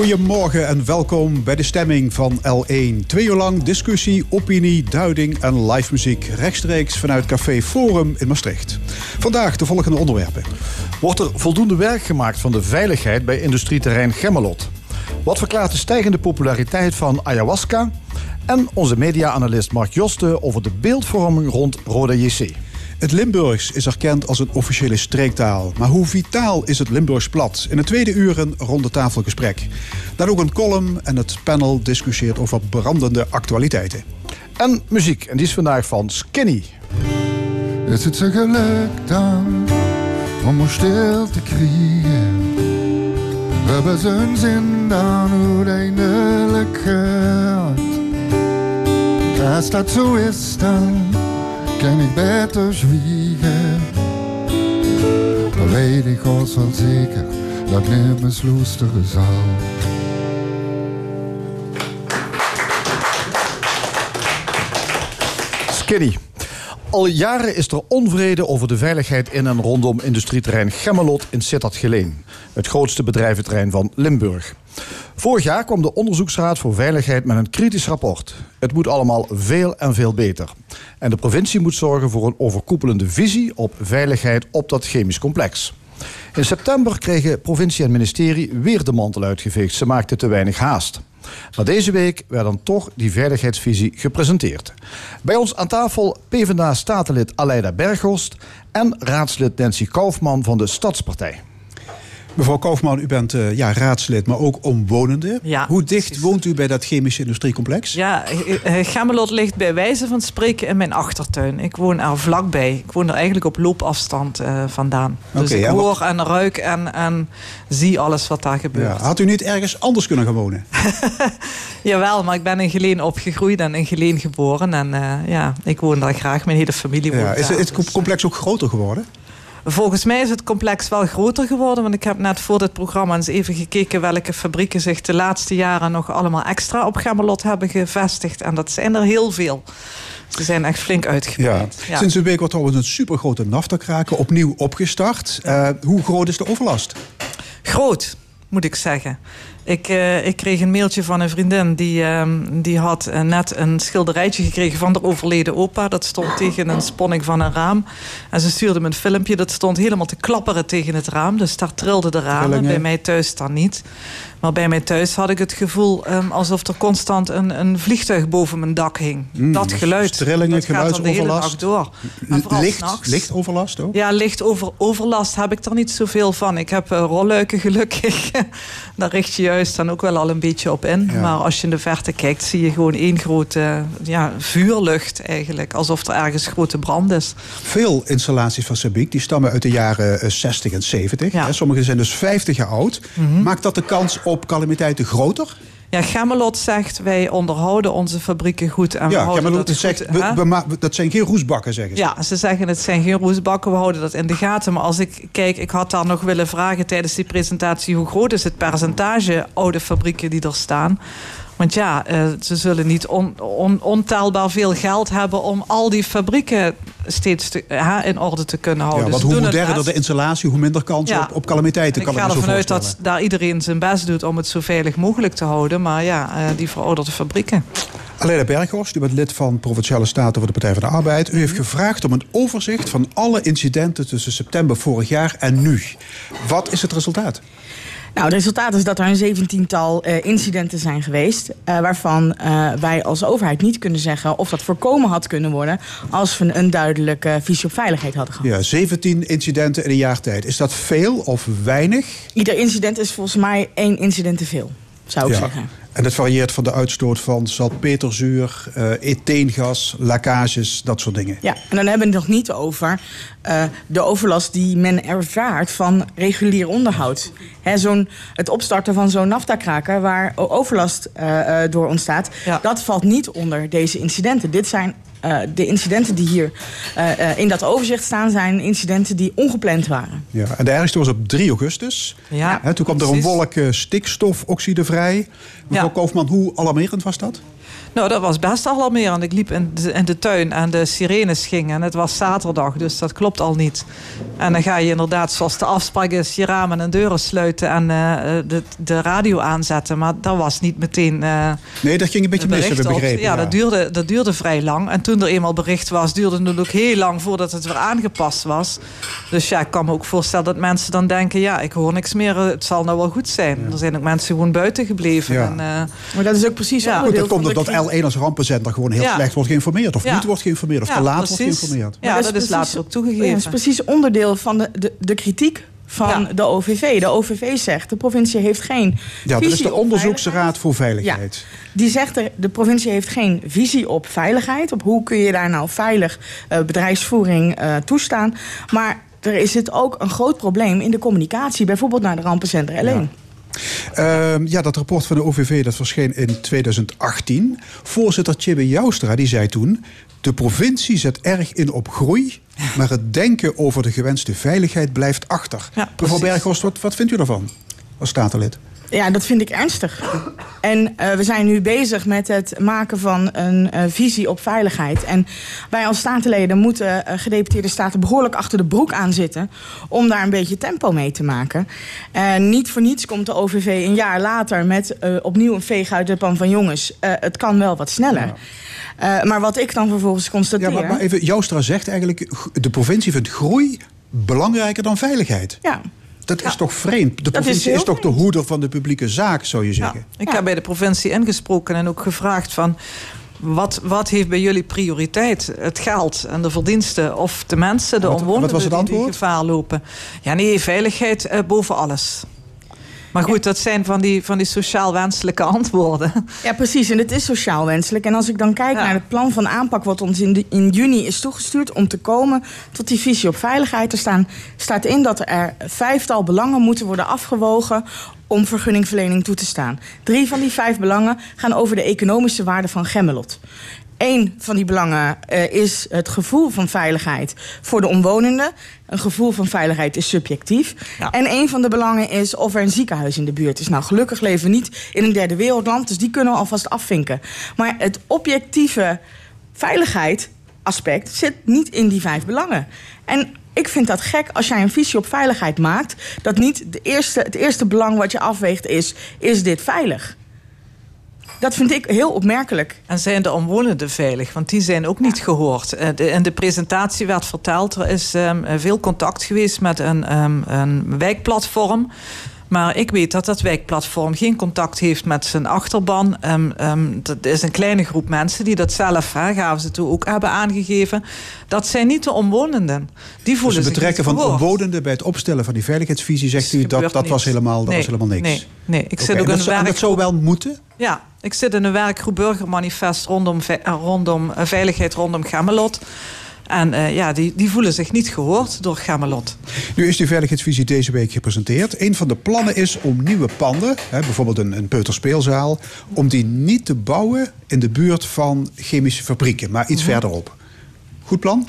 Goedemorgen en welkom bij de stemming van L1. Twee uur lang discussie, opinie, duiding en live muziek. Rechtstreeks vanuit Café Forum in Maastricht. Vandaag de volgende onderwerpen. Wordt er voldoende werk gemaakt van de veiligheid bij industrieterrein Gemmelot? Wat verklaart de stijgende populariteit van ayahuasca? En onze media-analyst Mark Josten over de beeldvorming rond Roda JC. Het Limburgs is erkend als een officiële streektaal. Maar hoe vitaal is het Limburgs plat? In het tweede uur een ronde tafelgesprek. Dan ook een column en het panel discussieert over brandende actualiteiten. En muziek, en die is vandaag van Skinny. Is het zo geluk dan om ons stil te krijgen? We hebben zo'n zin dan hoe eindelijk gaat. Als dat zo is dan kan ik beter zwiegen. Dan weet ik ons wel zeker dat niemand loesteren zal. Skinny. Al jaren is er onvrede over de veiligheid in en rondom industrieterrein Gemmelot in Sittard Geleen. Het grootste bedrijventerrein van Limburg. Vorig jaar kwam de Onderzoeksraad voor Veiligheid met een kritisch rapport. Het moet allemaal veel en veel beter. En de provincie moet zorgen voor een overkoepelende visie op veiligheid op dat chemisch complex. In september kregen provincie en ministerie weer de mantel uitgeveegd. Ze maakten te weinig haast. Maar deze week werd dan toch die veiligheidsvisie gepresenteerd. Bij ons aan tafel PvdA-statenlid Aleida Berghorst en raadslid Nancy Kaufman van de Stadspartij. Mevrouw Kaufman, u bent uh, ja, raadslid, maar ook omwonende. Ja, Hoe dicht precies. woont u bij dat chemische industriecomplex? Ja, eh, eh, Gemmelot ligt bij wijze van spreken in mijn achtertuin. Ik woon er vlakbij. Ik woon er eigenlijk op loopafstand eh, vandaan. Dus ik ja, hoor en ruik en, en zie alles wat daar Ja. gebeurt. Had u niet ergens anders kunnen gaan wonen? Jawel, maar ik ben in Geleen opgegroeid en in Geleen geboren. En eh, ja, ik woon daar graag. Mijn hele familie woont Ja. Is daar. het Dus, complex ook groter geworden? Volgens mij is het complex wel groter geworden. Want ik heb net voor dit programma eens even gekeken... welke fabrieken zich de laatste jaren nog allemaal extra op Gemmelot hebben gevestigd. En dat zijn er heel veel. Ze zijn echt flink uitgebreid. Ja. Sinds een week wordt trouwens een supergrote naftakraken opnieuw opgestart. Eh, hoe groot is de overlast? Groot, moet ik zeggen. Ik, eh, ik kreeg een mailtje van een vriendin die, ehm, die had eh, net een schilderijtje gekregen van de overleden opa. Dat stond tegen een sponning van een raam. En ze stuurde me een filmpje. Dat stond helemaal te klapperen tegen het raam. Dus daar trilden de ramen. Trillingen. Bij mij thuis dan niet. Maar bij mij thuis had ik het gevoel ehm, alsof er constant een, een vliegtuig boven mijn dak hing. dat geluid. trillingen, dat geluidsoverlast. door. Licht, lichtoverlast ook? Ja, licht over overlast heb ik er niet zoveel van. Ik heb uh, rolluiken gelukkig. Daar richt je juist dan ook wel al een beetje op in. Ja. Maar als je in de verte kijkt, zie je gewoon één grote ja, vuurlucht eigenlijk. Alsof er ergens grote brand is. Veel installaties van Sabiek die stammen uit de jaren eh, 60 en 70. Ja. Hè, Sommige zijn dus 50 jaar oud. Maakt dat de kans op calamiteiten groter? Ja, Gemmelot zegt, wij onderhouden onze fabrieken goed. En we ja, houden Gemmelot dat zegt, goed, we, we dat zijn geen roestbakken, zeggen ze. Ja, ze zeggen het zijn geen roestbakken, we houden dat in de gaten. Maar als ik kijk, ik had daar nog willen vragen tijdens die presentatie... hoe groot is het percentage oude fabrieken die er staan? Want ja, eh, ze zullen niet on, veel geld hebben... om al die fabrieken steeds te, in orde te kunnen houden. Ja, want hoe moderner de installatie, hoe minder kans Ja. op, op calamiteiten. Ik Kan ik ga ervan uit dat daar iedereen zijn best doet om het zo veilig mogelijk te houden. Maar ja, eh, die verouderde fabrieken. Aleida Berghorst, u bent lid van Provinciale Staten voor de Partij van de Arbeid. U heeft gevraagd om een overzicht van alle incidenten tussen september vorig jaar en nu. Wat is het resultaat? Nou, het resultaat is dat er een zeventiental eh, incidenten zijn geweest. eh, waarvan eh, wij als overheid niet kunnen zeggen of dat voorkomen had kunnen worden. als we een duidelijke visie op veiligheid hadden gehad. Ja, 17 incidenten in een jaar tijd. Is dat veel of weinig? Ieder incident is volgens mij één incident te veel, zou ik Ja. zeggen. En het varieert van de uitstoot van salpeterzuur, eh etheengas, lekkages, dat soort dingen. Ja, en dan hebben we het nog niet over eh, de overlast die men ervaart van regulier onderhoud. Hè, zo'n, het opstarten van zo'n naftakraker waar overlast eh, eh, door ontstaat, Ja. dat valt niet onder deze incidenten. Dit zijn eh, de incidenten die hier eh, eh, in dat overzicht staan, zijn incidenten die ongepland waren. Ja, en de ergste was op 3 augustus. Ja, Hè, toen kwam er een wolk eh, stikstofoxide vrij. Mevrouw Ja. Koofman, hoe alarmerend was dat? Nou, dat was best alarmerend. Ik liep in de, in de tuin en de sirenes gingen. En het was zaterdag, dus dat klopt al niet. En dan ga je inderdaad, zoals de afspraak is, je ramen en deuren sluiten en uh, de, de radio aanzetten. Maar dat was niet meteen. Uh, nee, dat ging een beetje mis, hebben begrepen. Ja, ja, Dat, duurde, dat duurde vrij lang. En toen er eenmaal bericht was, duurde het ook heel lang voordat het weer aangepast was. Dus ja, ik kan me ook voorstellen dat mensen dan denken: ja, ik hoor niks meer, het zal nou wel goed zijn. Er zijn ook mensen gewoon buiten gebleven. Ja. En, uh, maar dat is ook precies ja. Goed, dat komt omdat L1 als rampenzender gewoon heel slecht wordt geïnformeerd. Of niet wordt geïnformeerd. Of te laat wordt geïnformeerd. Ja, dat, is, later ook toegegeven. dat is precies onderdeel van de, de, de kritiek van de OVV. De OVV zegt, de provincie heeft geen Ja, dat is de Onderzoeksraad voor Veiligheid. Ja, die zegt, er, de provincie heeft geen visie op veiligheid. Op hoe kun je daar nou veilig uh, bedrijfsvoering uh, toestaan. Maar er is het ook een groot probleem in de communicatie. Bijvoorbeeld naar de rampencenter alleen. Ja. Uh, ja, dat rapport van de OVV dat verscheen in 2018. Voorzitter Tjibbe Joustra die zei toen... de provincie zet erg in op groei... maar het denken over de gewenste veiligheid blijft achter. Ja, Mevrouw Berghorst, wat, wat vindt u daarvan als statenlid? Ja, dat vind ik ernstig. En uh, we zijn nu bezig met het maken van een uh, visie op veiligheid. En wij als statenleden moeten uh, gedeputeerde staten behoorlijk achter de broek aan zitten. om daar een beetje tempo mee te maken. En niet voor niets komt de OVV een jaar later met opnieuw een veeg uit de pan van jongens. het kan wel wat sneller. Ja. maar wat ik dan vervolgens constateer. Ja, maar, maar even, Joustra zegt eigenlijk: de provincie vindt groei belangrijker dan veiligheid. Ja. Dat is toch vreemd? De provincie is, is, toch de hoeder van de publieke zaak, zou je zeggen? Ja. Ik heb bij de provincie ingesproken en ook gevraagd van... Wat, wat heeft bij jullie prioriteit? Het geld en de verdiensten of de mensen, de wat, omwonenden wat was het antwoord? die gevaar lopen? Ja, nee, veiligheid uh, boven alles. Maar goed, dat zijn van die, van die sociaal wenselijke antwoorden. Ja, precies. En het is sociaal wenselijk. En als ik dan kijk ja. naar het plan van aanpak... wat ons in, de, in juni is toegestuurd om te komen tot die visie op veiligheid... er staan, staat in dat er vijftal belangen moeten worden afgewogen om vergunningverlening toe te staan. Drie van die vijf belangen gaan over de economische waarde van Gemmelot. Eén van die belangen uh, is het gevoel van veiligheid voor de omwonenden. Een gevoel van veiligheid is subjectief. Ja. En een van de belangen is of er een ziekenhuis in de buurt is. Nou, gelukkig leven we niet in een derde wereldland, dus die kunnen we alvast afvinken. Maar het objectieve veiligheid aspect zit niet in die vijf belangen. En ik vind dat gek als jij een visie op veiligheid maakt, dat niet de eerste, het eerste belang wat je afweegt is: is dit veilig? Dat vind ik heel opmerkelijk. En zijn de omwonenden veilig? Want die zijn ook niet gehoord. In de presentatie werd verteld... er is um, veel contact geweest met een, um, een wijkplatform... Maar ik weet dat dat wijkplatform geen contact heeft met zijn achterban. Um, um, dat is een kleine groep mensen die dat zelf, hè, gaven ze toe, ook hebben aangegeven. Dat zijn niet de omwonenden. Die voelen dus het betrekken van omwonenden bij het opstellen van die veiligheidsvisie, zegt u, dat, dat, was helemaal, dat nee, was helemaal niks. Nee, nee. ik okay. zit ook in een en dat zou wel moeten? Ja, ik zit in een werkgroep Burgermanifest rondom, rondom veiligheid rondom Gemmelot. En uh, ja, die, die voelen zich niet gehoord door Gamelot. Nu is die veiligheidsvisie deze week gepresenteerd. Een van de plannen is om nieuwe panden, hè, bijvoorbeeld een, een peuterspeelzaal... om die niet te bouwen in de buurt van chemische fabrieken, maar iets -hmm. verderop. Goed plan?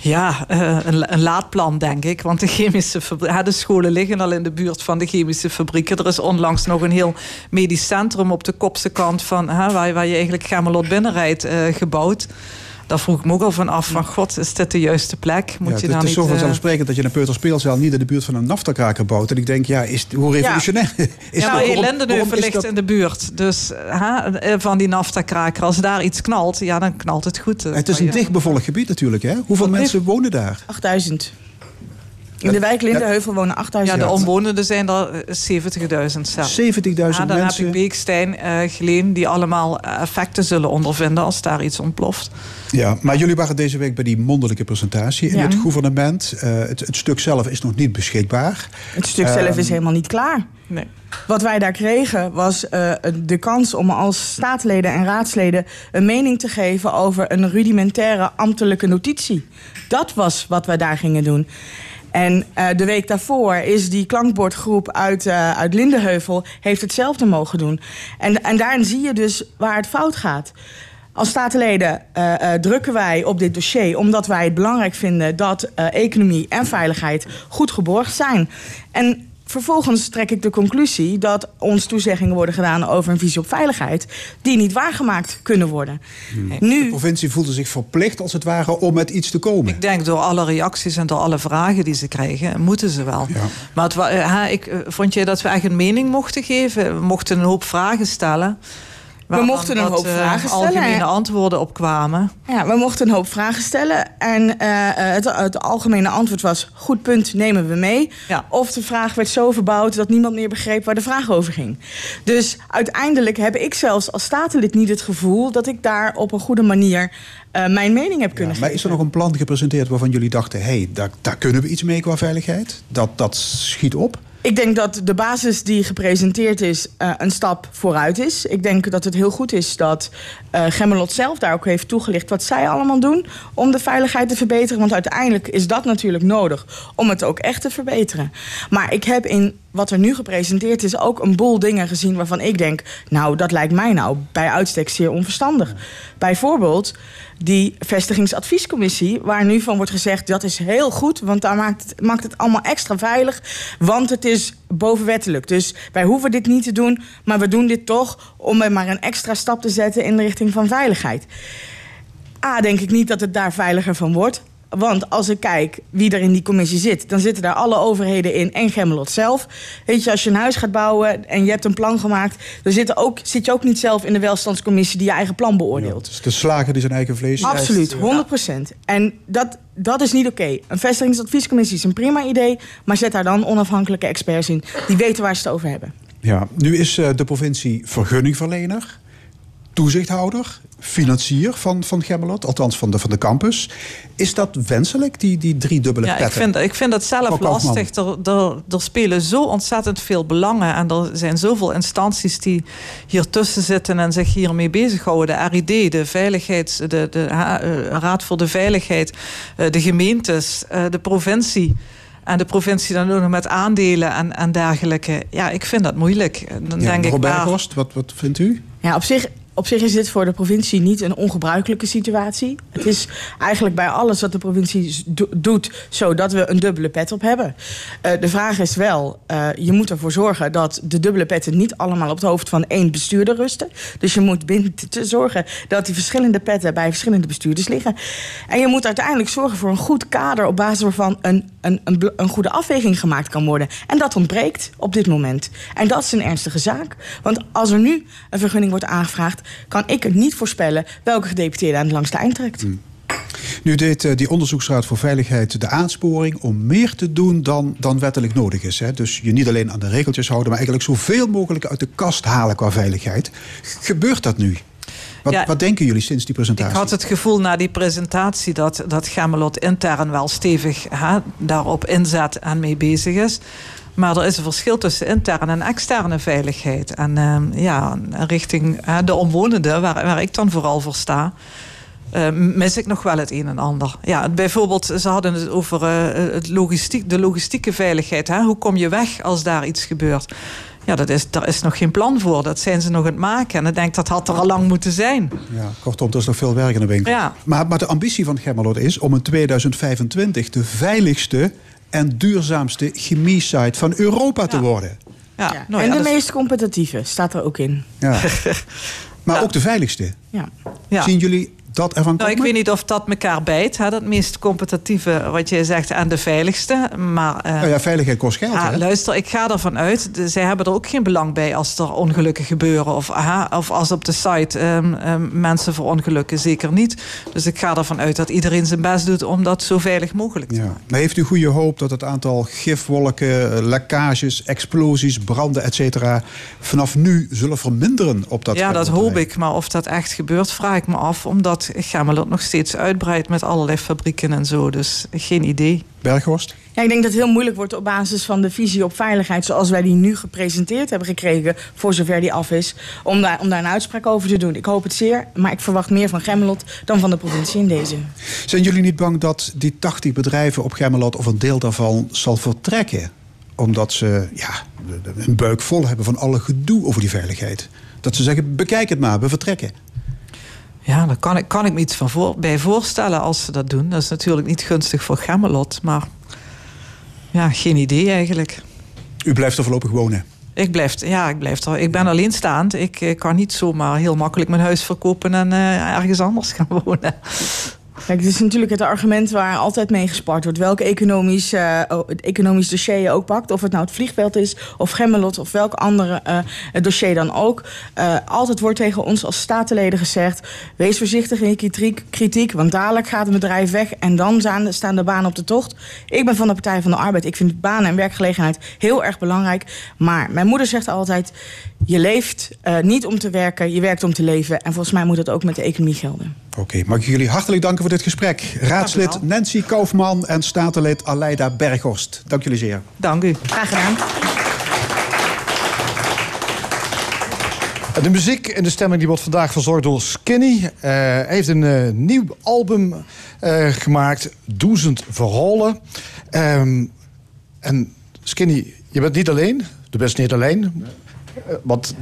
Ja, uh, een, laadplan denk ik. Want de chemische de scholen liggen al in de buurt van de chemische fabrieken. Er is onlangs nog een heel medisch centrum op de kopse kant van hè, waar, je eigenlijk Gamelot binnenrijdt uh, gebouwd. Daar vroeg ik me ook al van af van god, is dit de juiste plek? Moet ja, je het, dan het is zo niet, vanzelfsprekend dat je een peuterspeelzaal niet in de buurt van een naftakraker bouwt. En ik denk, ja, is, hoe revolutionair ja. is ja, dat? maar Lindenheuvel ligt dat... in de buurt. Dus ha, van die naftakraker, als daar iets knalt, ja, dan knalt het goed. Het is een dichtbevolkt gebied natuurlijk, hè? Hoeveel Wat mensen wonen daar? 8000. In de wijk Lindenheuvel wonen 8000 Ja, de omwonenden zijn er 70.000 zelf. 70.000 ja, dan mensen. heb ik Beekstein, uh, Geleen, die allemaal effecten zullen ondervinden als daar iets ontploft. Ja, maar jullie waren deze week bij die mondelijke presentatie in Ja. het gouvernement. Uh, het, het stuk zelf is nog niet beschikbaar. Het stuk zelf is helemaal niet klaar. Nee. Wat wij daar kregen was uh, de kans om als staatsleden en raadsleden een mening te geven over een rudimentaire ambtelijke notitie. Dat was wat wij daar gingen doen. En uh, de week daarvoor is die klankbordgroep uit, uh, uit Lindenheuvel... heeft hetzelfde mogen doen. En, en daarin zie je dus waar het fout gaat. Als statenleden uh, drukken wij op dit dossier... omdat wij het belangrijk vinden dat economie en veiligheid goed geborgd zijn. En vervolgens trek ik de conclusie dat ons toezeggingen worden gedaan over een visie op veiligheid, die niet waargemaakt kunnen worden. De Nu, provincie voelde zich verplicht, als het ware, om met iets te komen. Ik denk door alle reacties en door alle vragen die ze krijgen, moeten ze wel. Ja. Maar het, eh, hè, ik, eh, vond jij dat we echt een mening mochten geven? We mochten een hoop vragen stellen. Waar mochten een wat, hoop eh, vragen stellen, algemene antwoorden op kwamen. ja, we mochten een hoop vragen stellen. En eh, eh, het, het algemene antwoord was: goed punt, nemen we mee. Ja. Of de vraag werd zo verbouwd dat niemand meer begreep waar de vraag over ging. Dus uiteindelijk heb ik zelfs als statenlid niet het gevoel dat ik daar op een goede manier eh, mijn mening heb kunnen Ja, maar geven. is er nog een plan gepresenteerd waarvan jullie dachten... hé, hey, daar, daar kunnen we iets mee qua veiligheid? Dat, dat schiet op? Ik denk dat de basis die gepresenteerd is eh, een stap vooruit is. Ik denk dat het heel goed is dat eh Gemmelot zelf daar ook heeft toegelicht wat zij allemaal doen om de veiligheid te verbeteren. Want uiteindelijk is dat natuurlijk nodig om het ook echt te verbeteren. Maar ik heb in wat er nu gepresenteerd is ook een boel dingen gezien waarvan ik denk, nou dat lijkt mij nou bij uitstek zeer onverstandig. Bijvoorbeeld die vestigingsadviescommissie, waar nu van wordt gezegd dat is heel goed, want daar maakt het, maakt het allemaal extra veilig, want het is bovenwettelijk. Dus wij hoeven dit niet te doen, maar we doen dit toch om er maar een extra stap te zetten in de richting van veiligheid. A, denk ik niet dat het daar veiliger van wordt. Want als ik kijk wie er in die commissie zit, dan zitten daar alle overheden in en Gemmelot zelf. Weet je, als je een huis gaat bouwen en je hebt een plan gemaakt, dan zit, er ook, zit je ook niet zelf in de welstandscommissie die je eigen plan beoordeelt. Dus de slager die zijn eigen vlees. Absoluut, 100%. En dat, dat is niet oké. Een vestigingsadviescommissie is een prima idee, maar zet daar dan onafhankelijke experts in die weten waar ze het over hebben. Ja, nu is eh, de provincie vergunningverlener, toezichthouder, financier van, van Gemmelot, althans van de, van de campus. Is dat wenselijk, die, die drie dubbele Ja, ik petten? vind, ik vind dat zelf Mevrouw lastig. Er, er, er spelen zo ontzettend veel belangen. En er zijn zoveel instanties die hier tussen zitten en zich hiermee bezighouden. De RID, de Veiligheids, de, de ha- eh, Raad voor de Veiligheid, eh, de gemeentes, eh, de provincie. En de provincie dan ook nog met aandelen en, en dergelijke. Ja, ik vind dat moeilijk. Dan Ja, denk ik, Robert maar, Horst, wat, wat vindt u? Ja, op zich, op zich is dit voor de provincie niet een ongebruikelijke situatie. Het is eigenlijk bij alles wat de provincie do- doet zo dat we een dubbele pet op hebben. Eh, de vraag is wel, eh, je moet ervoor zorgen dat de dubbele petten niet allemaal op het hoofd van één bestuurder rusten. Dus je moet te- zorgen dat die verschillende petten bij verschillende bestuurders liggen. En je moet uiteindelijk zorgen voor een goed kader op basis waarvan een, een, een goede afweging gemaakt kan worden. En dat ontbreekt op dit moment. En dat is een ernstige zaak. Want als er nu een vergunning wordt aangevraagd, kan ik het niet voorspellen welke gedeputeerde aan het langste eind trekt. Nu deed eh, die onderzoeksraad voor veiligheid de aansporing om meer te doen dan, dan wettelijk nodig is. Hè? Dus je niet alleen aan de regeltjes houden, maar eigenlijk zoveel mogelijk uit de kast halen qua veiligheid. Gebeurt dat nu? Wat, Ja. wat denken jullie sinds die presentatie? Ik had het gevoel na die presentatie dat, dat Gemmelot intern wel stevig hè, daarop inzet en mee bezig is. Maar er is een verschil tussen interne en externe veiligheid. En ehm, ja, richting de omwonenden, waar, waar ik dan vooral voor sta, eh, mis ik nog wel het een en ander. Ja, bijvoorbeeld, ze hadden het over eh, het logistiek, de logistieke veiligheid. Hè? Hoe kom je weg als daar iets gebeurt? Ja, dat is, daar is nog geen plan voor. Dat zijn ze nog aan het maken. En ik denk dat had er al lang moeten zijn. Ja, kortom, er is nog veel werk in de winkel. Ja. Maar, maar de ambitie van Gemmelot is om in 2025 de veiligste en duurzaamste chemie-site van Europa te worden. Ja, Ja. nou en ja, de meest competitieve staat er ook in. Ja. maar Ja. ook de veiligste. Ja. ja. Zien jullie dat ervan Nou, ik weet niet of dat elkaar bijt. Hè? Dat meest competitieve, wat jij zegt, en de veiligste. Maar eh, Nou ja, veiligheid kost geld, ja, hè? luister, ik ga ervan uit. de- zij hebben er ook geen belang bij als er ongelukken gebeuren. Of, aha, of als op de site ehm, ehm, mensen verongelukken. Zeker niet. Dus ik ga ervan uit dat iedereen zijn best doet om dat zo veilig mogelijk te Ja. maken. Maar heeft u goede hoop dat het aantal gifwolken, lekkages, explosies, branden, et cetera, vanaf nu zullen verminderen op dat ja, dat hoop ik. Maar of dat echt gebeurt, vraag ik me af. Omdat Gemmelot nog steeds uitbreidt met allerlei fabrieken en zo. Dus geen idee. Berghorst? Ja, ik denk dat het heel moeilijk wordt op basis van de visie op veiligheid... zoals wij die nu gepresenteerd hebben gekregen, voor zover die af is... om daar, om daar een uitspraak over te doen. Ik hoop het zeer, maar ik verwacht meer van Gemmelot dan van de provincie in deze. Zijn jullie niet bang dat die 80 bedrijven op Gemmelot of een deel daarvan zal vertrekken? Omdat ze ja, een buik vol hebben van alle gedoe over die veiligheid. Dat ze zeggen, bekijk het maar, we vertrekken. Ja, daar kan ik, kan ik me iets van voor, bij voorstellen als ze dat doen. Dat is natuurlijk niet gunstig voor Gemmelot, maar ja, geen idee eigenlijk. U blijft er voorlopig wonen? Ik blijf, ja, ik blijf er. Ik ben alleenstaand. Ik, ik kan niet zomaar heel makkelijk mijn huis verkopen en uh, ergens anders gaan wonen. Kijk, het is natuurlijk het argument waar altijd mee gespart wordt. Welk economisch, uh, economisch dossier je ook pakt. Of het nou het vliegveld is, of Gemmelot, of welk andere uh, dossier dan ook. Uh, altijd wordt tegen ons als statenleden gezegd... wees voorzichtig in je kritiek, want dadelijk gaat een bedrijf weg... en dan staan de banen op de tocht. Ik ben van de Partij van de Arbeid. Ik vind banen en werkgelegenheid heel erg belangrijk. Maar mijn moeder zegt altijd... je leeft niet om te werken, je werkt om te leven. En volgens mij moet dat ook met de economie gelden. Oké, okay, mag ik jullie hartelijk danken voor dit gesprek. Raadslid Nancy Kaufman en statenlid Aleida Berghorst. Dank jullie zeer. Dank u. Graag gedaan. De muziek en de stemming die wordt vandaag verzorgd door Skinny. Uh, hij heeft een uh, nieuw album uh, gemaakt, Duizend Verhalen. Um, en Skinny, je bent niet alleen. Je bent niet alleen. Nee. Want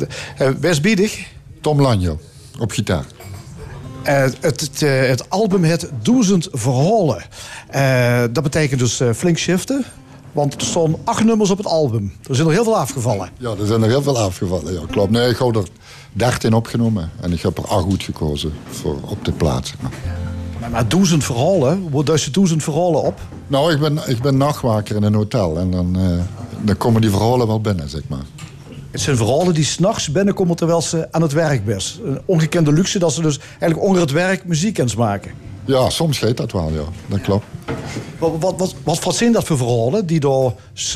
wees biedig. Tom Lanjo, op gitaar. Uh, het, het, het, album heet Duizend Verhalen. Uh, dat betekent dus flink shiften. Want er stonden acht nummers op het album. Er zijn er heel veel afgevallen. Ja, er zijn er heel veel afgevallen. Ja, klopt. Nee, ik heb er dertien opgenomen. En ik heb er acht goed gekozen voor op de plaats. Maar, maar duizend verhalen? Hoe duist je duizend verhalen op? Nou, ik ben, ik ben nachtwaker in een hotel. En dan, dan komen die verhalen wel binnen, zeg maar. Het zijn verhalen die s'nachts binnenkomen terwijl ze aan het werk best. Een ongekende luxe dat ze dus eigenlijk onder het werk muziek kunnen maken. Ja, soms geeft dat wel, ja. Dat klopt. Wat, wat, wat, wat, wat zijn dat voor verhalen die, door,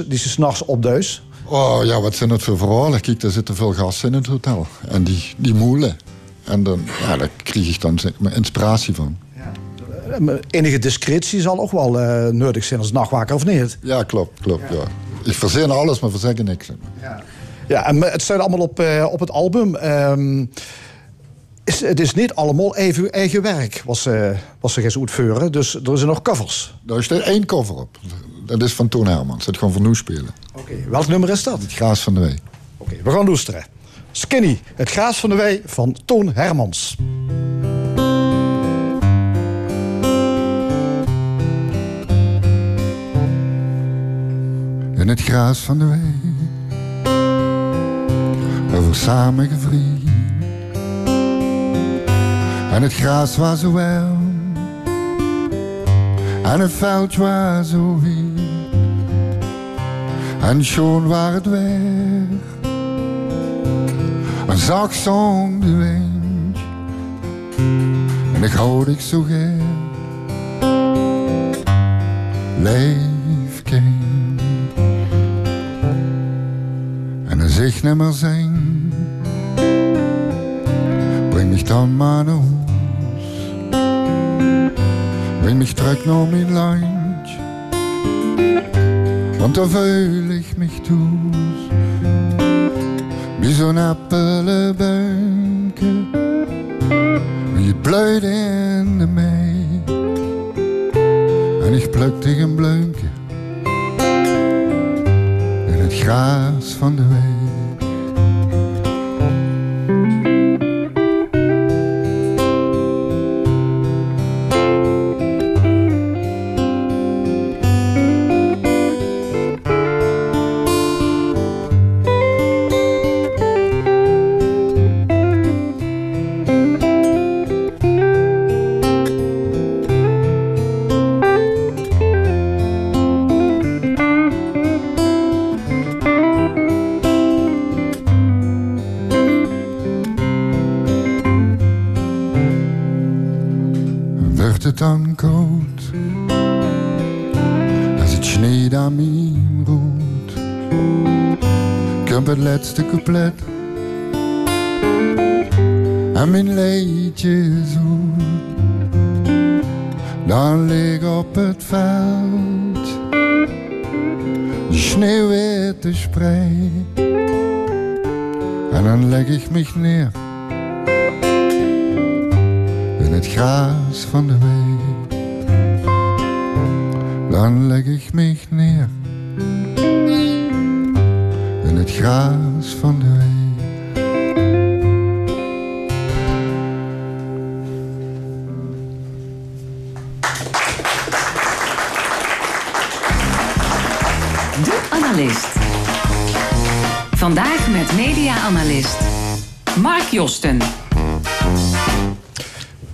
die ze s'nachts opduis? Oh ja, wat zijn het voor verhalen? Kijk, er zitten veel gasten in het hotel. En die, die moelen. En dan, ja, daar krijg ik dan mijn inspiratie van. Ja. Enige discretie zal ook wel uh, nodig zijn als nachtwaker, of niet? Ja, klopt, klopt, ja. ja. Ik verzin alles, maar verzeg niks. Ja. Ja, en het staat allemaal op, uh, op het album. Um, is, het is niet allemaal even eigen werk, was, uh, was ze gaan uitvoeren. Dus er zijn nog covers. Er is er één cover op. Dat is van Toon Hermans. Dat gewoon van nu spelen. Oké, okay. welk nummer is dat? Het Graas van de Wee. Oké, okay, we gaan luisteren. Skinny, het Graas van de Wee van Toon Hermans. In het graas van de wee over. En het gras was zo wel, en het veld was zo wit. En schoon waar het weg, en zag zong de wind. En ik houd ik zo gek, leef kind. En dan zich niet meer zijn dann mal nach Haus. Bring mich direkt nach mein Lunch. Und da fühl ich mich tus. Wie so ein Appelebänke. Wie blöd in de Mai. En ik pluk dich een. In het gras van de wei. Laatste couplet. En mijn leedje zoet. Dan lig op het veld. De sneeuwwitte sprei. En dan leg ik mich neer. In het gras van de wei. Dan leg ik mich neer gras van de wei. De Analist. Vandaag met media-analyst Mark Josten.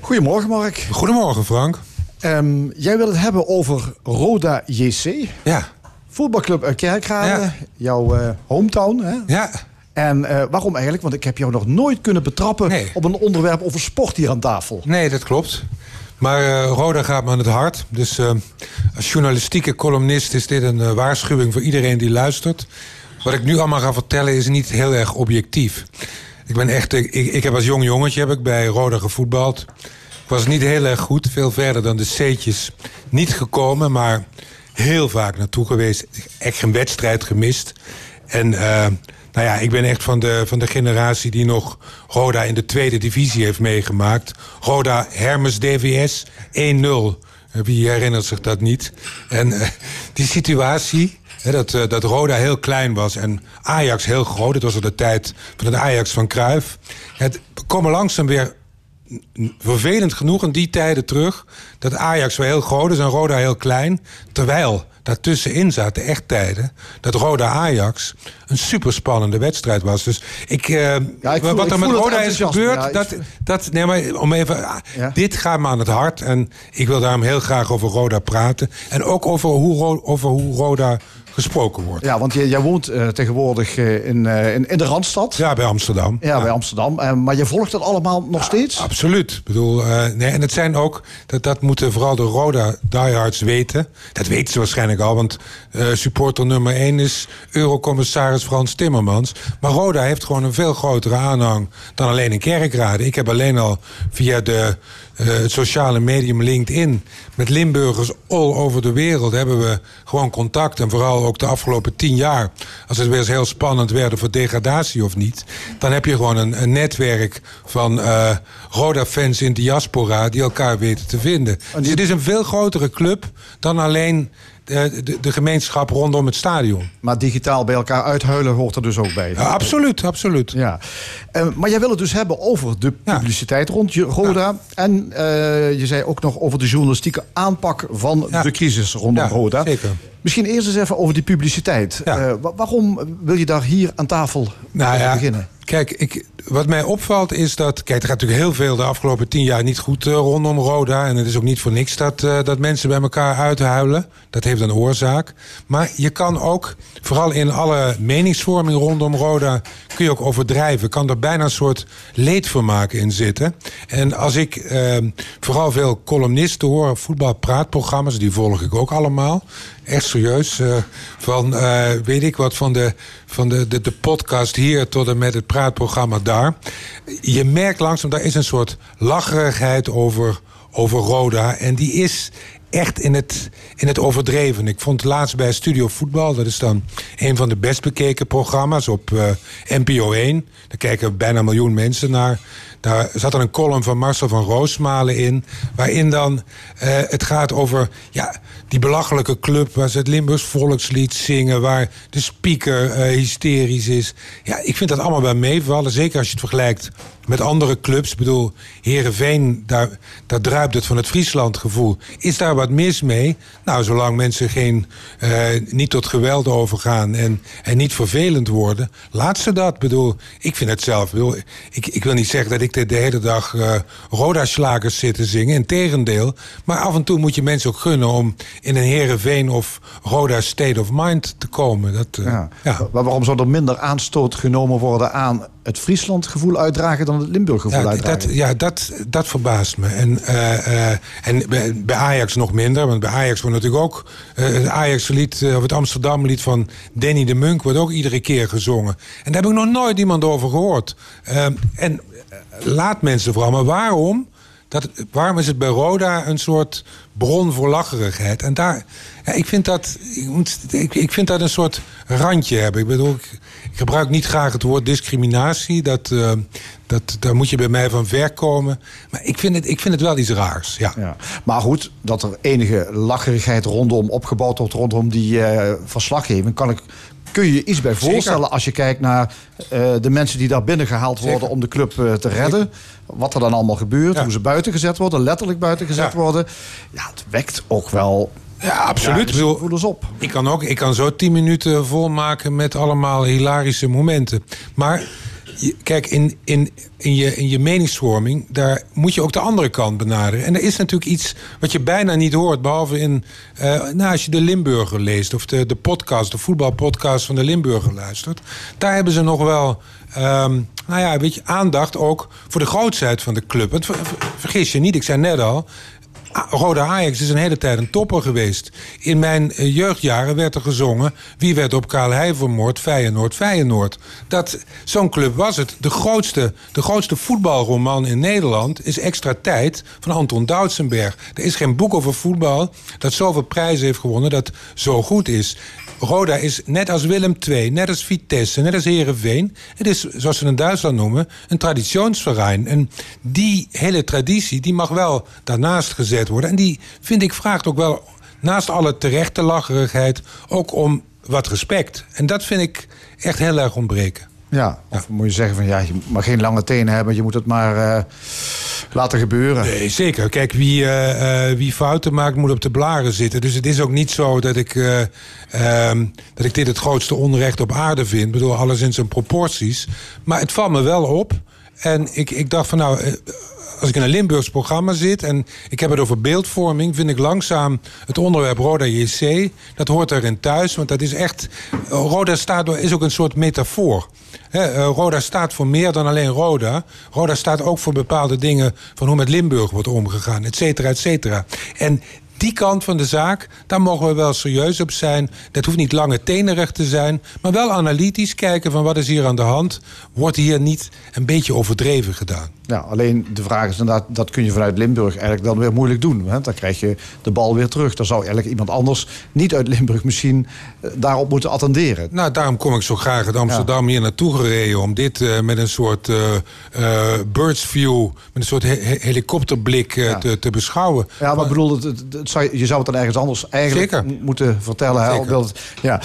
Goedemorgen, Mark. Goedemorgen, Frank. Ehm, jij wil het hebben over Roda JC. Ja. Voetbalclub uit Kerkrade. Ja. Jouw eh, hometown. Hè? Ja. En eh, waarom eigenlijk? Want ik heb jou nog nooit kunnen betrappen Nee. op een onderwerp over sport hier aan tafel. Nee, dat klopt. Maar eh, Roda gaat me aan het hart. Dus eh, als journalistieke columnist is dit een eh, waarschuwing voor iedereen die luistert. Wat ik nu allemaal ga vertellen is niet heel erg objectief. Ik ben echt, ik, ik heb als jong jongetje heb ik bij Roda gevoetbald. Ik was niet heel erg goed, veel verder dan de C'tjes niet gekomen, maar heel vaak naartoe geweest. Echt geen wedstrijd gemist. En eh, nou ja, ik ben echt van de, van de generatie die nog Roda in de tweede divisie heeft meegemaakt. Roda Hermes DVS 1-0. Eh, Wie herinnert zich dat niet? En eh, die situatie, dat, dat Roda heel klein was en Ajax heel groot. Het was al de tijd van het Ajax van Cruijff. Het komen langzaam weer vervelend genoeg in die tijden terug... dat Ajax wel heel groot is en Roda heel klein. Terwijl daartussenin zaten echt tijden... dat Roda-Ajax een superspannende wedstrijd was. Dus ik, ik voel- wat er met Roda is gebeurd... ja, dat, dat, nee, maar om even, ah, Ja. dit gaat me aan het hart. En ik wil daarom heel graag over Roda praten. En ook over hoe, over hoe Roda gesproken wordt. Ja, want jij, jij woont eh, tegenwoordig eh, in, eh, in, in de Randstad. Ja, bij Amsterdam. Ja, bij Amsterdam. Maar je volgt dat allemaal nog steeds? Absoluut. Ik bedoel, nee, en het zijn ook, dat, dat moeten vooral de Roda diehards weten. Dat weten ze waarschijnlijk al, want supporter nummer 1 is Eurocommissaris Frans Timmermans. Maar Roda heeft gewoon een veel grotere aanhang dan alleen in Kerkrade. Ik heb alleen al via de, eh, het sociale medium LinkedIn met Limburgers all over de wereld hebben we gewoon contact. En vooral ook de afgelopen tien jaar, als het weer eens heel spannend werd voor degradatie of niet, dan heb je gewoon een, een netwerk van eh, Roda-fans in diaspora die elkaar weten te vinden. Dus het is een veel grotere club dan alleen eh, de, de gemeenschap rondom het stadion. Maar digitaal bij elkaar uithuilen hoort er dus ook bij. Ja, absoluut, absoluut. Ja. Eh, maar jij wil het dus hebben over de Ja. publiciteit rond je Roda. En eh, je zei ook nog over de journalistieke aanpak van de crisis rondom Ja, Roda. zeker. Misschien eerst eens even over die publiciteit. Waarom wil je daar hier aan tafel Nou beginnen? kijk, ik, wat mij opvalt is dat... Kijk, er gaat natuurlijk heel veel de afgelopen tien jaar niet goed eh, rondom Roda. En het is ook niet voor niks dat, eh, dat mensen bij elkaar uithuilen. Dat heeft een oorzaak. Maar je kan ook, vooral in alle meningsvorming rondom Roda... kun je ook overdrijven. Kan er bijna een soort leedvermaak in zitten. En als ik eh, vooral veel columnisten hoor... voetbalpraatprogramma's, die volg ik ook allemaal... Echt serieus. eh, van, eh, weet ik wat, van, de, van de, de, de podcast hier tot en met het praatprogramma daar. Je merkt langzaam, daar is een soort lacherigheid over, over Roda. En die is echt in het, in het overdreven. Ik vond laatst bij Studio Voetbal, dat is dan een van de best bekeken programma's op eh, NPO 1. Daar kijken bijna een miljoen mensen naar. Daar zat er een column van Marcel van Roosmalen in. Waarin dan eh, het gaat over ja, die belachelijke club waar ze het Limburgs volkslied zingen. Waar de speaker eh, hysterisch is. Ja, ik vind dat allemaal bij meevallen. Zeker als je het vergelijkt met andere clubs. Ik bedoel, Herenveen, daar, daar druipt het van het Friesland gevoel. Is daar wat mis mee? Nou, zolang mensen geen, eh, niet tot geweld overgaan en, en niet vervelend worden, laat ze dat. Ik bedoel, ik vind het zelf. Ik, bedoel, ik, ik wil niet zeggen dat ik de, de hele dag eh Roda-slagers zit te zingen. Integendeel. Maar af en toe moet je mensen ook gunnen om in een Herenveen of Roda State of Mind te komen. Dat, eh, Ja. waarom zou er minder aanstoot genomen worden aan het Friesland-gevoel uitdragen dan het Limburg-gevoel Ja, uitdragen? dat, ja dat, dat verbaast me. En, eh, eh, en bij, bij Ajax nog minder. Want bij Ajax wordt natuurlijk ook... eh, het Ajax-lied, of het Amsterdam-lied van Danny de Munk... wordt ook iedere keer gezongen. En daar heb ik nog nooit iemand over gehoord. Eh, en laat mensen vooral. Maar waarom... Dat, waarom is het bij Roda een soort bron voor lacherigheid? En daar, ja, ik, vind dat, ik, moet, ik, ik vind dat een soort randje hebben. Ik bedoel, ik, ik gebruik niet graag het woord discriminatie. Dat, eh, dat, daar moet je bij mij van ver komen. Maar ik vind het, ik vind het wel iets raars. Ja. Ja. Maar goed, dat er enige lacherigheid rondom opgebouwd wordt, rondom die eh, verslaggeving, kan ik, kun je je iets bij Zeker. voorstellen als je kijkt naar eh, de mensen die daar binnen gehaald worden Zeker. om de club te redden. Wat er dan allemaal gebeurt, Ja. hoe ze buiten gezet worden, letterlijk buiten gezet Ja. worden. Ja, het wekt ook wel Ja, absoluut. Voel eens op. Ik kan ook, ik kan zo tien minuten volmaken met allemaal hilarische momenten. Maar kijk, in, in, in, je, in je meningsvorming, daar moet je ook de andere kant benaderen. En er is natuurlijk iets wat je bijna niet hoort, behalve in, eh, nou, als je de Limburger leest of de, de podcast, de voetbalpodcast van de Limburger luistert. Daar hebben ze nog wel. ehm, nou ja, weet je, aandacht ook voor de grootheid van de club. Want ver- ver- vergis je niet, ik zei net al. A- Rode Ajax is een hele tijd een topper geweest. In mijn eh, jeugdjaren werd er gezongen... wie werd op Karl Heij vermoord? Feyenoord, Feyenoord. Dat, zo'n club was het. De grootste, de grootste voetbalroman in Nederland is Extra Tijd van Anton Doutsenberg. Er is geen boek over voetbal dat zoveel prijzen heeft gewonnen... dat zo goed is. Roda is net als Willem II, net als Vitesse, net als Herenveen. Het is, zoals ze in Duitsland noemen, een traditionsverein. En die hele traditie, die mag wel daarnaast gezet worden. En die, vind ik, vraagt ook wel, naast alle terechte lacherigheid, ook om wat respect. En dat vind ik echt heel erg ontbreken. Ja, of moet je zeggen van ja, je mag geen lange tenen hebben, je moet het maar eh, laten gebeuren. Nee, zeker. Kijk, wie, eh, eh, wie fouten maakt, moet op de blaren zitten. Dus het is ook niet zo dat ik, eh, ehm, dat ik dit het grootste onrecht op aarde vind. Ik bedoel, alles in zijn proporties. Maar het valt me wel op. En ik, ik dacht van nou, als ik in een Limburgs programma zit... en ik heb het over beeldvorming... vind ik langzaam het onderwerp Roda JC... dat hoort erin thuis, want dat is echt... Roda staat, is ook een soort metafoor. Eh, Roda staat voor meer dan alleen Roda. Roda staat ook voor bepaalde dingen... van hoe met Limburg wordt omgegaan, et cetera, et cetera. En die kant van de zaak, daar mogen we wel serieus op zijn. Dat hoeft niet lange tenerig te zijn, maar wel analytisch kijken van wat is hier aan de hand. Wordt hier niet een beetje overdreven gedaan? Ja, alleen de vraag is inderdaad, dat kun je vanuit Limburg eigenlijk dan weer moeilijk doen. Hè? Dan krijg je de bal weer terug. Dan zou eigenlijk iemand anders, niet uit Limburg misschien, eh, daarop moeten attenderen. Nou, daarom kom ik zo graag uit Amsterdam hier naartoe gereden... om dit eh, met een soort eh, birds view, met een soort he- he- helikopterblik Ja. te, te beschouwen. Ja, maar bedoel, het, het- het zou- je zou het dan ergens anders eigenlijk Zeker. moeten vertellen. Hè? Zeker. Ja.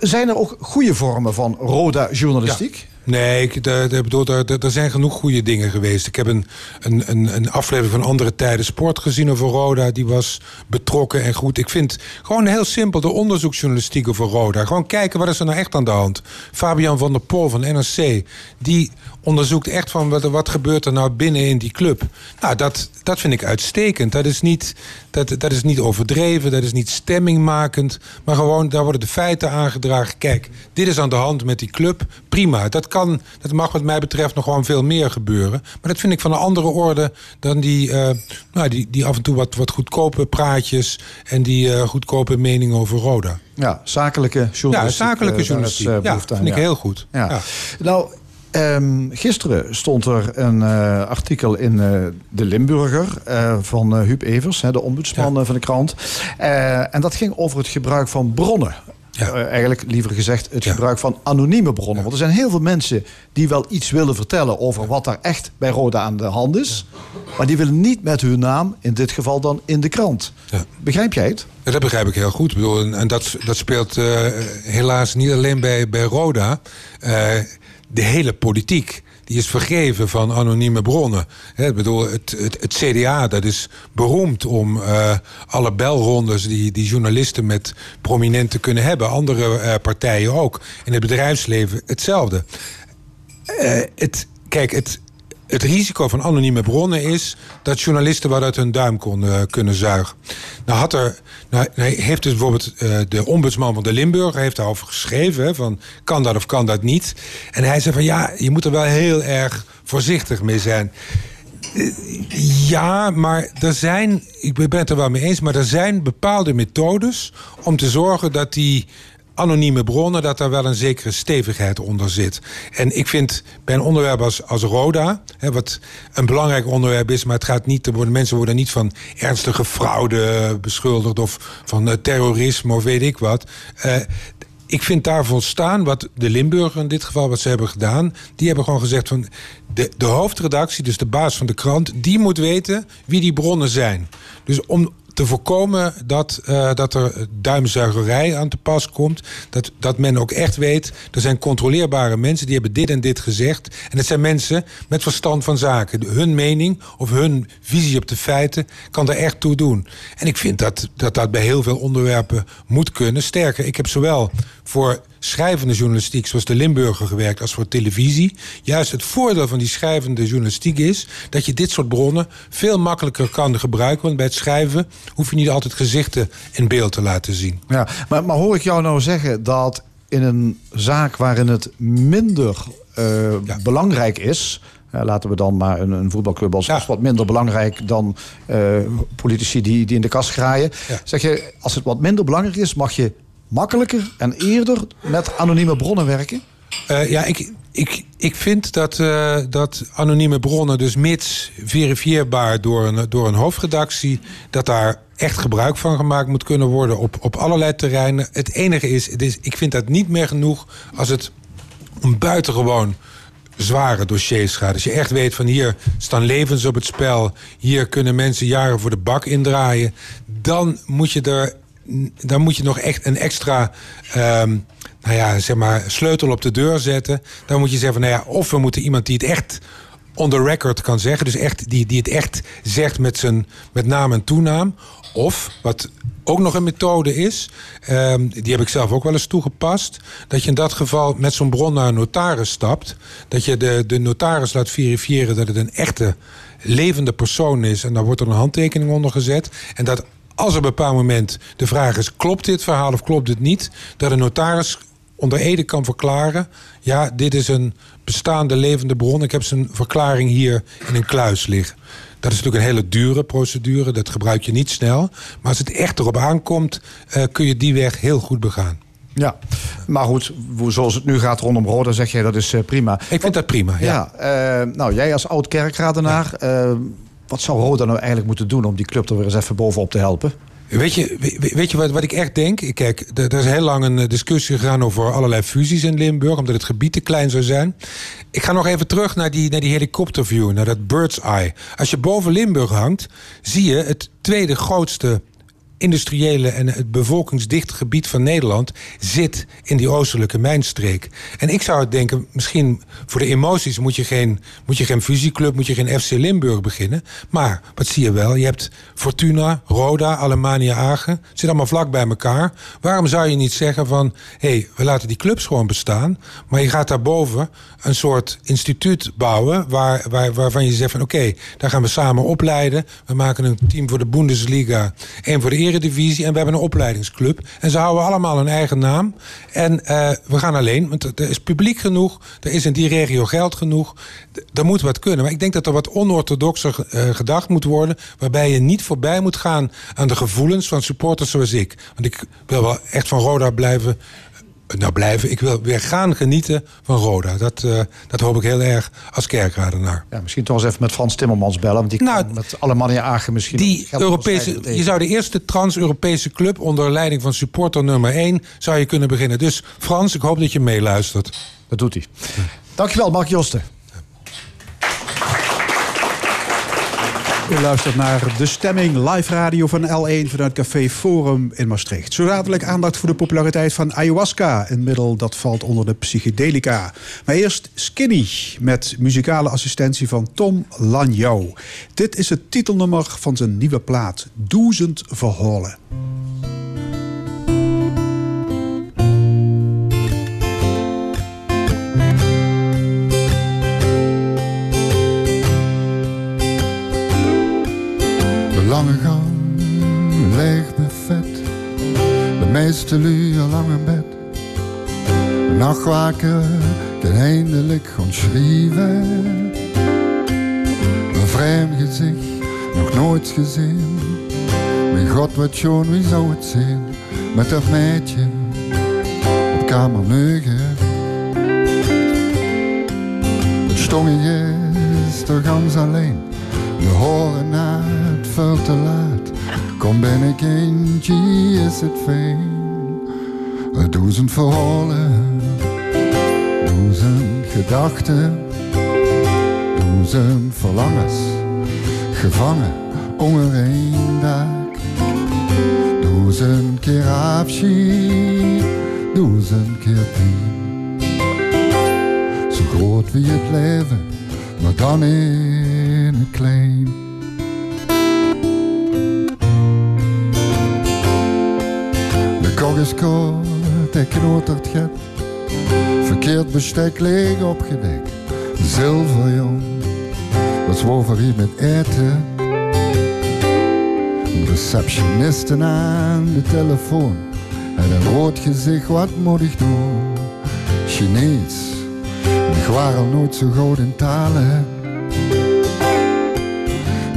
Zijn er ook goede vormen van Roda-journalistiek? Nee, ik, de, bedoel, er, zijn genoeg goede dingen geweest. Ik heb een, een, een, een aflevering van Andere Tijden Sport gezien over Roda. Die was betrokken en goed. Ik vind gewoon heel simpel de onderzoeksjournalistiek over Roda. Gewoon kijken, wat is er nou echt aan de hand? Fabian van der Pol van NRC, die onderzoekt echt van wat, wat gebeurt er nou binnen in die club. Nou, dat, dat vind ik uitstekend. Dat is, niet, dat, dat is niet overdreven, dat is niet stemmingmakend. Maar gewoon, daar worden de feiten aangedragen. Kijk, dit is aan de hand met die club. Prima, dat, kan, dat mag wat mij betreft nog gewoon veel meer gebeuren. Maar dat vind ik van een andere orde dan die, eh, nou, die, die af en toe wat, wat goedkope praatjes... en die eh, goedkope meningen over Roda. Ja, zakelijke Ja, journalistiek. zakelijke eh, daar is, journalistiek. ja, vind ik ja. heel goed. Ja. Ja. Nou, ehm, gisteren stond er een eh, artikel in eh, de Limburger eh, van Huub Evers, hè, de ombudsman Ja. van de krant. En dat ging over het gebruik van bronnen. Ja. Eigenlijk liever gezegd het Ja. gebruik van anonieme bronnen. Want er zijn heel veel mensen die wel iets willen vertellen over wat daar echt bij Roda aan de hand is. Maar die willen niet met hun naam, in dit geval dan in de krant. Ja. Begrijp jij het? Dat begrijp ik heel goed. Ik bedoel, en dat, dat speelt helaas niet alleen bij, bij Roda. De hele politiek die is vergeven van anonieme bronnen. Bedoel, het, het, het CDA dat is beroemd om eh, alle belrondes die, die journalisten met prominenten kunnen hebben. Andere eh, partijen ook. In het bedrijfsleven hetzelfde. Eh, het, kijk, het, het risico van anonieme bronnen is dat journalisten wat uit hun duim konden, kunnen zuigen. Nou, had er, nou heeft dus bijvoorbeeld eh, de ombudsman van de Limburg heeft daarover geschreven: van kan dat of kan dat niet. En hij zei van ja, je moet er wel heel erg voorzichtig mee zijn. Eh, Ja, maar er zijn, ik ben het er wel mee eens, maar er zijn bepaalde methodes om te zorgen dat die anonieme bronnen, dat daar wel een zekere stevigheid onder zit. En ik vind bij een onderwerp als, als Roda, hè, wat een belangrijk onderwerp is, maar het gaat niet, worden, mensen worden niet van ernstige fraude beschuldigd of van eh, terrorisme of weet ik wat. Eh, ik vind daar volstaan wat de Limburger in dit geval, wat ze hebben gedaan. Die hebben gewoon gezegd van de, de hoofdredactie, dus de baas van de krant, die moet weten wie die bronnen zijn. Dus om te voorkomen dat, eh, dat er duimzuigerij aan te pas komt. Dat, dat men ook echt weet, er zijn controleerbare mensen die hebben dit en dit gezegd. En het zijn mensen met verstand van zaken. Hun mening of hun visie op de feiten kan er echt toe doen. En ik vind dat dat, dat bij heel veel onderwerpen moet kunnen. Sterker, ik heb zowel voor schrijvende journalistiek, zoals de Limburger gewerkt, als voor televisie. Juist het voordeel van die schrijvende journalistiek is dat je dit soort bronnen veel makkelijker kan gebruiken. Want bij het schrijven hoef je niet altijd gezichten in beeld te laten zien. Ja, maar, maar hoor ik jou nou zeggen dat in een zaak waarin het minder uh, belangrijk is. Uh, laten we dan maar een, een voetbalclub als, ja. wat minder belangrijk dan uh, politici die, die in de kast graaien. Ja. Zeg je, als het wat minder belangrijk is, mag je makkelijker en eerder met anonieme bronnen werken? Uh, ja, ik, ik, ik vind dat, uh, dat anonieme bronnen, dus mits verifieerbaar door een, door een hoofdredactie, dat daar echt gebruik van gemaakt moet kunnen worden op, op allerlei terreinen. Het enige is, het is, ik vind dat niet meer genoeg als het om buitengewoon zware dossiers gaat. Als je echt weet van hier staan levens op het spel, hier kunnen mensen jaren voor de bak indraaien, dan moet je er dan moet je nog echt een extra um, nou ja, zeg maar, sleutel op de deur zetten. Dan moet je zeggen van, nou ja, of we moeten iemand die het echt on the record kan zeggen. Dus echt, die, die het echt zegt met zijn met naam en toenaam. Of, wat ook nog een methode is, um, die heb ik zelf ook wel eens toegepast. Dat je in dat geval met zo'n bron naar een notaris stapt. Dat je de, de notaris laat verifiëren dat het een echte levende persoon is. En daar wordt er een handtekening onder gezet. En dat als er op een bepaald moment de vraag is: klopt dit verhaal of klopt dit niet? Dat een notaris onder ede kan verklaren: ja, dit is een bestaande levende bron. Ik heb zijn verklaring hier in een kluis liggen. Dat is natuurlijk een hele dure procedure, dat gebruik je niet snel. Maar als het echt erop aankomt, uh, kun je die weg heel goed begaan. Ja, maar goed, zoals het nu gaat rondom Roda, zeg jij dat is uh, prima. Ik vind dat prima, ja. ja uh, nou, jij als oud-kerkradenaar, ja. Wat zou Roda nou eigenlijk moeten doen om die club er weer eens even bovenop te helpen? Weet je, weet je wat, wat ik echt denk? Kijk, er is heel lang een discussie gegaan over allerlei fusies in Limburg, omdat het gebied te klein zou zijn. Ik ga nog even terug naar die, naar die helikopterview, naar dat bird's eye. Als je boven Limburg hangt, zie je het tweede grootste industriële en het bevolkingsdichte gebied van Nederland zit in die oostelijke mijnstreek. En ik zou denken, misschien voor de emoties moet je geen, moet je geen fusieclub, moet je geen FC Limburg beginnen. Maar wat zie je wel? Je hebt Fortuna, Roda, Alemania Agen. Het zit allemaal vlak bij elkaar. Waarom zou je niet zeggen van hé, hey, we laten die clubs gewoon bestaan. Maar je gaat daarboven een soort instituut bouwen waar, waar, waarvan je zegt van oké, daar gaan we samen opleiden. We maken een team voor de Bundesliga, één voor de Eredivisie en we hebben een opleidingsclub. En ze houden allemaal een eigen naam. En uh, we gaan alleen, want er is publiek genoeg, er is in die regio geld genoeg. Er moet wat kunnen. Maar ik denk dat er wat onorthodoxer uh, gedacht moet worden, waarbij je niet voorbij moet gaan aan de gevoelens van supporters zoals ik. Want ik wil wel echt van Roda blijven nou blijven. Ik wil weer gaan genieten van Roda. Dat, uh, dat hoop ik heel erg als kerkradenaar. Ja, misschien toch eens even met Frans Timmermans bellen. Want die nou, kan met alle mannen Agen misschien... Die Europese, je zou de eerste trans-Europese club... onder leiding van supporter nummer 1 zou je kunnen beginnen. Dus Frans, ik hoop dat je meeluistert. Dat doet hij. Dankjewel, Mark Josten. U luistert naar De Stemming, live radio van L1 vanuit Café Forum in Maastricht. Zo dadelijk aandacht voor de populariteit van ayahuasca, een middel dat valt onder de psychedelica. Maar eerst Skinny met muzikale assistentie van Tom Lanjou. Dit is het titelnummer van zijn nieuwe plaat, Duizend Verholen. Lange gang, leeg buffet. De meeste al lang in bed. Nachtwaker kan eindelijk gaan schrijven. Een vreemd gezicht, nog nooit gezien. Mijn god, wat schoon, wie zou het zijn? Met dat meidje op kamer 9. Het stongetje is toch ganz alleen. We horen naar veel te laat. Kom ben ik eentje, is het fijn. Duizend verhalen, duizend gedachten, duizend verlangens. Gevangen onder één dak. Duizend keer afschied, duizend keer pijn. Zo groot wie het leven, maar dan in het klein. Kog is kort, hij knotert get. Verkeerd bestek leeg opgedekt. Zilverjong, dat is voor iets met eten. Receptionisten aan de telefoon. En een rood gezicht, wat moet ik doen? Chinees, ik waren nooit zo goed in talen.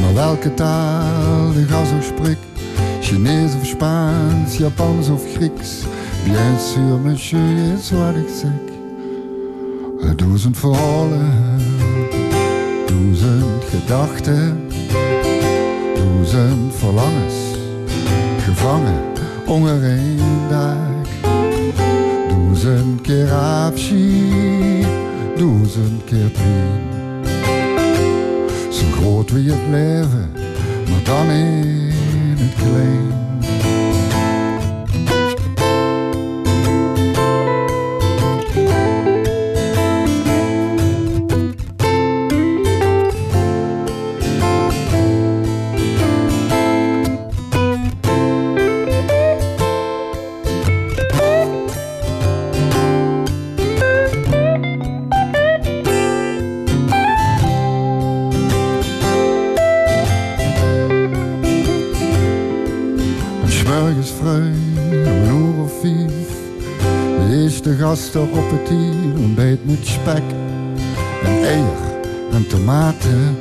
Maar welke taal de gas ook spreekt? Chinees of Spaans, Japans of Grieks. Bien sûr, monsieur, is wat ik zeg. Duizend verhalen, duizend gedachten, duizend verlangens. Gevangen onder één dak. Duizend keer afschied, duizend keer pijn. Zo groot wie het leven, maar dan in het klein. En s'morgens vrij, om een uur of vijf. De eerste gasten op het een beet met spek. En eier en tomaten.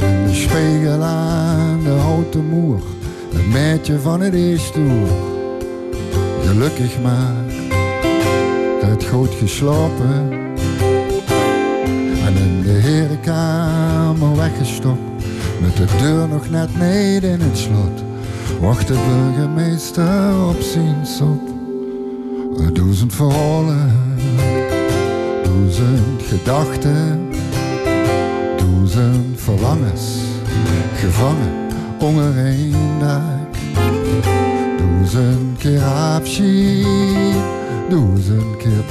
En de spiegel aan de houten moer. Een meidje van het eerste uur. Gelukkig maar, dat goed geslapen. En in de herenkamer weggestopt. Met de deur nog net niet in het slot. Wacht de burgemeester op zijn sop. Duizend verhalen, duizend gedachten, duizend verlangens. Gevangen onder één dak. Duizend keer afschied, duizend keer.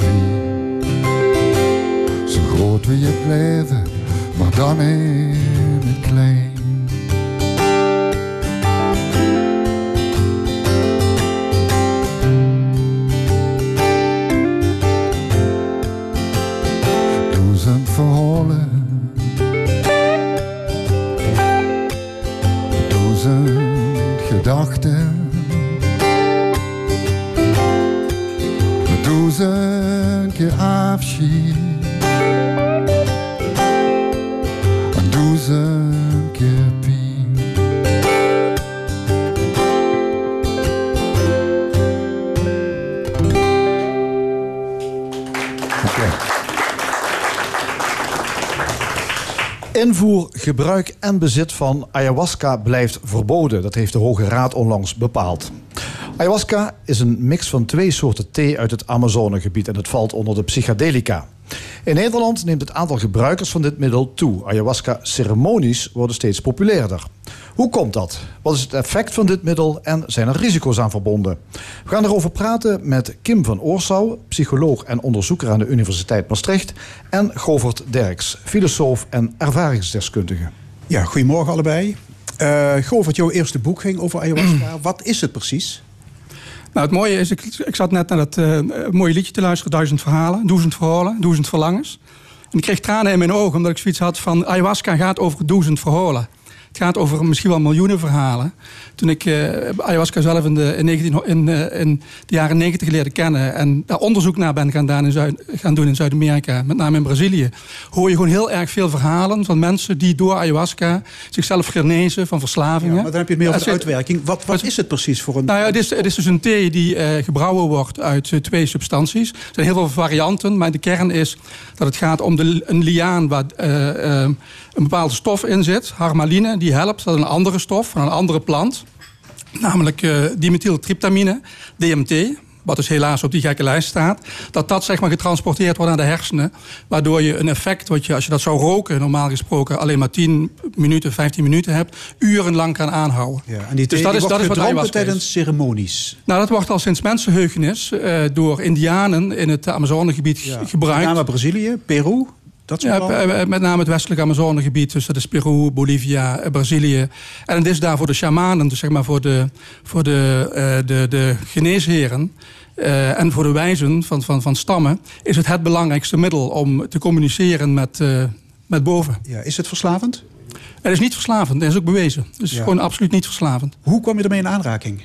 Zo groot wie het leven, maar dan in het klein. Invoer, gebruik en bezit van ayahuasca blijft verboden. Dat heeft de Hoge Raad onlangs bepaald. Ayahuasca is een mix van twee soorten thee uit het Amazonegebied en het valt onder de psychedelica. In Nederland neemt het aantal gebruikers van dit middel toe. Ayahuasca-ceremonies worden steeds populairder. Hoe komt dat? Wat is het effect van dit middel en zijn er risico's aan verbonden? We gaan erover praten met Kim van Oorsouw, psycholoog en onderzoeker aan de Universiteit Maastricht, en Govert Derks, filosoof en ervaringsdeskundige. Ja, goedemorgen allebei. Eh Govert, jouw eerste boek ging over ayahuasca. Wat is het precies? Nou, het mooie is, ik, ik zat net naar dat eh, mooie liedje te luisteren, Duizend Verhalen, Duizend Verhalen, Duizend Verlangens. En ik kreeg tranen in mijn ogen, omdat ik zoiets had van, ayahuasca gaat over duizend verhalen. Het gaat over misschien wel miljoenen verhalen. Toen ik eh, ayahuasca zelf in de, in, 19, in, eh, in de jaren 90 leerde kennen en daar onderzoek naar ben gaan, doen in Zuid, gaan doen in Zuid-Amerika, met name in Brazilië, hoor je gewoon heel erg veel verhalen van mensen die door ayahuasca zichzelf genezen van verslavingen. Ja, maar dan heb je het meer over de Er uitwerking. Wat, wat is het precies voor een... nou ja, het is, het is dus een thee die eh, gebrouwen wordt uit twee substanties. Er zijn heel veel varianten, maar de kern is dat het gaat om de, een liaan waar eh, eh, een bepaalde stof in zit, harmaline, die helpt. Dat is een andere stof van een andere plant, namelijk eh dimethyltryptamine, DMT. wat dus helaas op die gekke lijst staat, dat dat zeg maar getransporteerd wordt naar de hersenen, waardoor je een effect, wat je als je dat zou roken, normaal gesproken alleen maar 10 minuten, 15 minuten hebt, urenlang kan aanhouden. Ja, en die dus dat is, dat is wat ayahuasca tijdens ceremonies. Nou, dat wordt al sinds mensenheugenis uh, door Indianen in het Amazonegebied ja. gebruikt. Met name Brazilië, Peru. Dat ja, eh, met name het westelijke Amazonegebied, dus dat is Peru, Bolivia, eh, Brazilië. En het is daar voor de shamanen, dus zeg maar voor de, voor de, uh, de, de geneesheren uh, en voor de wijzen van, van, van stammen, is het het belangrijkste middel om te communiceren met, uh, met boven. Ja, is het verslavend? Het is niet verslavend, dat is ook bewezen. Het is ja. gewoon absoluut niet verslavend. Hoe kwam je ermee in aanraking?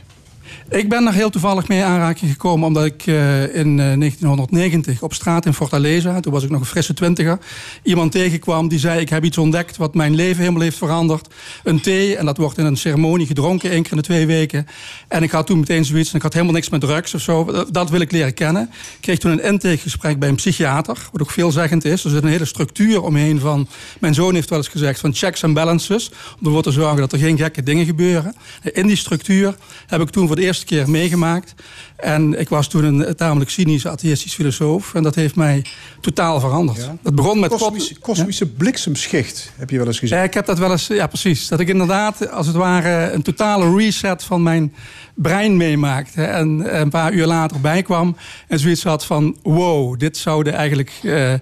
Ik ben er heel toevallig mee aanraking gekomen omdat ik uh, in uh, 1990 op straat in Fortaleza, toen was ik nog een frisse twintiger, iemand tegenkwam die zei: Ik heb iets ontdekt wat mijn leven helemaal heeft veranderd. Een thee, en dat wordt in een ceremonie gedronken, één keer in de twee weken. En ik had toen meteen zoiets, en ik had helemaal niks met drugs of zo. Dat wil ik leren kennen. Ik kreeg toen een intakegesprek bij een psychiater, wat ook veelzeggend is. Er zit een hele structuur omheen van. Mijn zoon heeft wel eens gezegd van checks en balances, om ervoor te zorgen dat er geen gekke dingen gebeuren. In die structuur heb ik toen voor de eerste keer meegemaakt. En ik was toen een tamelijk cynische atheïstisch filosoof. En dat heeft mij totaal veranderd. Ja. Dat begon met... Kosmische, kosmische ja? bliksemschicht, heb je wel eens gezien? ik heb dat wel eens... Ja, precies. Dat ik inderdaad, als het ware, een totale reset van mijn brein meemaakte. En een paar uur later bijkwam en zoiets had van... wow, dit zouden eigenlijk... Uh,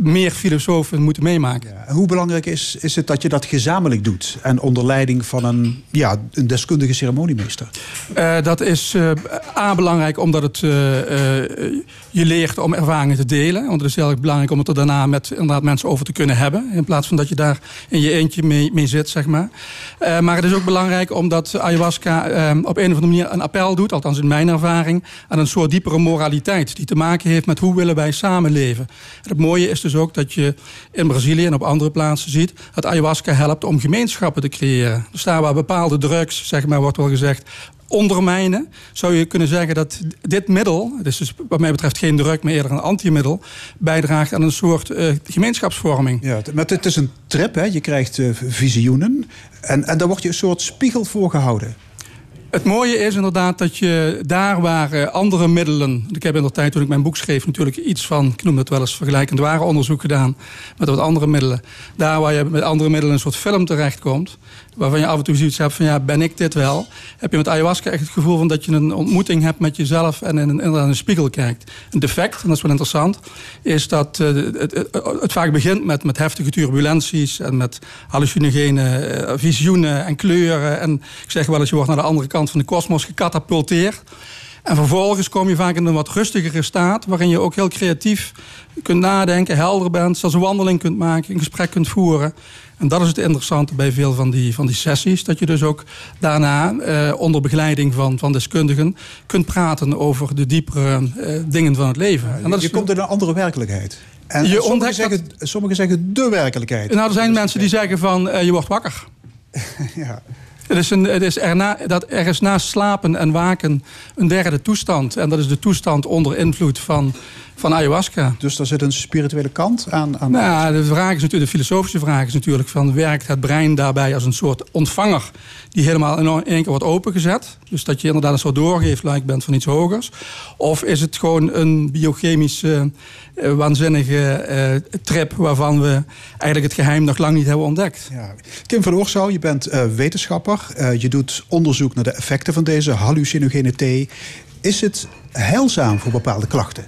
meer filosofen moeten meemaken. Ja. Hoe belangrijk is, is het dat je dat gezamenlijk doet en onder leiding van een, ja, een deskundige ceremoniemeester? Uh, dat is uh, A belangrijk omdat het uh, je leert om ervaringen te delen. Want het is heel erg belangrijk om het er daarna met inderdaad mensen over te kunnen hebben. In plaats van dat je daar in je eentje mee, mee zit, zeg maar. maar het is ook belangrijk omdat ayahuasca op een of andere manier een appel doet, althans in mijn ervaring, aan een soort diepere moraliteit die te maken heeft met hoe willen wij samenleven. En het mooie is dus ook dat je in Brazilië en op andere plaatsen ziet dat ayahuasca helpt om gemeenschappen te creëren. Dus daar waar bepaalde drugs, zeg maar, wordt wel gezegd, ondermijnen, zou je kunnen zeggen dat dit middel, is dus wat mij betreft geen drug, maar eerder een antimiddel, bijdraagt aan een soort uh, gemeenschapsvorming. Ja, maar het is een trip, hè? je krijgt uh, visioenen en, en daar wordt je een soort spiegel voor gehouden. Het mooie is inderdaad dat je daar waar andere middelen... Ik heb in de tijd toen ik mijn boek schreef natuurlijk iets van... ik noem het wel eens vergelijkend ware onderzoek gedaan... met wat andere middelen. Daar waar je met andere middelen een soort film terechtkomt waarvan je af en toe zoiets hebt van ja, ben ik dit wel? Heb je met ayahuasca echt het gevoel van dat je een ontmoeting hebt met jezelf en in een, in een spiegel kijkt. Een defect, en dat is wel interessant, is dat uh, het, het, vaak begint met, met heftige turbulenties en met hallucinogene uh, visioenen en kleuren. En ik zeg wel eens, je wordt naar de andere kant van de kosmos gecatapulteerd. En vervolgens kom je vaak in een wat rustigere staat, waarin je ook heel creatief kunt nadenken, helder bent, zelfs een wandeling kunt maken, een gesprek kunt voeren. En dat is het interessante bij veel van die, van die sessies. Dat je dus ook daarna eh, onder begeleiding van, van deskundigen kunt praten over de diepere eh, dingen van het leven. En dat je komt in een andere werkelijkheid. En je sommigen, zeggen, sommigen zeggen de werkelijkheid. Nou, er zijn mensen die zeggen van uh, je wordt wakker. ja. Het is, een, het is erna, dat er is naast slapen en waken een derde toestand. En dat is de toestand onder invloed van van ayahuasca. Dus daar zit een spirituele kant aan? aan nou, de, vraag is natuurlijk, de filosofische vraag is natuurlijk van... werkt het brein daarbij als een soort ontvanger... die helemaal in één keer wordt opengezet? Dus dat je inderdaad een soort doorgeefluik bent van iets hogers? Of is het gewoon een biochemische, uh, waanzinnige uh, trip... waarvan we eigenlijk het geheim nog lang niet hebben ontdekt? Ja. Kim van Oorsouw, je bent uh, wetenschapper. je doet onderzoek naar de effecten van deze hallucinogene thee. Is het heilzaam voor bepaalde klachten?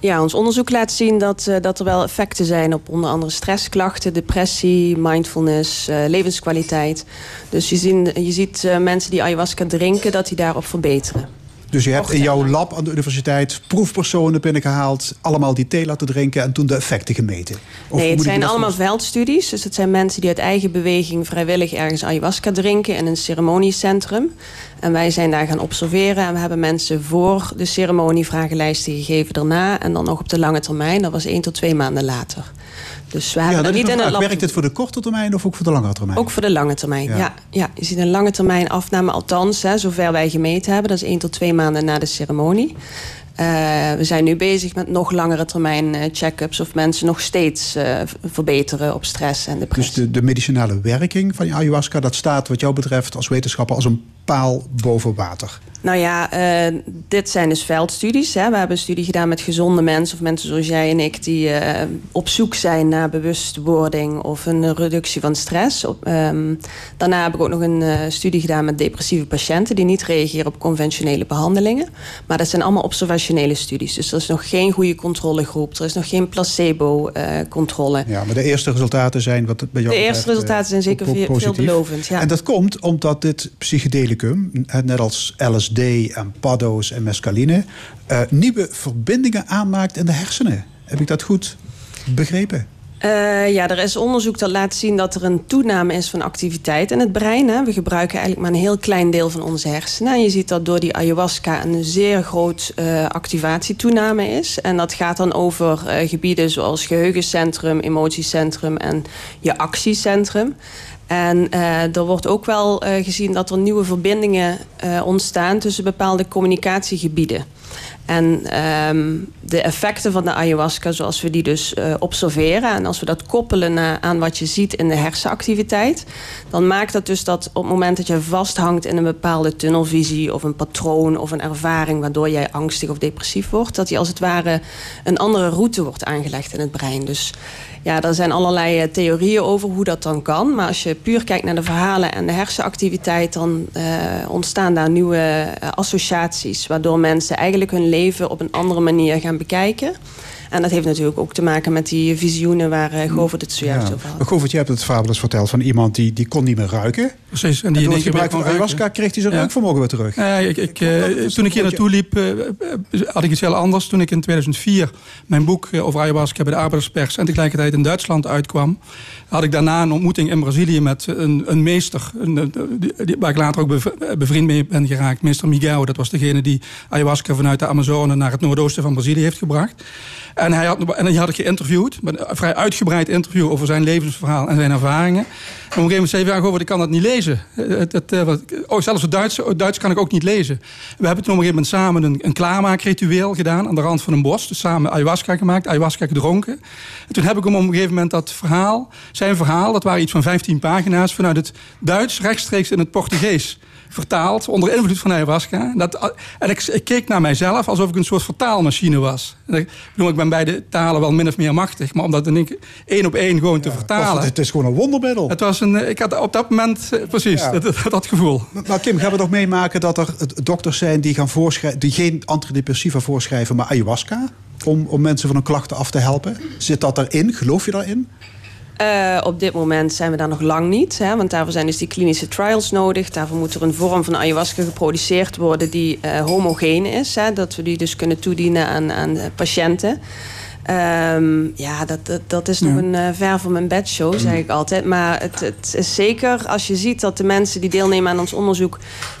Ja, ons onderzoek laat zien dat, uh, dat er wel effecten zijn op onder andere stressklachten, depressie, mindfulness, uh, levenskwaliteit. Dus je, zien, je ziet uh, mensen die ayahuasca drinken, dat die daarop verbeteren. Dus je hebt in jouw lab aan de universiteit proefpersonen binnengehaald, allemaal die thee laten drinken en toen de effecten gemeten? Of nee, het zijn allemaal veldstudies. Dus het zijn mensen die uit eigen beweging vrijwillig ergens ayahuasca drinken in een ceremoniecentrum. En wij zijn daar gaan observeren en we hebben mensen voor de ceremonie vragenlijsten gegeven daarna. En dan nog op de lange termijn, dat was één tot twee maanden later. Dus we hebben ja, niet in het lab... Werkt het voor de korte termijn of ook voor de lange termijn? Ook voor de lange termijn, ja. ja, je ziet een lange termijn afname, althans, hè, zover wij gemeten hebben. Dat is één tot twee maanden na de ceremonie. Uh, we zijn nu bezig met nog langere termijn uh, check-ups... of mensen nog steeds uh, verbeteren op stress en depressie. Dus de, de medicinale werking van ayahuasca... dat staat wat jou betreft als wetenschapper als een paal boven water? Nou ja, uh, dit zijn dus veldstudies. Hè. We hebben een studie gedaan met gezonde mensen... of mensen zoals jij en ik... die uh, op zoek zijn naar bewustwording... of een reductie van stress. Op, um, daarna heb ik ook nog een uh, studie gedaan met depressieve patiënten... die niet reageren op conventionele behandelingen. Maar dat zijn allemaal observationele studies. Dus er is nog geen goede controlegroep. Er is nog geen placebo-controle. ja, maar de eerste resultaten zijn... Wat bij jou de eerste resultaten zijn zeker veel, veelbelovend. Ja. En dat komt omdat dit net als LSD en paddo's en mescaline... Uh, nieuwe verbindingen aanmaakt in de hersenen. Heb ik dat goed begrepen? Uh, ja, er is onderzoek dat laat zien dat er een toename is van activiteit in het brein. Hè. We gebruiken eigenlijk maar een heel klein deel van onze hersenen. En je ziet dat door die ayahuasca een zeer groot uh, activatietoename is. En dat gaat dan over gebieden zoals geheugencentrum, emotiecentrum en je actiecentrum. En uh, er wordt ook wel uh, gezien dat er nieuwe verbindingen uh, ontstaan tussen bepaalde communicatiegebieden. En um, de effecten van de ayahuasca, zoals we die dus observeren... en als we dat koppelen aan wat je ziet in de hersenactiviteit... dan maakt dat dus dat op het moment dat je vasthangt in een bepaalde tunnelvisie... of een patroon of een ervaring waardoor jij angstig of depressief wordt... dat die als het ware een andere route wordt aangelegd in het brein. Dus ja, er zijn allerlei theorieën over hoe dat dan kan. Maar als je puur kijkt naar de verhalen en de hersenactiviteit... dan uh, ontstaan daar nieuwe uh, associaties... waardoor mensen eigenlijk hun leven op een andere manier gaan bekijken. En dat heeft natuurlijk ook te maken met die visioenen waar uh, Govert het zojuist ja. over had. Govert, je hebt het eens verteld van iemand die, die kon niet meer ruiken. Precies. En, die en door het gebruik van ayahuasca kreeg hij zijn ja. reukvermogen weer terug. Ja, ik, ik, uh, toen ik hier naartoe liep, uh, had ik iets heel anders. Toen ik in 2004 mijn boek over ayahuasca bij de arbeiderspers... en tegelijkertijd in Duitsland uitkwam... had ik daarna een ontmoeting in Brazilië met een, een meester... Een, die, waar ik later ook bevriend mee ben geraakt. Meester Miguel, dat was degene die ayahuasca vanuit de Amazone... naar het noordoosten van Brazilië heeft gebracht. En hij had, en die had ik geïnterviewd, een vrij uitgebreid interview over zijn levensverhaal en zijn ervaringen. En op een gegeven moment zei hij, ja, ik kan dat niet lezen. Het, het, het, oh, zelfs het Duits, Duits kan ik ook niet lezen. We hebben toen op een gegeven moment samen een, een klaarmaakritueel gedaan aan de rand van een bos. Dus samen ayahuasca gemaakt, ayahuasca gedronken. En toen heb ik hem op een gegeven moment dat verhaal, zijn verhaal, dat waren iets van 15 pagina's, vanuit het Duits rechtstreeks in het Portugees vertaald onder invloed van ayahuasca. Dat, en ik, ik, keek naar mijzelf alsof ik een soort vertaalmachine was. Ik, bedoel, ik ben beide talen wel min of meer machtig, maar om dat één op één gewoon te ja, vertalen. Het, het, is gewoon een wondermiddel. Het was een, ik had op dat moment precies ja. dat, dat, gevoel. Maar Kim, gaan we nog meemaken dat er dokters zijn die, gaan voorschrijven, die geen antidepressiva voorschrijven, maar ayahuasca? Om, om mensen van hun klachten af te helpen. Zit dat erin? Geloof je daarin? Uh, op dit moment zijn we daar nog lang niet. Hè, want daarvoor zijn dus die klinische trials nodig. Daarvoor moet er een vorm van ayahuasca geproduceerd worden die uh, homogeen is. Hè, dat we die dus kunnen toedienen aan, aan patiënten. Um, ja, dat, dat, dat is nog een uh, ver van mijn bedshow, zeg ik altijd. Maar het, het is zeker als je ziet dat de mensen die deelnemen aan ons onderzoek...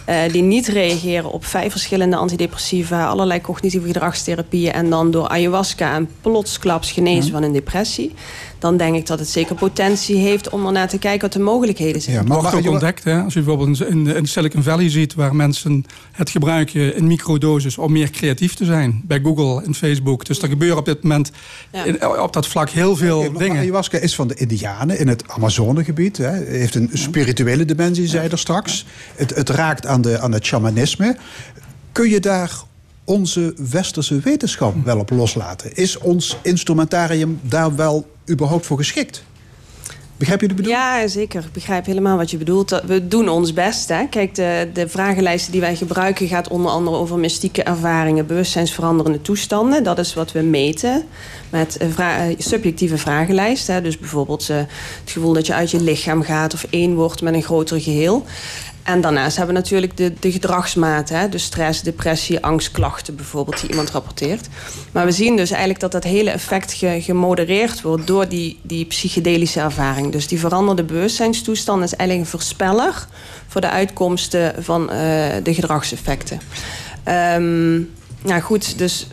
Uh, die niet reageren op vijf verschillende antidepressiva... allerlei cognitieve gedragstherapieën... en dan door ayahuasca en plotsklaps genezen ja. van een depressie... dan denk ik dat het zeker potentie heeft om ernaar te kijken... wat de mogelijkheden zijn. Ja, maar wordt ook ontdekt, hè? als je bijvoorbeeld in, in Silicon Valley ziet... waar mensen het gebruiken in microdosis om meer creatief te zijn. Bij Google en Facebook. Dus er gebeuren op dit moment ja. in, op dat vlak heel veel ja, dingen. Ayahuasca is van de Indianen in het Amazonegebied. Hè. Het heeft een spirituele dimensie, zei er straks. Het, het raakt aan, de, aan het shamanisme. Kun je daar onze westerse wetenschap wel op loslaten? Is ons instrumentarium daar wel überhaupt voor geschikt? Begrijp je de bedoeling? Ja, zeker. Ik begrijp helemaal wat je bedoelt. We doen ons best. Hè. Kijk, de, de vragenlijsten die wij gebruiken... gaat onder andere over mystieke ervaringen... bewustzijnsveranderende toestanden. Dat is wat we meten met vra subjectieve vragenlijst. Hè. Dus bijvoorbeeld uh, het gevoel dat je uit je lichaam gaat... of één wordt met een groter geheel. En daarnaast hebben we natuurlijk de, de gedragsmaten. Hè? Dus stress, depressie, angstklachten bijvoorbeeld die iemand rapporteert. Maar we zien dus eigenlijk dat dat hele effect ge, gemodereerd wordt... door die, die psychedelische ervaring. Dus die veranderde bewustzijnstoestand is eigenlijk een voorspeller... voor de uitkomsten van uh, de gedragseffecten. Um, nou goed, dus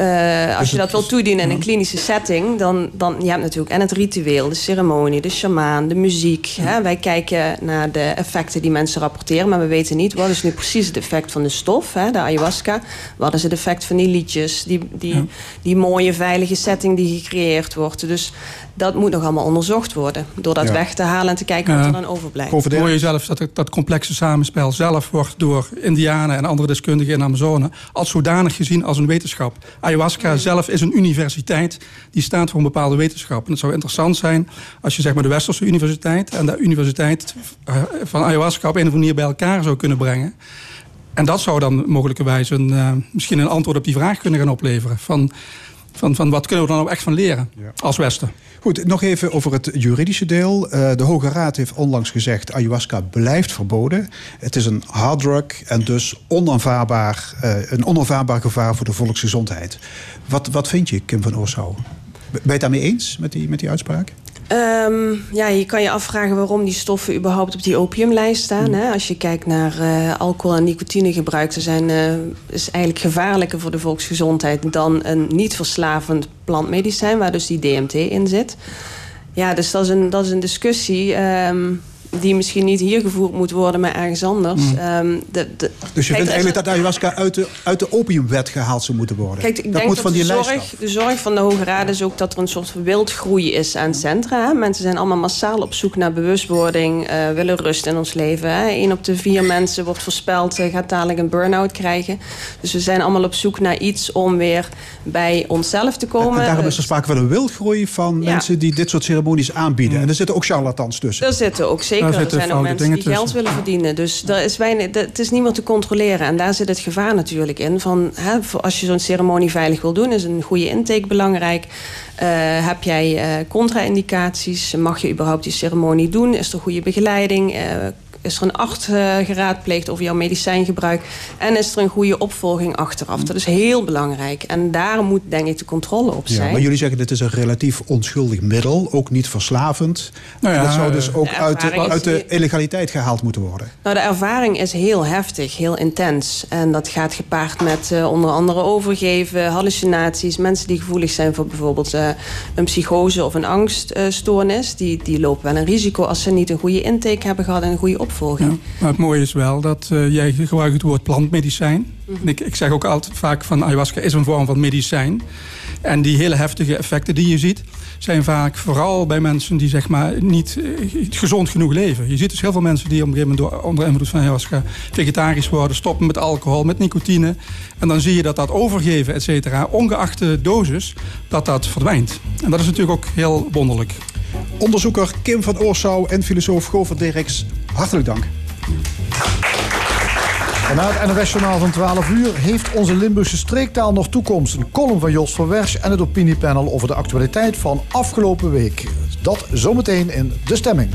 uh, als je dat wil toedienen in een klinische setting, dan, dan je hebt natuurlijk en het ritueel, de ceremonie, de shamaan, de muziek. Hè? Wij kijken naar de effecten die mensen rapporteren, maar we weten niet wat is nu precies het effect van de stof, hè? de ayahuasca. Wat is het effect van die liedjes, die, die, ja. die mooie veilige setting die gecreëerd wordt. Dus Dat moet nog allemaal onderzocht worden. Door dat Ja. weg te halen en te kijken wat er dan overblijft. Het mooie zelf dat het- dat complexe samenspel zelf wordt door Indianen en andere deskundigen in Amazone als zodanig gezien als een wetenschap. Ayahuasca zelf is een universiteit die staat voor een bepaalde wetenschap. En het zou interessant zijn als je zeg maar de Westerse universiteit en de universiteit eh, van ayahuasca op een of andere manier bij elkaar zou kunnen brengen. En dat zou dan mogelijkerwijs een, eh, misschien een antwoord op die vraag kunnen gaan opleveren. Van, van, van wat kunnen we er nou echt van leren als Westen? Goed, nog even over het juridische deel. Eh, de Hoge Raad heeft onlangs gezegd... ayahuasca blijft verboden. Het is een harddrug en dus onaanvaardbaar, eh, een onaanvaardbaar gevaar voor de volksgezondheid. Wat, wat vind je, Kim van Oorsouw? Ben je het daarmee eens met die, met die uitspraak? Ehm, ja, je kan je afvragen waarom die stoffen überhaupt op die opiumlijst staan. Hè? Als je kijkt naar eh, alcohol- en nicotinegebruik, ze zijn eh, is eigenlijk gevaarlijker voor de volksgezondheid dan een niet verslavend plantmedicijn, waar dus die DMT in zit. Ja, dus dat is een, dat is een discussie ehm, die misschien niet hier gevoerd moet worden, maar ergens anders. Mm. Ehm, de, de, Dus je Kijk, vindt eigenlijk dat ayahuasca uit de, uit de opiumwet gehaald zou moeten worden? Kijk, ik dat denk moet dat van die de, lijst zorg, af. de zorg van de Hoge Raad is ook dat er een soort wildgroei is aan centra. Hè. Mensen zijn allemaal massaal op zoek naar bewustwording, eh, willen rust in ons leven. Hè. Eén op de vier mensen wordt voorspeld, eh, gaat dadelijk een burn-out krijgen. Dus we zijn allemaal op zoek naar iets om weer bij onszelf te komen. En daarom is er sprake van een wildgroei van Ja. mensen die dit soort ceremonies aanbieden. En er zitten ook charlatans tussen. Er zitten ook zeker. Er zijn ook mensen die geld willen verdienen. Dus er is weinig, dat- het is niet meer te controleren. En daar zit het gevaar natuurlijk in. Van, hè, als je zo'n ceremonie veilig wil doen, is een goede intake belangrijk. Eh, heb jij eh contra-indicaties? Mag je überhaupt die ceremonie doen? Is er goede begeleiding? Eh, is er een arts eh, geraadpleegd over jouw medicijngebruik? En is er een goede opvolging achteraf? Dat is heel belangrijk. En daar moet denk ik de controle op Ja, zijn. maar jullie zeggen dit is een relatief onschuldig middel, ook niet verslavend. Nou ja, dat zou dus ook de uit de, is uit de illegaliteit gehaald moeten worden. Nou, de ervaring is heel heftig, heel intens. En dat gaat gepaard met eh, onder andere overgeven, hallucinaties. Mensen die gevoelig zijn voor bijvoorbeeld eh, een psychose of een angststoornis... die, die lopen wel een risico als ze niet een goede intake hebben gehad... en een goede opvolging. Maar het mooie is wel dat eh, jij gebruikt het woord plantmedicijn. En ik, ik zeg ook altijd vaak van ayahuasca is een vorm van medicijn. En die hele heftige effecten die je ziet... zijn vaak vooral bij mensen die zeg maar niet eh, gezond genoeg leven. Je ziet dus heel veel mensen die op een gegeven moment... door, onder invloed van ayahuasca vegetarisch worden... stoppen met alcohol, met nicotine. En dan zie je dat dat overgeven, et cetera... ongeacht de dosis, dat dat verdwijnt. En dat is natuurlijk ook heel wonderlijk. Onderzoeker Kim van Oorsouw en filosoof Govert Dirks, hartelijk dank. En na het NOS-journaal van 12 uur heeft onze Limburgse streektaal nog toekomst. Een column van Jos van Wersch en het opiniepanel over de actualiteit van afgelopen week. Dat zometeen in De Stemming.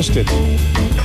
Wat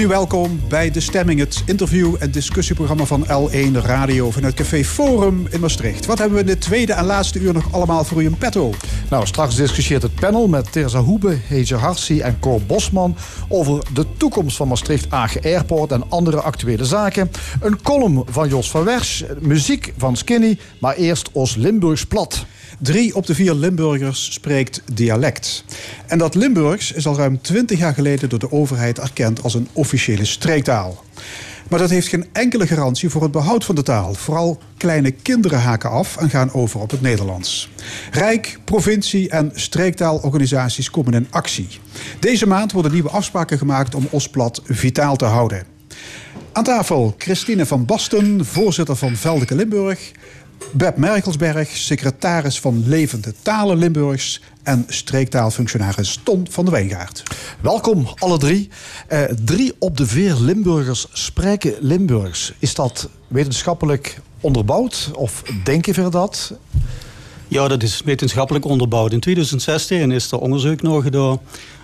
Opnieuw welkom bij De Stemming, het interview- en discussieprogramma van L1 Radio vanuit Café Forum in Maastricht. Wat hebben we in de tweede en laatste uur nog allemaal voor u in petto? Nou, straks discussieert het panel met Teresa Hoebe, Heze Harsi en Cor Bosman over de toekomst van Maastricht Agen Airport en andere actuele zaken. Een column van Jos van Wersch, muziek van Skinny, maar eerst Os Limburgs plat. Drie op de vier Limburgers spreekt dialect. En dat Limburgs is al ruim 20 jaar geleden door de overheid erkend als een officiële streektaal. Maar dat heeft geen enkele garantie voor het behoud van de taal. Vooral kleine kinderen haken af en gaan over op het Nederlands. Rijk, provincie en streektaalorganisaties komen in actie. Deze maand worden nieuwe afspraken gemaakt om Osplat vitaal te houden. Aan tafel Christine van Basten, voorzitter van Veldeke Limburg. Beb Merkelsberg, secretaris van Levende Talen Limburgs. En streektaalfunctionaris Ton van de Wijngaard. Welkom, alle drie. Eh, drie op de vier Limburgers spreken Limburgs. Is dat wetenschappelijk onderbouwd of denken we dat? Ja, dat is wetenschappelijk onderbouwd. In 2016 is er onderzoek nog gedaan.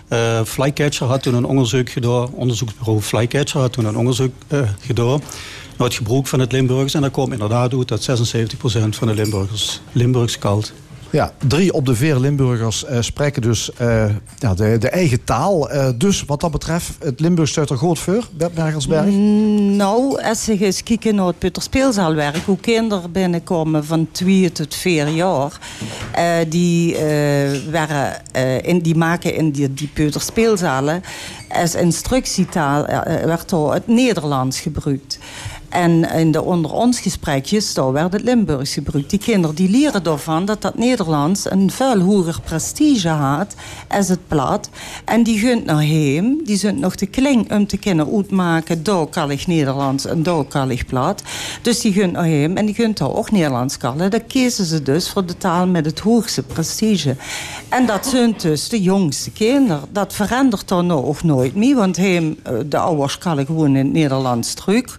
Uh, Flycatcher had toen een onderzoek gedaan. Onderzoeksbureau Flycatcher had toen een onderzoek uh, gedaan naar het gebruik van het Limburgs. En daar kwam inderdaad uit dat 76% van de Limburgers Limburgs kalt. Ja, drie op de vier Limburgers uh, spreken dus uh, ja, de, de, eigen taal. Uh, dus wat dat betreft, het Limburgs staat er goed voor, Bert Bergelsberg? Mm, nou, als je eens kijkt naar het Peuterspeelzaalwerk... hoe kinderen binnenkomen van twee tot vier jaar... die, in, die maken in die, die Peuterspeelzalen... als instructietaal werd er het Nederlands gebruikt. En in de onder ons gesprekjes, daar werd het Limburgs gebruikt. Die kinderen die leren ervan dat dat Nederlands een veel hoger prestige had als het plat. En die gunt naar die zijn nog te kling om te kunnen uitmaken, ik Nederlands en ik plat. Dus die gunt naar en die gunt ook Nederlands kallen. Dan kiezen ze dus voor de taal met het hoogste prestige. En dat zijn dus de jongste kinderen. Dat verandert dan nog nooit meer, want hem, de ouders kallen gewoon in het Nederlands terug.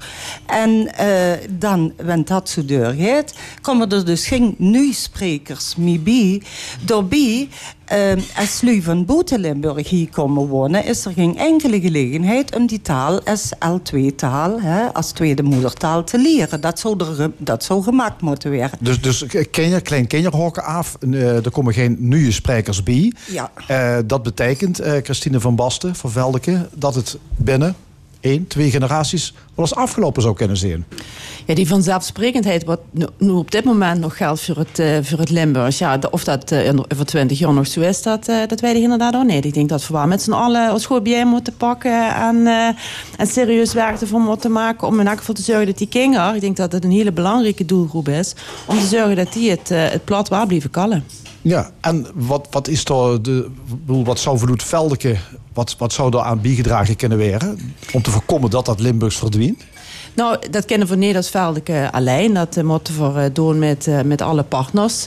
En uh, dan, wanneer dat zo doorgaat, komen er dus geen nu-sprekers meer bij. Daarbij, uh, als lui van buiten Limburg hier komen wonen, is er geen enkele gelegenheid om die taal als L2-taal, als tweede moedertaal, te leren. Dat zou, er, dat zou gemaakt moeten worden. Dus, dus kinder, klein kinderhokken af, er komen geen nieuwe sprekers bij. Ja. Uh, dat betekent, Christine van Basten van Veldeke, dat het binnen één, twee generaties wel eens afgelopen zou kunnen zien. Ja, die vanzelfsprekendheid wat nu, op dit moment nog geldt voor het, uh, voor het Limburgs. Ja, of dat uh, over twintig jaar nog zo is, dat, uh, dat weet inderdaad ook niet. Ik denk dat we met z'n allen ons goed bij moeten pakken en, en serieus werk ervan moeten maken om in elk geval te zorgen dat die kinderen, ik denk dat het een hele belangrijke doelgroep is, om te zorgen dat die het, het plat waar blijven kallen. Ja, en wat, wat is er de, wat zou Vloed Veldeke, wat, wat zou er aan bijgedragen kunnen worden om te voorkomen dat dat Limburgs verdwijnt? Nou, dat kennen we Nederlands Veldeke alleen. Dat uh, moeten we doen met, uh, met alle partners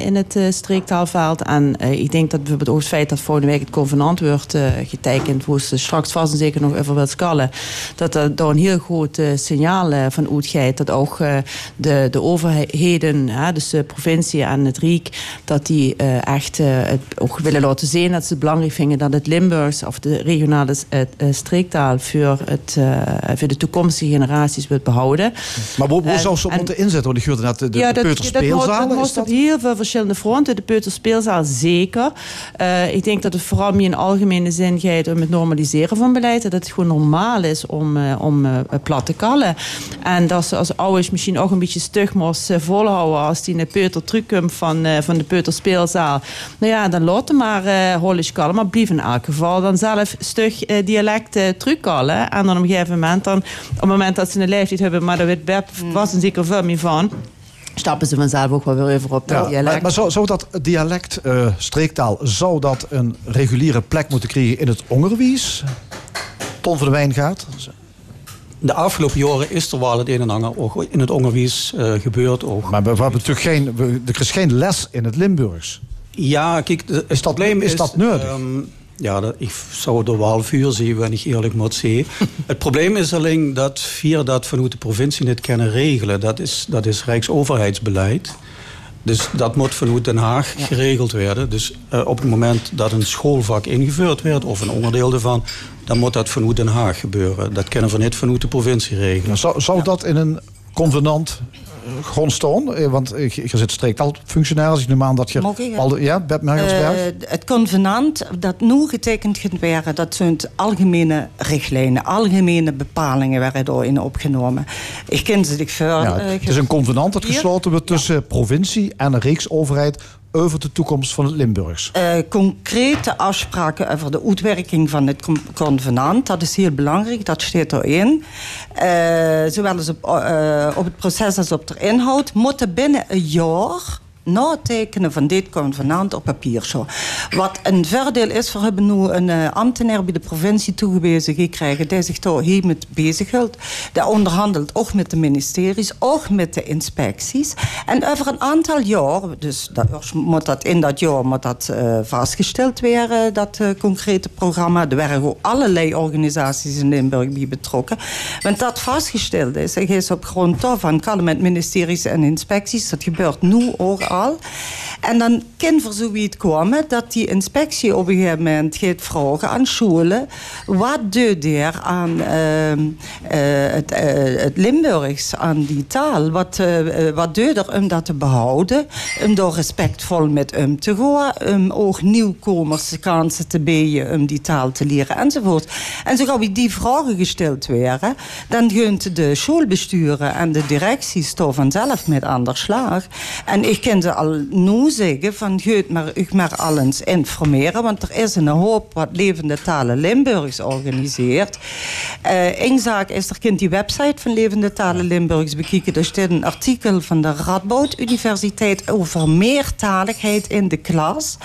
in het streektaalveld. En ik denk dat bijvoorbeeld ook het feit dat volgende week het convenant wordt getekend, hoe ze straks vast en zeker nog over wil scallen, dat er daar een heel groot signaal van uitgaat. Dat ook de, de overheden, dus de provincie en het Rijk, dat die echt het ook willen laten zien dat ze het belangrijk vinden dat het Limburgs of de regionale streektaal voor, het, voor de toekomstige generatie generaties wilt behouden. Maar hoe, hoe zou ze op moeten inzetten? Want ik hoorde net de, de, ja, de Peuterspeelzaal. Dat, dat op heel veel verschillende fronten. De Peuterspeelzaal zeker. Uh, ik denk dat het vooral meer in algemene zin gaat om het normaliseren van beleid. Dat het gewoon normaal is om, uh, om uh, plat te kallen. En dat ze als ouders misschien ook een beetje stug moest volhouden als die de peuter terugkomt van, van de Peuterspeelzaal. Nou ja, dan laten maar holisch kallen. Maar blijf in elk geval dan zelf stug dialect terugkallen. En dan op een gegeven moment, dan, op het moment dat dat ze een leeftijd hebben, maar daar weet Beb was een zeker veel meer van stappen ze vanzelf ook wel weer over op dat ja, dialect. Maar, maar zou, zou, dat dialect, uh, streektaal, zou dat een reguliere plek moeten krijgen in het onderwijs? Ton van de Wijn gaat. De afgelopen jaren is er wel het een en ander ook in het onderwijs uh, gebeurd. Ook. Maar we hebben natuurlijk geen, we, er is geen les in het Limburgs. Ja, kijk, de, is, dat, is, is dat nodig? Um, ja, dat, ik zou er wel vuur zien, wenn ik eerlijk moet zeggen. het probleem is alleen dat vier dat vanuit de provincie niet kunnen regelen. Dat is, dat is Rijksoverheidsbeleid. Dus dat moet vanuit Den Haag geregeld worden. Dus uh, op het moment dat een schoolvak ingevoerd werd, of een onderdeel ervan, dan moet dat vanuit Den Haag gebeuren. Dat kunnen we niet vanuit de provincie regelen. zou, zou dat in een convenant grondstoon? Eh, want je zit streektalfunctionaris. Ik neem aan dat je... Al, ja, Bert uh, Het convenant dat nu getekend gaat worden... dat zijn algemene richtlijnen, algemene bepalingen werden daarin opgenomen. Ik ken ze niet voor. Ja, het is een convenant dat gesloten wordt tussen provincie en de Rijksoverheid over de toekomst van het Limburgs? Uh, concrete afspraken over de uitwerking van het convenant. Dat is heel belangrijk, dat staat erin. Uh, zowel als op, uh, op het proces als op de inhoud. Moeten binnen een jaar na tekenen van dit convenant op papier. Zo. Wat een voordeel is, we hebben nu een uh, ambtenaar bij de provincie toegewezen gekregen die zich daar hiermee bezighoudt. Die onderhandelt ook met de ministeries, ook met de inspecties. En over een aantal jaar, dus dat, moet dat in dat jaar moet dat uh, vastgesteld worden, dat uh, concrete programma. Er waren ook allerlei organisaties in Limburg bij betrokken. Want dat vastgesteld is, is op grond daarvan, kan met ministeries en inspecties, dat gebeurt nu ook En dan kan voor zoiets komen dat die inspectie op een gegeven moment gaat vragen aan scholen. Wat doet er aan ehm, eh, het, eh, het Limburgs, aan die taal? Wat, eh, wat doet er om dat te behouden? Om daar respectvol met om te gaan. Om ook nieuwkomers kansen te bieden om die taal te leren enzovoort. En zo gauw die vragen gesteld werden, dan gaan de schoolbesturen en de directies toch vanzelf met aan de slag. En ik kan ze al nu zeggen van goed, maar ik maar al eens informeren, want er is een hoop wat Levende Talen Limburgs organiseert. Eh Eén zaak is, er kunt die website van Levende Talen Limburgs bekijken. Er staat een artikel van de Radboud Universiteit over meertaligheid in de klas.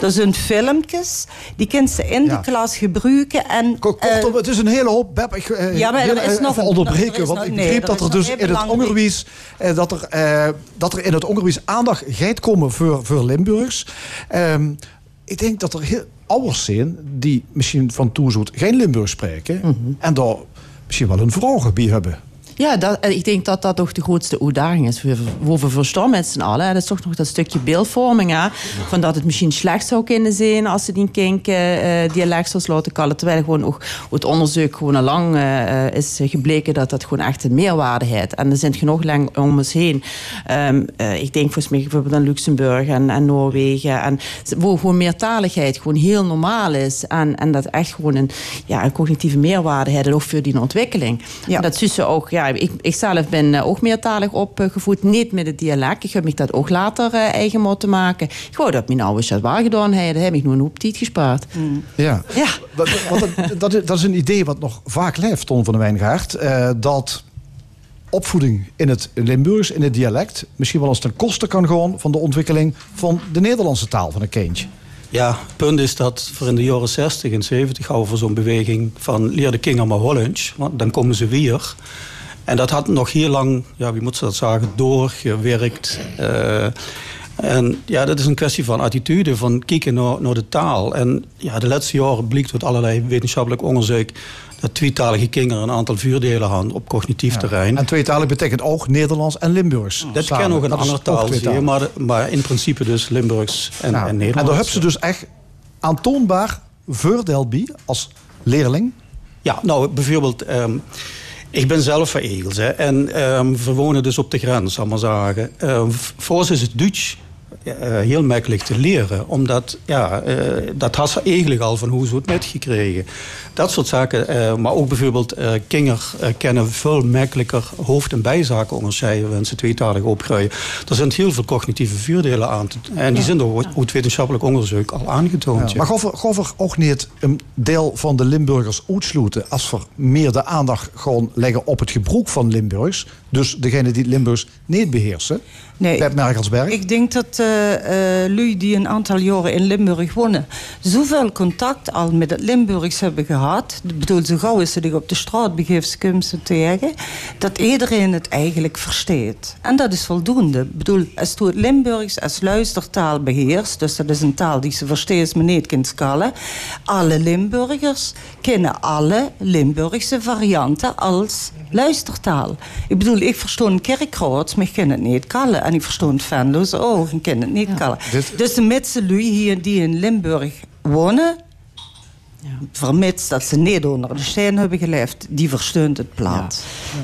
Er zijn filmpjes, die kunt ze in de klas gebruiken. En, Kortom, het is een hele hoop. Beb, ik eh, Ja, maar er is eh, nog een- onderbreken. er want nog- ik begreep er dat er dus in het onderwijs... eh, dat, er, eh, dat er in het onderwijs aandacht gaat komen voor, voor Limburgs. Ehm, ik denk dat er heel ouders zijn die misschien van toezoet geen Limburgs spreken. Mhm. En daar misschien wel een vraag bij hebben. Ja, dat, en ik denk dat dat toch de grootste uitdaging is. We, we verstaan met z'n allen. hè. Dat is toch nog dat stukje beeldvorming. Hè? Van dat het misschien slecht zou kunnen zijn als ze die kink eh, eh, dialect zou laten kallen. Terwijl gewoon ook het onderzoek gewoon al lang eh, eh, is gebleken dat dat gewoon echt een meerwaarde heeft. En er zijn genoeg lang om ons heen. Ehm, eh, ik denk volgens mij bijvoorbeeld aan Luxemburg en, en Noorwegen. En waar gewoon meertaligheid gewoon heel normaal is. En, en dat echt gewoon een, ja, een cognitieve meerwaarde heeft. Ook voor die ontwikkeling. En dat ze ook, ja, ik, ik zelf ben eh, ook meertalig opgevoed. Niet met het dialect. Ik heb me dat ook later eh, eigen moeten maken. Gewoon dat mijn ouders dat waar gedaan hebben. heb ik nu een hoop tijd gespaard. Ja. Ja. Dat, want dat, dat, is- een idee wat nog vaak leeft, Ton van de Wijngaard. eh, dat opvoeding in het Limburgs, in het dialect... misschien wel eens ten koste kan gaan van de ontwikkeling van de Nederlandse taal van een kindje. Ja, het punt is dat voor in de jaren 60 en 70 hadden we zo'n beweging van leer de kinder maar Hollands, want dan komen ze weer. En dat had nog heel lang, ja, wie moet ze dat zeggen, doorgewerkt. Eh, en ja, dat is een kwestie van attitude, van kijken naar, naar de taal. En ja, de laatste jaren blijkt uit allerlei wetenschappelijk onderzoek dat tweetalige kinderen een aantal vuurdelen hebben op cognitief terrein. En tweetalig betekent ook Nederlands en Limburgs. Dat samen. kan ook een andere taal zijn, maar, maar in principe dus Limburgs en, Nou, en en Nederlands. daar hebben ze dus echt aantoonbaar voordeel bij als leerling. Ja, nou bijvoorbeeld, ehm, ik ben zelf van Egels hè, en ehm, we wonen dus op de grens, zeggen. Ehm, v- voor ons is het Duits eh, heel makkelijk te leren, omdat ja, eh, dat had ze eigenlijk al van hoe ze het metgekregen. Dat soort zaken, eh, maar ook bijvoorbeeld eh kinderen eh, kennen veel makkelijker hoofd- en bijzaken onderscheiden wanneer ze tweetalig opgroeien. Er zijn heel veel cognitieve voordelen aan te, en die zijn door uit wetenschappelijk onderzoek al aangetoond. Ja, maar gaf er, gaf er ook niet een deel van de Limburgers uitsluiten als we meer de aandacht gewoon leggen op het gebruik van Limburgs? Dus degene die het Limburgs niet beheersen? Nee? Ik denk dat eh lui die een aantal jaren in Limburg wonen... zoveel contact al met het Limburgs hebben gehad... ik bedoel, zo gauw is ze zich op de straat begeeft, komen ze tegen... dat iedereen het eigenlijk versteekt. En dat is voldoende. Ik bedoel, als het Limburgs als luistertaal beheerst... dus dat is een taal die ze versteekt, maar niet kunt scalen... alle Limburgers kennen alle Limburgse varianten als luistertaal. Ik bedoel, ik versta een kerkraads, maar ik ken het niet kallen. En ik versta een Venlo's ook, ik ken het niet. Dit- Dus de mensen lui hier die in Limburg wonen... vermits dat ze niet onder de steen hebben geleefd... die versteunt het plaats.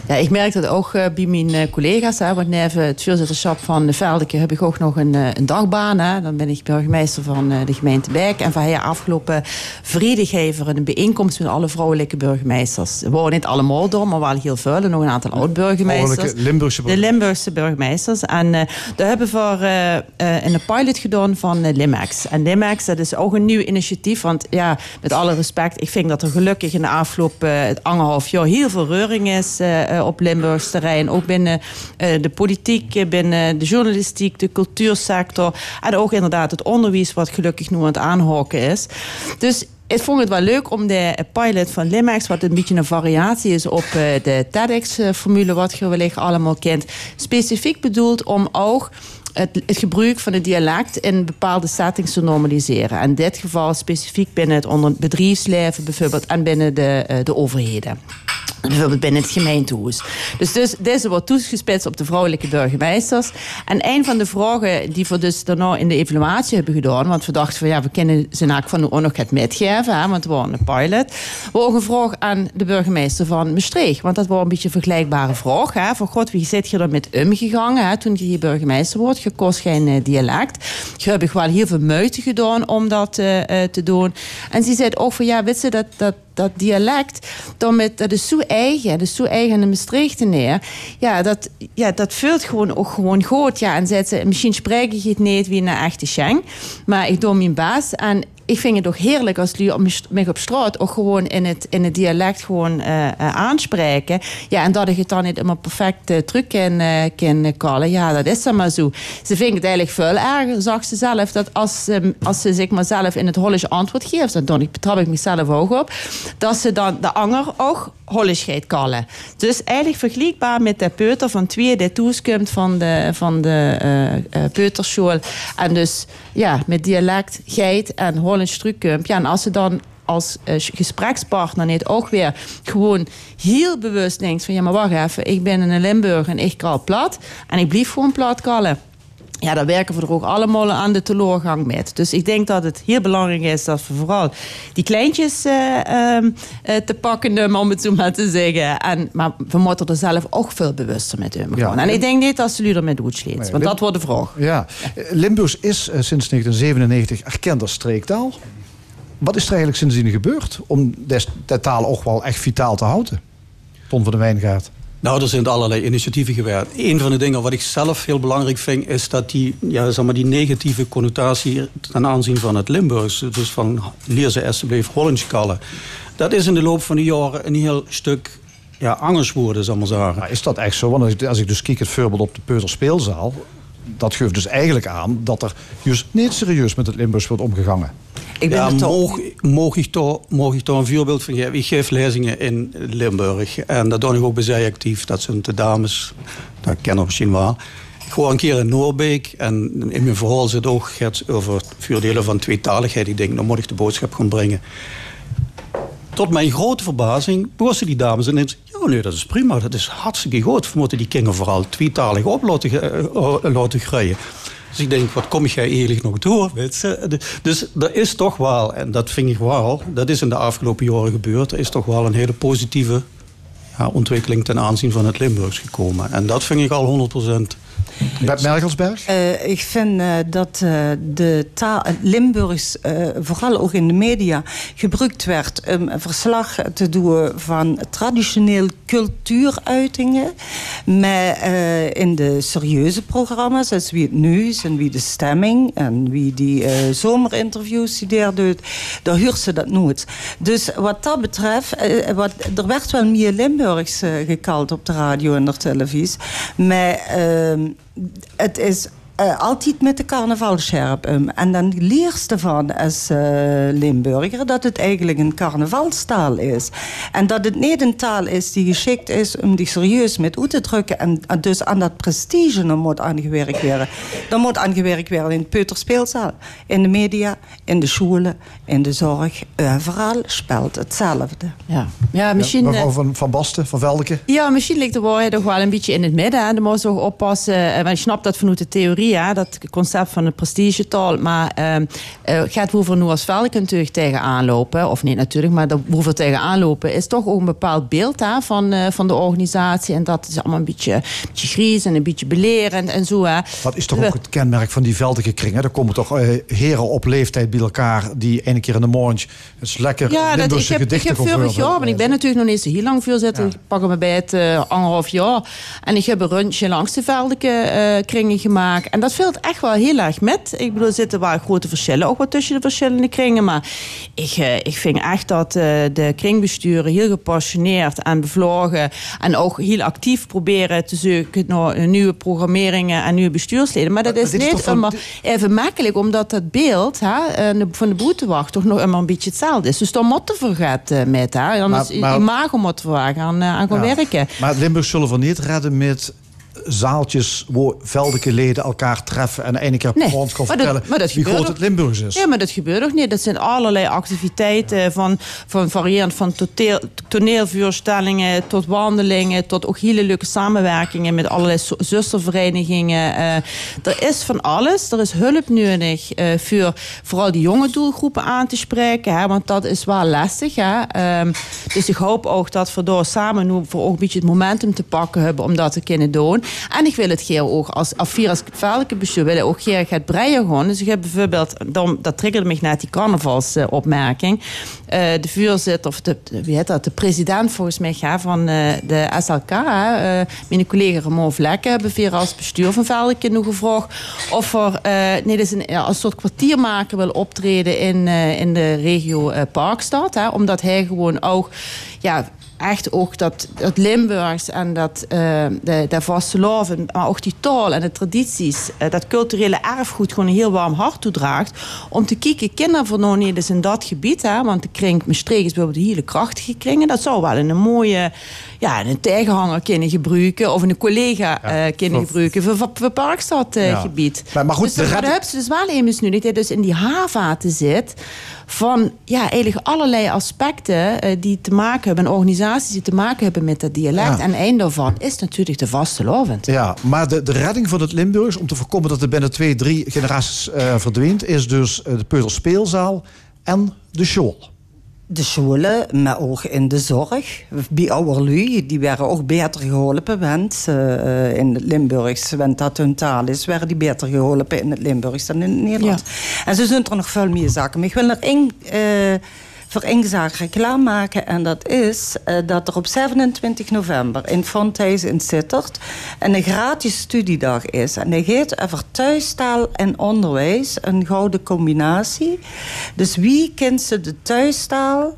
Ja, ik merk dat ook eh, bij mijn eh, collega's. Hè, want neven het voorzitterschap van de Veldeke heb ik ook nog een, eh, een dagbaan. Hè. Dan ben ik burgemeester van eh, de gemeente Beek. En van hier afgelopen vrijdag een bijeenkomst met alle vrouwelijke burgemeesters. We worden niet allemaal door, maar wel heel veel. En nog een aantal oud-burgemeesters. Limburgse De Limburgse burgemeesters. En eh daar hebben we eh, eh, een pilot gedaan van Limax. En Limax, dat is ook een nieuw initiatief. Want ja, met alle respect, ik vind dat er gelukkig in de afgelopen eh, anderhalf jaar heel veel reuring is eh, eh, op Limburgs terrein. Ook binnen de politiek, binnen de journalistiek, de cultuursector. En ook inderdaad het onderwijs, wat gelukkig nu aan aanhokken is. Dus ik vond het wel leuk om de pilot van Limax, wat een beetje een variatie is op de TEDx-formule, wat je wellicht allemaal kent, specifiek bedoeld om ook het, het gebruik van het dialect in bepaalde settings te normaliseren. In dit geval specifiek binnen het onder bedrijfsleven bijvoorbeeld en binnen de, eh, de overheden. Bijvoorbeeld binnen het gemeentehuis. Dus, dus deze wordt toegespitst op de vrouwelijke burgemeesters. En een van de vragen die we dus daarna in de evaluatie hebben gedaan, want we dachten van ja, we kunnen ze nou van ook nog het metgeven, hè, want we waren een pilot. We ook een vraag aan de burgemeester van Maastricht, want dat was een beetje een vergelijkbare vraag. Hè, van god, wie zit je er met omgegangen hè, toen je hier burgemeester wordt? Je kost geen uh, dialect. Je hebt wel heel veel moeite gedaan om dat uh, uh, te doen. En ze zei ook van ja, weet je, dat, dat dat dialect, met, dat is zo eigen, is zo eigen in Maastricht neer. Ja, dat, ja, dat vult gewoon ook gewoon goed. Ja, en zei ze, misschien spreek ik het niet wie een echte Schenk, maar ik doe mijn baas en ik vind het toch heerlijk als jullie mij op straat ook gewoon in het, in het dialect gewoon uh, uh, aanspreken. Ja, en dat ik het dan niet immer perfect uh, terug kan, kan kallen. Ja, dat is dan maar zo. Ze vindt het eigenlijk veel erger, zag ze zelf, dat als, um, als ze zich maar zelf in het Hollisch antwoord geeft, dan betrap ik mezelf ook op, dat ze dan de anger ook Hollisch gaat. Dus eigenlijk vergelijkbaar met de peuter van twee die toeskomt van de, van de peuterschool. En dus ja, met dialect, geit en Hollands terugkomt. Ja, en als ze dan als uh, gesprekspartner niet ook weer gewoon heel bewust denkt van ja, maar wacht even, ik ben in Limburg en ik kal plat en ik blijf gewoon plat kallen. Ja, daar werken we er ook allemaal aan de teleurgang met. Dus ik denk dat het heel belangrijk is dat we vooral die kleintjes uh, uh, te pakken nemen, om het zo maar te zeggen. En, maar we moeten er zelf ook veel bewuster mee omgaan. Ja. En ik denk niet dat ze jullie ermee doodslaat, nee, want dat wordt de vraag. Ja. Limburgs is sinds 1997 erkend als streektaal. Wat is er eigenlijk sindsdien gebeurd om de taal ook wel echt vitaal te houden? Ton van de Wijngaard. Nou, er zijn allerlei initiatieven gewerkt. Een van de dingen wat ik zelf heel belangrijk vind... is dat die, ja, zeg maar, die negatieve connotatie ten aanzien van het Limburgs... dus van leer ze alsjeblieft Hollands kallen... dat is in de loop van de jaren een heel stuk ja, angers worden, zal maar zeggen. Is dat echt zo? Want als ik, als ik dus kijk het voorbeeld op de Peuterspeelzaal... dat geeft dus eigenlijk aan dat er juist niet serieus met het Limburgs wordt omgegangen. Ik ben ja, moog, moog, ik toch, moog ik toch een voorbeeld van geven? Ik geef lezingen in Limburg. En dat doe ik ook bij zij actief. Dat zijn de dames, dat kennen misschien wel. Ik een keer in Noorbeek. En in mijn verhaal zit ook het over voordelen van tweetaligheid. Ik denk, nou moet ik de boodschap gaan brengen. Tot mijn grote verbazing borsten die dames ineens... ja, nee, dat is prima, dat is hartstikke goed. We moeten die kinderen vooral tweetalig op laten, uh, laten groeien. Dus ik denk, wat kom jij eerlijk nog door? Weet? Dus er is toch wel, en dat vind ik wel, dat is in de afgelopen jaren gebeurd, er is toch wel een hele positieve ja, ontwikkeling ten aanzien van het Limburgs gekomen. En dat vind ik al 100% Bert Mergelsberg? Uh, ik vind uh, dat uh, de taal, Limburgs, vooral ook in de media, gebruikt werd om verslag te doen van traditioneel cultuuruitingen. Maar in de serieuze programma's, zoals wie het nieuws en wie de stemming en wie die zomerinterviews die daar doet, daar huurt ze dat nooit. Dus wat dat betreft, wat, er werd wel meer Limburgs gekald op de radio en de televisie. Maar het is uh, altijd met de carnavalscherp um. En dan leerst ervan als uh, Limburger dat het eigenlijk een carnavalstaal is. En dat het niet een taal is die geschikt is om die serieus met uit te drukken. En, en dus aan dat prestige moet aangewerkt worden. Dan moet aangewerkt worden in de peuterspeelzaal, in de media, in de scholen, in de zorg. Overal speelt hetzelfde. Ja, ja misschien... Ja, mevrouw van, van Basten, van Veldeke? Ja, misschien ligt de waarheid toch wel een beetje in het midden. En dan moet je ook oppassen. Want ik snap dat vanuit de theorie ja, dat concept van een prestigetaal. Maar uh, gaat hoeven nu als Velken natuurlijk tegen aanlopen, of niet natuurlijk, maar dat hoeven tegen aanlopen, is toch ook een bepaald beeld hè, van, uh, van de organisatie. En dat is allemaal een beetje, een beetje gries en een beetje belerend en zo. Hè. Wat is toch ook het kenmerk van die Veldeke kringen? Er komen toch uh, heren op leeftijd bij elkaar die ene keer in de morgen het is lekker ja, dat, ik heb, ik heb vorig jaar, want ik ben natuurlijk nog niet zo heel lang veel zitten. Ja. Ik pak me bij het anderhalf jaar. En ik heb een rondje langs de Veldeke kringen gemaakt. En dat valt echt wel heel erg met. Ik bedoel, er zitten wel grote verschillen ook wat tussen de verschillende kringen. Maar ik, uh, ik vind echt dat uh, de kringbesturen heel gepassioneerd en bevlogen en ook heel actief proberen te zoeken naar nieuwe programmeringen en nieuwe bestuursleden. Maar dat is niet van... even makkelijk, omdat dat beeld hè, van de boetewacht toch nog een beetje hetzelfde is. Dus daar moeten we vergeten met. Hè. Anders maar, maar, imago moeten we gaan, aan gaan ja. werken. Maar Limburg zullen we niet redden met zaaltjes waar veldelijke leden elkaar treffen en één keer Nee, ons kan dat- vertellen dat wie groot het Limburgs is. Ja, maar dat gebeurt ook niet. Dat zijn allerlei activiteiten, van, van variërend van toteel, toneelvuurstellingen tot wandelingen, tot ook hele leuke samenwerkingen met allerlei zusterverenigingen. Eh, er is van alles. Er is hulp nodig eh, voor vooral die jonge doelgroepen aan te spreken, hè, want dat is wel lastig. Hè. Ehm, dus ik hoop ook dat we door samen nu voor ook een beetje het momentum te pakken hebben om dat te kunnen doen. En ik wil het hier ook als afvier als bestuur willen ook hier gaat breien gewoon. Dus ik heb bijvoorbeeld, dan, dat triggerde mij net die carnavalsopmerking. Eh, de voorzitter, of de, wie heet dat, de president volgens mij ja, van eh, de SLK, eh, mijn collega Ramon Vlekken, hebben we als bestuur van Veldelijke nog gevraagd of er nee, dus een, ja, soort kwartiermaker wil optreden in, in de regio Parkstad. Hè, omdat hij gewoon ook ja, echt ook dat, dat Limburgs en dat, eh de, de vasteloven, maar ook die taal en de tradities, eh, dat culturele erfgoed gewoon een heel warm hart toedraagt. Om te kijken, kinderen van niet eens in dat gebied, hè, want de kring Maastricht is bijvoorbeeld een hele krachtige kringen. Dat zou wel in een mooie, ja, in een tegenhanger kunnen gebruiken of in een collega eh kunnen gebruiken voor, voor, voor Parkstad-gebied. Ja. Maar- maar goed, dus, de hebben ze dus wel eens nu dat hij dus in die haarvaten zit van ja, eigenlijk allerlei aspecten eh, die te maken hebben, en organisaties die te maken hebben met dat dialect. Ja. En een daarvan is natuurlijk de vastelovend. Ja, maar de, de redding van het Limburgs, om te voorkomen dat het binnen twee, drie generaties eh, verdwijnt, is dus eh, de Peuterspeelzaal en de school. De scholen, maar ook in de zorg. Bij ouderlui, die werden ook beter geholpen. Want eh, in het Limburgs, want dat hun taal is, werden die beter geholpen in het Limburgs dan in het Nederlands. En zo zijn er nog veel meer zaken. Maar ik wil er één, eh, voor reclame maken. En dat is eh, dat er op 27 november in Fonthuis in Sittard een gratis studiedag is. En die heet over thuistaal en onderwijs, een gouden combinatie. Dus wie kent ze de thuistaal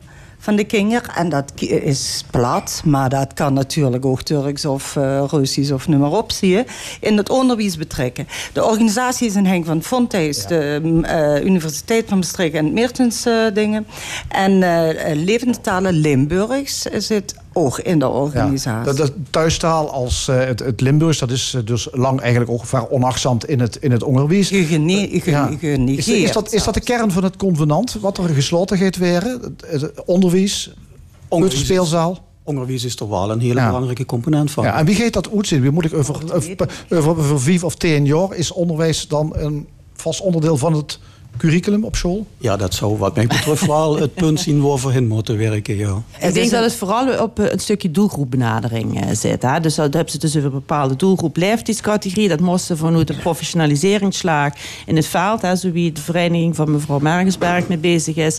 van de kinderen? En dat is plat, maar dat kan natuurlijk ook Turks of eh, Russisch of noem maar op, zie je, in het onderwijs betrekken. De organisatie is in Henk van Fonthuis, de mm, eh, Universiteit van Maastricht en Meertens eh, dingen. En eh, eh, Levende Talen Limburgs zit ook in de Ja, organisatie. dat, dat thuistaal als eh, het, het Limburgs, dat is eh, dus lang eigenlijk ongeveer onachtzaam in het, in het onderwijs. Gene- Ja. genegeerd Is, is, dat, is dat de kern van het convenant, wat er gesloten gaat werden? Het, het onderwijs, Onderwijs is- speelzaal? Onderwijs is er wel een hele Ja. belangrijke component van. Ja, en wie gaat dat uitzien? Wie moet ik over, over, over, over vijf of tien jaar is onderwijs dan een vast onderdeel van het curriculum op school? Ja, dat zou wat mij betreft wel het punt zien waar we voor hin moeten werken. Ja. Ik denk dat het vooral op eh, een stukje doelgroepbenadering eh, zit. Hè? Dus dat hebben ze dus een bepaalde doelgroep leeftijdscategorie. Dat moesten vanuit de professionaliseringslaag in het veld. Hè, zo wie de vereniging van mevrouw Mergensberg mee bezig is.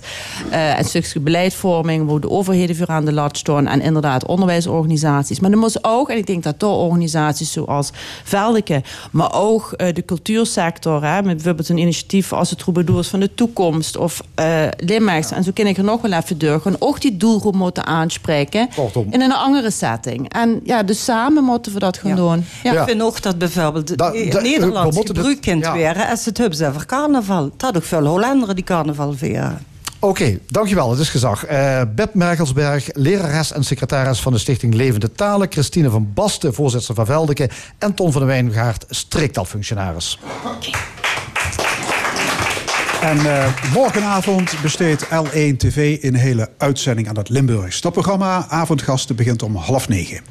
Eh een stukje beleidvorming, waar de overheden voor aan de lat staan. En inderdaad onderwijsorganisaties. Maar er moest ook, en ik denk dat door organisaties zoals Veldeke, maar ook eh, de cultuursector, hè, met bijvoorbeeld een initiatief als het Troubadours van de Toekomst of uh, Limburgs. En zo kan ik er nog wel even doorgaan. Ook die doelgroep moeten aanspreken Kortom. in een andere setting. En ja, dus samen moeten we dat gaan doen. Ja. Ik vind ook dat bijvoorbeeld Da- da- Nederland we moeten gebruikt dit- kunt ja. werden als het hebben over carnaval. Dat ook veel Hollanderen die carnaval vieren. Oké, dankjewel. Het is gezag. Eh Beb Mergelsberg, lerares en secretaris van de Stichting Levende Talen. Christine van Basten, voorzitter van Veldeke. En Ton van der Wijngaard, streektaalfunctionaris. En eh, morgenavond besteedt L1 TV een hele uitzending aan het Limburgs. Dat programma Avondgasten begint om half negen.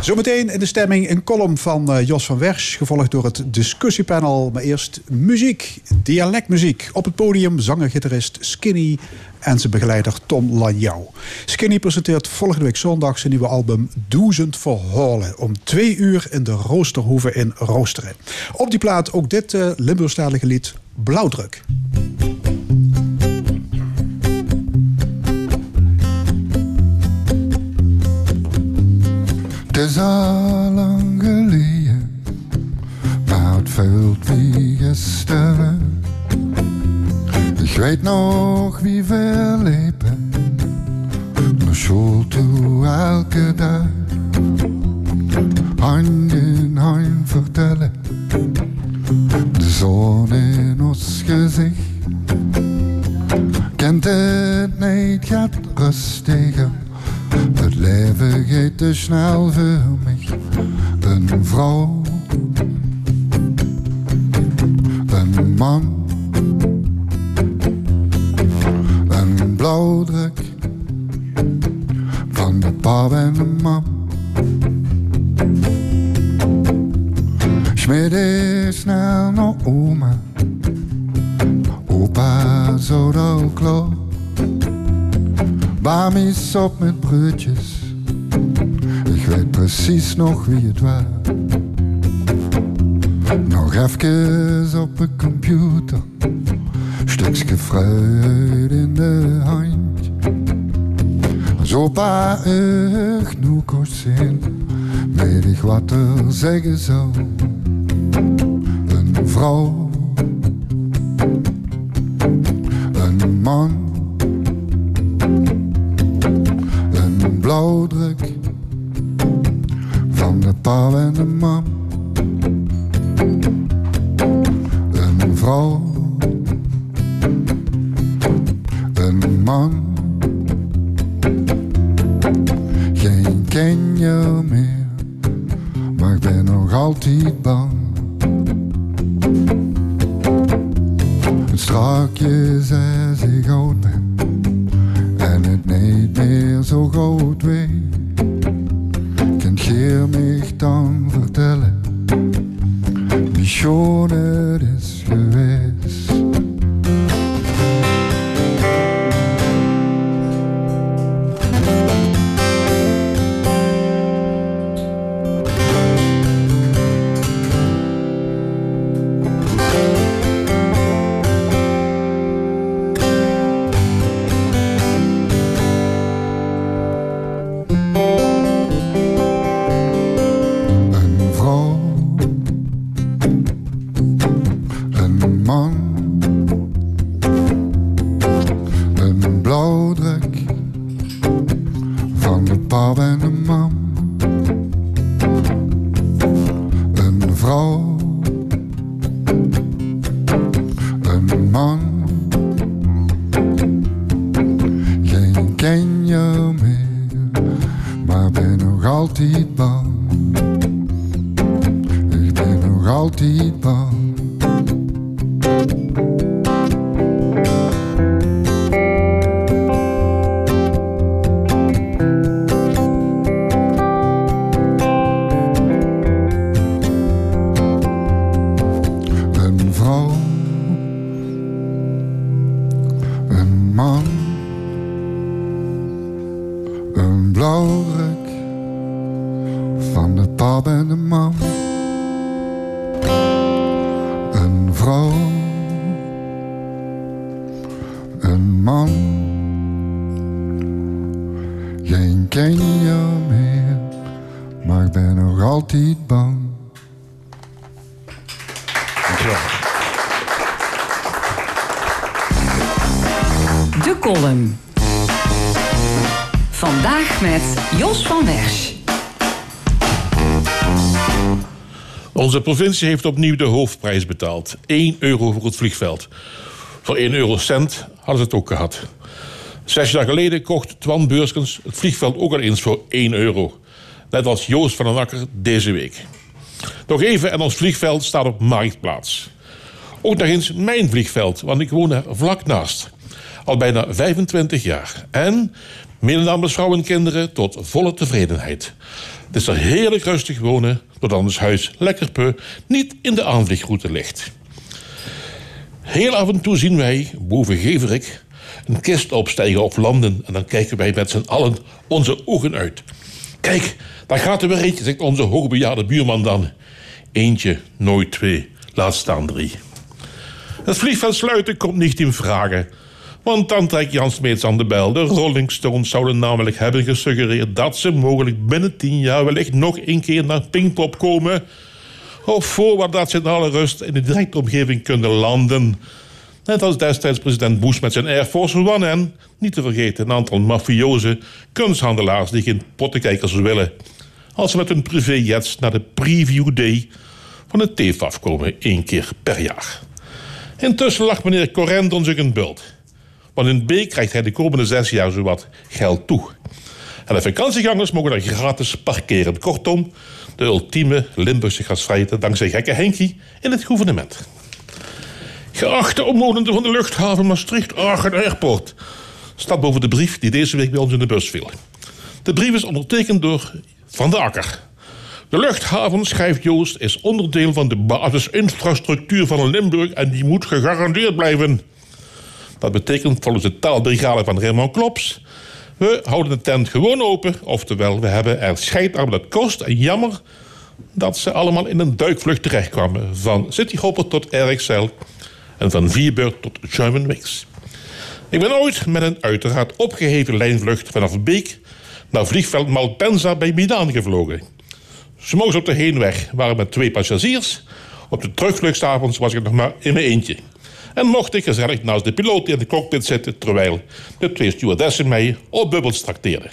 Zometeen in de stemming een column van eh, Jos van Wersch... gevolgd door het discussiepanel. Maar eerst muziek, dialectmuziek. Op het podium zanger-gitarist Skinny en zijn begeleider Tom Lanjou. Skinny presenteert volgende week zondag zijn nieuwe album Duizend Verhalen... om twee uur in de Roosterhoeve in Roosteren. Op die plaat ook dit eh Limburgstalige lied Blauwdruk. Het is al lang geleden, maar het vult wie weet nog wie we liepen naar school toe elke dag. Hand in hand vertellen, de zon in ons gezicht. Kent het niet, gaat rustiger. Het leven gaat te snel voor mij. Een vrouw, een man. Blauwdruk van de pap en de mam. Smid is snel naar oma. Opa zo klaar. Bamies op met broodjes. Ik weet precies nog wie het was. Nog even op een computer. Stukje fruit in de hand. Opa echt genoeg kost zijn. Weet ik wat er zeggen zou. Een vrouw. Vrouw, Onze provincie heeft opnieuw de hoofdprijs betaald. 1 euro voor het vliegveld. Voor 1 eurocent hadden ze het ook gehad. Zes jaar geleden kocht Twan Beurskens het vliegveld ook al eens voor 1 euro. Net als Joost van den Akker deze week. Nog even en ons vliegveld staat op marktplaats. Ook nog eens mijn vliegveld, want ik woon er vlak naast. Al bijna 25 jaar. En, namens vrouwen en kinderen, tot volle tevredenheid. Het is er heerlijk rustig wonen, doordat ons huis lekker peu niet in de aanvliegroute ligt. Heel af en toe zien wij, boven Geverik, een kist opstijgen of landen. En dan kijken wij met z'n allen onze ogen uit. Kijk, daar gaat er weer eentje, zegt onze hoogbejaarde buurman dan. Eentje, nooit twee, laat staan drie. Het vliegveld sluiten komt niet in vragen. Want dan trekt Jan Smeets aan de bel. De Rolling Stones zouden namelijk hebben gesuggereerd... dat ze mogelijk binnen tien jaar wellicht nog een keer naar Pinkpop komen. Of voorwaar dat ze in alle rust in de directe omgeving kunnen landen. Net als destijds president Bush met zijn Air Force One... en, niet te vergeten, een aantal mafioze kunsthandelaars... die geen pottenkijkers willen. Als ze met hun privéjets naar de preview day van het TFAF komen... één keer per jaar. Intussen lag meneer Correndon zich een bult. Want in B krijgt hij de komende zes jaar zowat geld toe. En de vakantiegangers mogen er gratis parkeren. Kortom, de ultieme Limburgse gastvrijheid dankzij gekke Henkie in het gouvernement. Geachte omwonenden van de luchthaven Maastricht-Aachen Airport. Staat boven de brief die deze week bij ons in de bus viel. De brief is ondertekend door Van de Akker. De luchthaven, schrijft Joost, is onderdeel van de basisinfrastructuur van Limburg en die moet gegarandeerd blijven. Dat betekent volgens de taalbrigade van Raymond Klops... we houden de tent gewoon open, oftewel we hebben er scheid aan dat kost. En jammer dat ze allemaal in een duikvlucht terechtkwamen. Van Cityhopper tot RXL en van Vierbeurt tot Germanwings. Ik ben ooit met een uiteraard opgeheven lijnvlucht vanaf Beek... naar vliegveld Malpensa bij Milaan gevlogen. S'morgens op de heenweg waren met twee passagiers. Op de terugvluchtavonds was ik nog maar in mijn eentje. En mocht ik gezellig naast de piloot in de cockpit zitten... terwijl de twee stewardessen mij op bubbels trakteerden.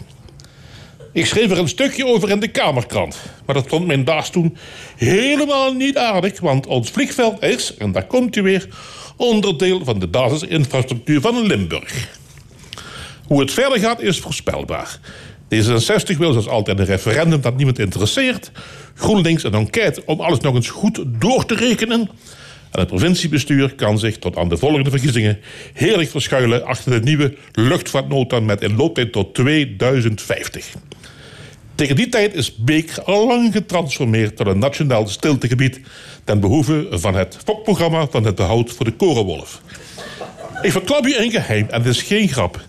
Ik schreef er een stukje over in de Kamerkrant. Maar dat vond mijn baas toen helemaal niet aardig... want ons vliegveld is, en daar komt u weer... onderdeel van de basisinfrastructuur van Limburg. Hoe het verder gaat is voorspelbaar. D66 wil zoals altijd een referendum dat niemand interesseert. GroenLinks een enquête om alles nog eens goed door te rekenen. En het provinciebestuur kan zich tot aan de volgende verkiezingen... heerlijk verschuilen achter de nieuwe luchtvaartnota... met een looptijd tot 2050. Tegen die tijd is Beek al lang getransformeerd tot een nationaal stiltegebied... ten behoeve van het fokprogramma van het behoud voor de korenwolf. Ik verklap u een geheim, en het is geen grap.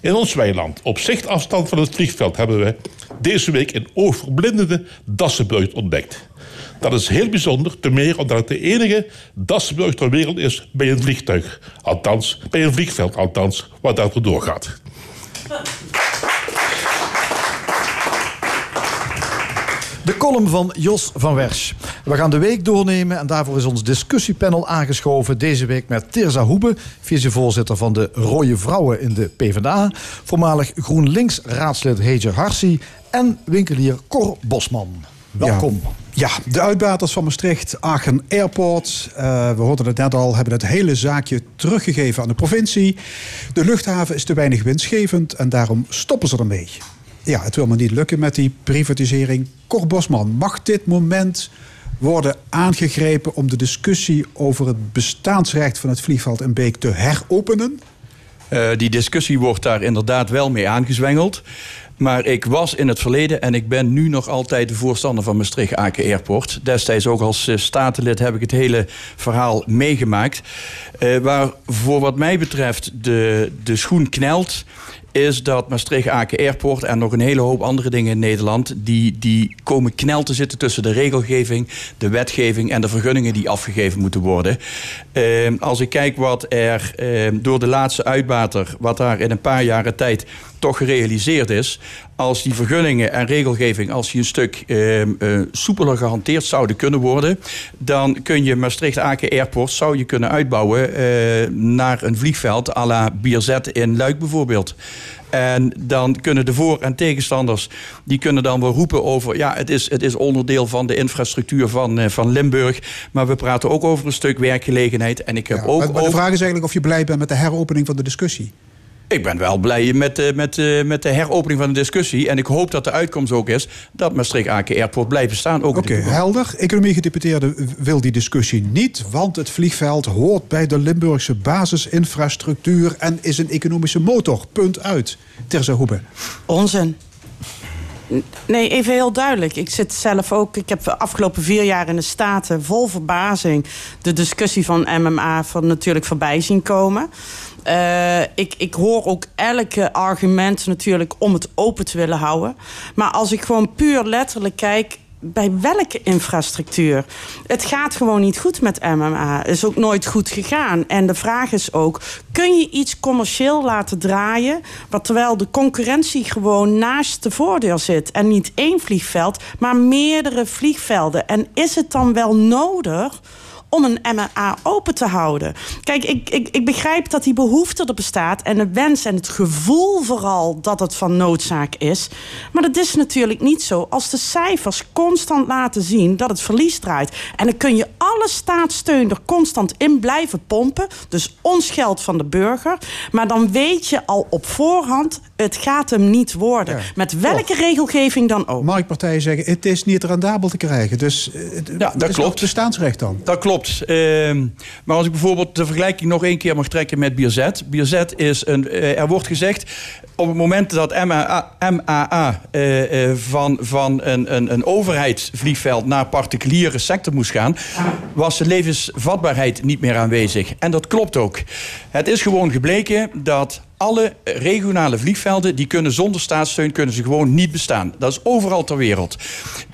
In ons weiland, op zichtafstand van het vliegveld... hebben we deze week een oogverblindende dassenbeurt ontdekt. Dat is heel bijzonder, te meer omdat het de enige dassenbeurt ter wereld is bij een vliegtuig. Althans, bij een vliegveld, althans, waar dat doorgaat. De column van Jos van Wersch. We gaan de week doornemen en daarvoor is ons discussiepanel aangeschoven. Deze week met Tirza Hoebe, vicevoorzitter van de Rode Vrouwen in de PvdA. Voormalig GroenLinks-raadslid Heger Harsi en winkelier Cor Bosman. Welkom. Ja, de uitbaters van Maastricht, Aachen Airport. Uh, we hoorden het net al, hebben het hele zaakje teruggegeven aan de provincie. De luchthaven is te weinig winstgevend en daarom stoppen ze ermee. Ja, het wil me niet lukken met die privatisering. Cor Bosman, mag dit moment worden aangegrepen om de discussie over het bestaansrecht van het vliegveld in Beek te heropenen? Uh, die discussie wordt daar inderdaad wel mee aangezwengeld. Maar ik was in het verleden en ik ben nu nog altijd de voorstander van Maastricht-Aken Airport. Destijds ook als uh, statenlid heb ik het hele verhaal meegemaakt. Uh, waar voor wat mij betreft de, de schoen knelt is dat Maastricht-Aken Airport en nog een hele hoop andere dingen in Nederland... die, die komen knel te zitten tussen de regelgeving, de wetgeving... en de vergunningen die afgegeven moeten worden. Uh, als ik kijk wat er door de laatste uitbater... wat daar in een paar jaren tijd toch gerealiseerd is... als die vergunningen en regelgeving... als die een stuk uh, uh, soepeler gehanteerd zouden kunnen worden... dan kun je Maastricht-Aken Airport zou je kunnen uitbouwen... Uh, naar een vliegveld à la Bierzet in Luik bijvoorbeeld. En dan kunnen de voor- en tegenstanders... die kunnen dan wel roepen over... ja, het is, het is onderdeel van de infrastructuur van, uh, van Limburg... maar we praten ook over een stuk werkgelegenheid. En ik heb ja, ook maar, maar de vraag is eigenlijk of je blij bent met de heropening van de discussie. Ik ben wel blij met, uh, met, uh, met de heropening van de discussie. En ik hoop dat de uitkomst ook is dat Maastricht-Aken Airport blijft staan. Oké, okay, helder. Economie-gedeputeerde wil die discussie niet... want het vliegveld hoort bij de Limburgse basisinfrastructuur... en is een economische motor. Punt uit. Terza Hoebe. Onzin. Nee, even heel duidelijk. Ik zit zelf ook. Ik heb de afgelopen vier jaar in de Staten vol verbazing de discussie van MMA van natuurlijk voorbij zien komen. Uh, ik, ik hoor ook elke argument natuurlijk om het open te willen houden. Maar als ik gewoon puur letterlijk kijk bij welke infrastructuur? Het gaat gewoon niet goed met MMA. Is ook nooit goed gegaan. En de vraag is ook, kun je iets commercieel laten draaien... wat terwijl de concurrentie gewoon naast de voordeur zit... en niet één vliegveld, maar meerdere vliegvelden? En is het dan wel nodig om een MMA open te houden. Kijk, ik, ik, ik begrijp dat die behoefte er bestaat... en de wens en het gevoel vooral dat het van noodzaak is. Maar dat is natuurlijk niet zo als de cijfers constant laten zien... dat het verlies draait. En dan kun je alle staatssteun er constant in blijven pompen. Dus ons geld van de burger. Maar dan weet je al op voorhand, het gaat hem niet worden. Ja, Met welke toch. regelgeving dan ook. Marktpartijen zeggen, het is niet rendabel te krijgen. Dus ja, dat klopt. bestaansrecht dan. Dat klopt. Ehm, maar als ik bijvoorbeeld de vergelijking nog één keer mag trekken met Bierzet. Bierzet is een. eh, er wordt gezegd. Op het moment dat MAA, MAA eh, eh, van, van een, een, een overheidsvliegveld naar particuliere sector moest gaan, was de levensvatbaarheid niet meer aanwezig. En dat klopt ook. Het is gewoon gebleken dat alle regionale vliegvelden die kunnen zonder staatssteun kunnen ze gewoon niet bestaan. Dat is overal ter wereld.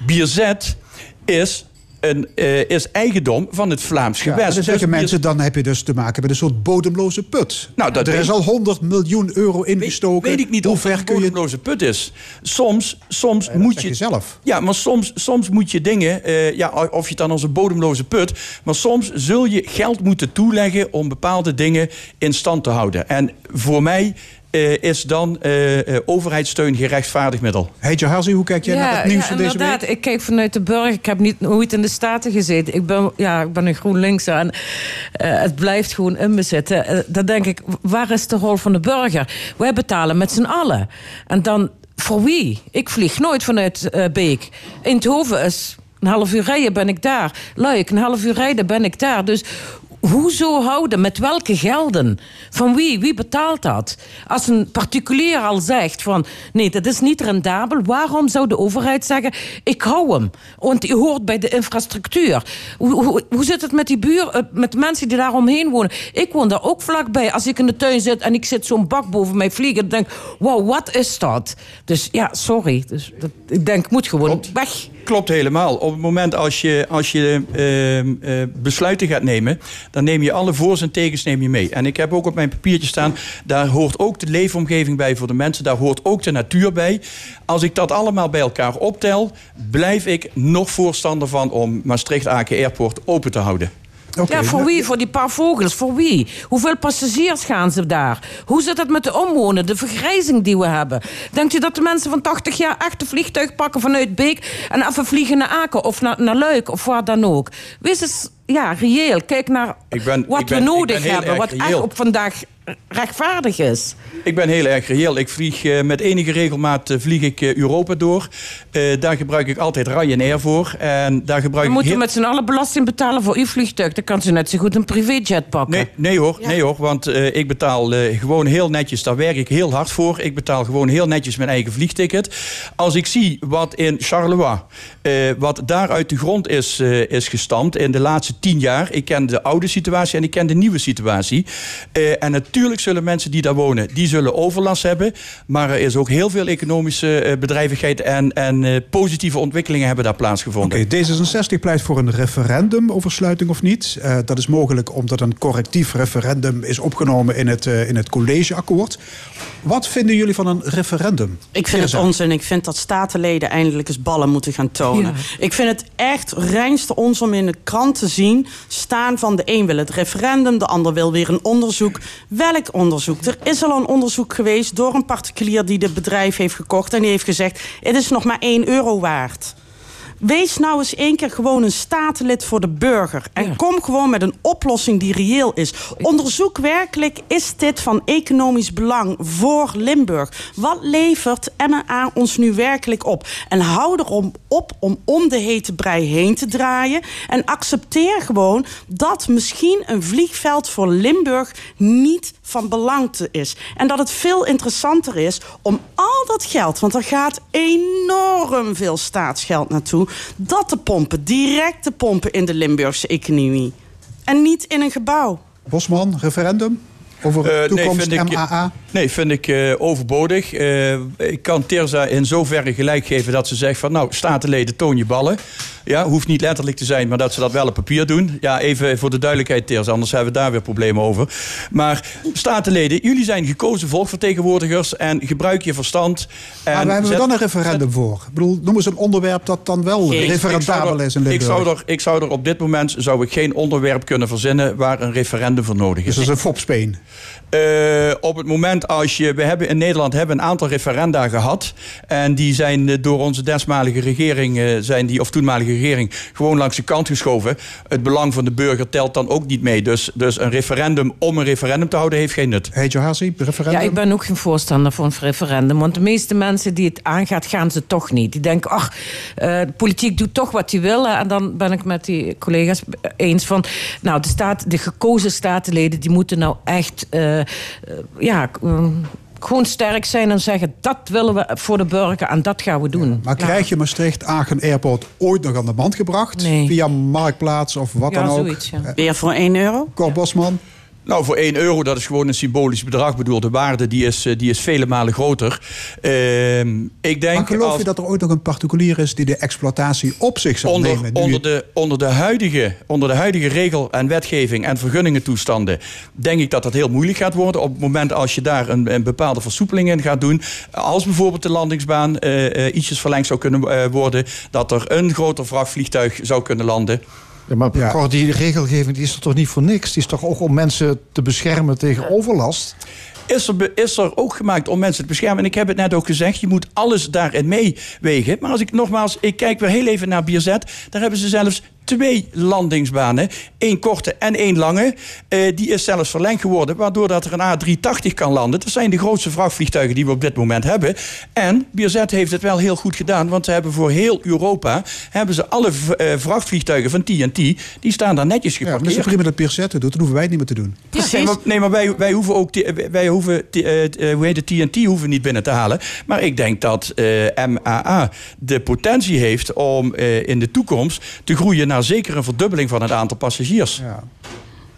Bierzet is een, eh, is eigendom van het Vlaams Ja, gewest. en dan Dus zeggen Bier- mensen, dan heb je dus te maken met een soort bodemloze put. Nou, dat er weet is al 100 miljoen euro ingestoken. Weet ik niet Hoe het ver een bodemloze put is. Soms, soms moet je... zelf. Ja, maar soms, soms moet je dingen... eh, ja, of je het dan als een bodemloze put... maar soms zul je geld moeten toeleggen... om bepaalde dingen in stand te houden. En voor mij eh, is dan eh, eh, overheidssteun gerechtvaardigd middel. Hey Jahazi, hoe kijk jij naar het nieuws van deze inderdaad. week? Ik kijk vanuit de burger. Ik heb niet nooit in de Staten gezeten. Ik ben, ja, ik ben een GroenLinks en eh, het blijft gewoon in me zitten. Eh, dan denk ik, waar is de rol van de burger? Wij betalen met z'n allen. En dan, voor wie? Ik vlieg nooit vanuit eh, Beek. Eindhoven is een half uur rijden ben ik daar. Luik, een half uur rijden ben ik daar. Dus Hoezo houden? Met welke gelden? Van wie? Wie betaalt dat? Als een particulier al zegt van... nee, dat is niet rendabel... waarom zou de overheid zeggen... ik hou hem, want die hoort bij de infrastructuur. Hoe, hoe, hoe zit het met die buur, eh, met de mensen die daar omheen wonen? Ik woon daar ook vlakbij. Als ik in de tuin zit en ik zit zo'n bak boven mij vliegen... dan denk ik, wow, wat is dat? Dus ja, sorry. Dus, dat, ik denk, moet gewoon weg. Klopt helemaal. Op het moment als je, als je ehm, eh, besluiten gaat nemen, dan neem je alle voor's en tegens neem je mee. En ik heb ook op mijn papiertje staan, daar hoort ook de leefomgeving bij voor de mensen, daar hoort ook de natuur bij. Als ik dat allemaal bij elkaar optel, blijf ik nog voorstander van om Maastricht-Aken Airport open te houden. Ja, voor wie? Voor die paar vogels? Voor wie? Hoeveel passagiers gaan ze daar? Hoe zit het met de omwonen? De vergrijzing die we hebben? Denkt u dat de mensen van 80 jaar echt een vliegtuig pakken vanuit Beek... en even vliegen naar Aken of naar, naar Luik of waar dan ook? Wees eens ja, reëel. Kijk naar ben, wat ben, we nodig hebben. Wat echt op vandaag rechtvaardig is. Ik ben heel erg reëel. Ik vlieg eh, met enige regelmaat eh, vlieg ik eh, Europa door. Daar gebruik ik altijd Ryanair voor. En daar gebruik We moeten heel- met z'n allen belasting betalen voor uw vliegtuig. Dan kan ze net zo goed een privéjet pakken. Nee, nee hoor, nee hoor, want ik betaal gewoon heel netjes, daar werk ik heel hard voor. Ik betaal gewoon heel netjes mijn eigen vliegticket. Als ik zie wat in Charleroi, wat daar uit de grond is, is gestampt in de laatste tien jaar. Ik ken de oude situatie en ik ken de nieuwe situatie. En natuurlijk zullen mensen die daar wonen, die zullen overlast hebben. Maar er is ook heel veel economische eh, bedrijvigheid en, en eh, positieve ontwikkelingen hebben daar plaatsgevonden. Oké, D66 pleit voor een referendum over sluiting of niet. Eh, dat is mogelijk omdat een correctief referendum is opgenomen in het, eh, in het collegeakkoord. Wat vinden jullie van een referendum? Ik vind het onzin. Ik vind dat statenleden eindelijk eens ballen moeten gaan tonen. Ik vind het echt reinste onzin om in de krant te zien staan van de een wil het referendum, de ander wil weer een onderzoek. Welk onderzoek? Er is al een onderzoek geweest door een particulier die dit bedrijf heeft gekocht en die heeft gezegd: het is nog maar 1 euro waard. Wees nou eens één keer gewoon een statenlid voor de burger. En kom gewoon met een oplossing die reëel is. Onderzoek werkelijk, is dit van economisch belang voor Limburg? Wat levert MA ons nu werkelijk op? En hou erom op om om de hete brei heen te draaien. En accepteer gewoon dat misschien een vliegveld voor Limburg niet van belang te is. En dat het veel interessanter is om al dat geld, want er gaat enorm veel staatsgeld naartoe, dat te pompen, direct te pompen in de Limburgse economie. En niet in een gebouw. Bosman, referendum over Eh, toekomst vind ik? Nee, vind ik eh, overbodig. Eh, ik kan Terza in zoverre gelijk geven dat ze zegt van... nou, statenleden, toon je ballen. Ja, hoeft niet letterlijk te zijn, maar dat ze dat wel op papier doen. Ja, even voor de duidelijkheid, Terza, anders hebben we daar weer problemen over. Maar statenleden, jullie zijn gekozen volksvertegenwoordigers... en gebruik je verstand. En Maar waar hebben we dan een referendum voor? Ik bedoel, noem eens een onderwerp dat dan wel Ik- ik referendabel er- is in ik Limburg. zou, er, ik zou er op dit moment zou ik geen onderwerp kunnen verzinnen waar een referendum voor nodig is. Dus dat is een fopspeen. Eh, op het moment als je... We hebben in Nederland hebben een aantal referenda gehad. En die zijn eh, door onze desmalige regering... eh, zijn die, of toenmalige regering gewoon langs de kant geschoven. Het belang van de burger telt dan ook niet mee. Dus, dus een referendum om een referendum te houden heeft geen nut. Hey Johazi, referendum? Ja, ik ben ook geen voorstander van een referendum. Want de meeste mensen die het aangaat, gaan ze toch niet. Die denken, ach, eh, de politiek doet toch wat hij wil. En dan ben ik met die collega's eens van... nou, de, staat, de gekozen statenleden, die moeten nou echt... eh, ja, eh, gewoon sterk zijn en zeggen... dat willen we voor de burger en dat gaan we doen. Maar krijg je Maastricht-Aachen Airport ooit nog aan de band gebracht? Via Marktplaats of wat Ja, dan ook? zoiets, ja. Eh, Weer voor 1 euro? Cor Bosman? Nou, voor 1 euro, dat is gewoon een symbolisch bedrag. Ik bedoel, de waarde die is, eh, die is vele malen groter. Ehm, ik denk Maar geloof als- je dat er ooit nog een particulier is die de exploitatie op zich zal onder, nemen? onder, je- de, onder, de huidige, onder de huidige regel- en wetgeving en vergunningentoestanden... denk ik dat dat heel moeilijk gaat worden. Op het moment als je daar een, een bepaalde versoepeling in gaat doen... als bijvoorbeeld de landingsbaan eh, eh, ietsjes verlengd zou kunnen worden... dat er een groter vrachtvliegtuig zou kunnen landen... Ja, maar die regelgeving die is er toch niet voor niks? Die is toch ook om mensen te beschermen tegen overlast? Is er, is er ook gemaakt om mensen te beschermen. En ik heb het net ook gezegd, je moet alles daarin meewegen. Maar als ik nogmaals, ik kijk weer heel even naar Bierzet. Daar hebben ze zelfs twee landingsbanen. één korte en één lange. Eh, die is zelfs verlengd geworden, waardoor dat er een A380 kan landen. Dat zijn de grootste vrachtvliegtuigen die we op dit moment hebben. En Bierzet heeft het wel heel goed gedaan, want ze hebben voor heel Europa... hebben ze alle eh, vrachtvliegtuigen van TNT, die staan daar netjes Ja, maar geparkeerd. is het prima dat Pierre doet, dan hoeven wij het niet meer te doen. Nee, maar, nee, maar wij, wij hoeven ook, wij hoeven, eh, hoe heet het, TNT hoeven niet binnen te halen. Maar ik denk dat eh, MAA de potentie heeft om eh, in de toekomst te groeien naar zeker een verdubbeling van het aantal passagiers. Ja,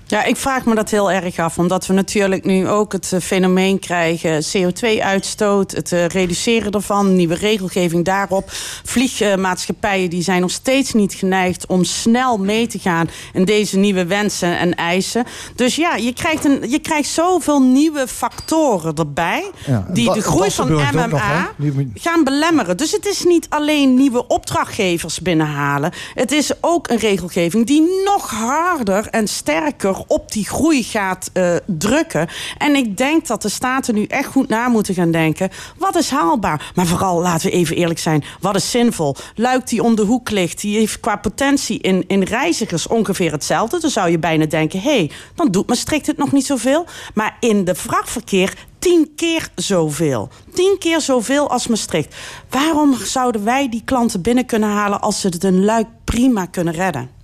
ik vraag me dat heel erg af. Omdat we natuurlijk nu ook het eh, fenomeen krijgen... CO2-uitstoot, het eh, reduceren ervan, nieuwe regelgeving daarop. Vliegmaatschappijen die zijn nog steeds niet geneigd... om snel mee te gaan in deze nieuwe wensen en eisen. Dus ja, je krijgt, een, je krijgt zoveel nieuwe factoren erbij... Ja, die de groei van nog? MMA gaan belemmeren. Dus het is niet alleen nieuwe opdrachtgevers binnenhalen. Het is ook een regelgeving die nog harder en sterker op die groei gaat eh, drukken. En ik denk dat de staten nu echt goed na moeten gaan denken. Wat is haalbaar? Maar vooral, laten we even eerlijk zijn, wat is zinvol? Luik die om de hoek ligt, die heeft qua potentie in, in reizigers ongeveer hetzelfde. Dan zou je bijna denken, hé, hey, dan doet Maastricht het nog niet zoveel. Maar in de vrachtverkeer tien keer zoveel. Tien keer zoveel als Maastricht. Waarom zouden wij die klanten binnen kunnen halen... als ze het een luik prima kunnen redden?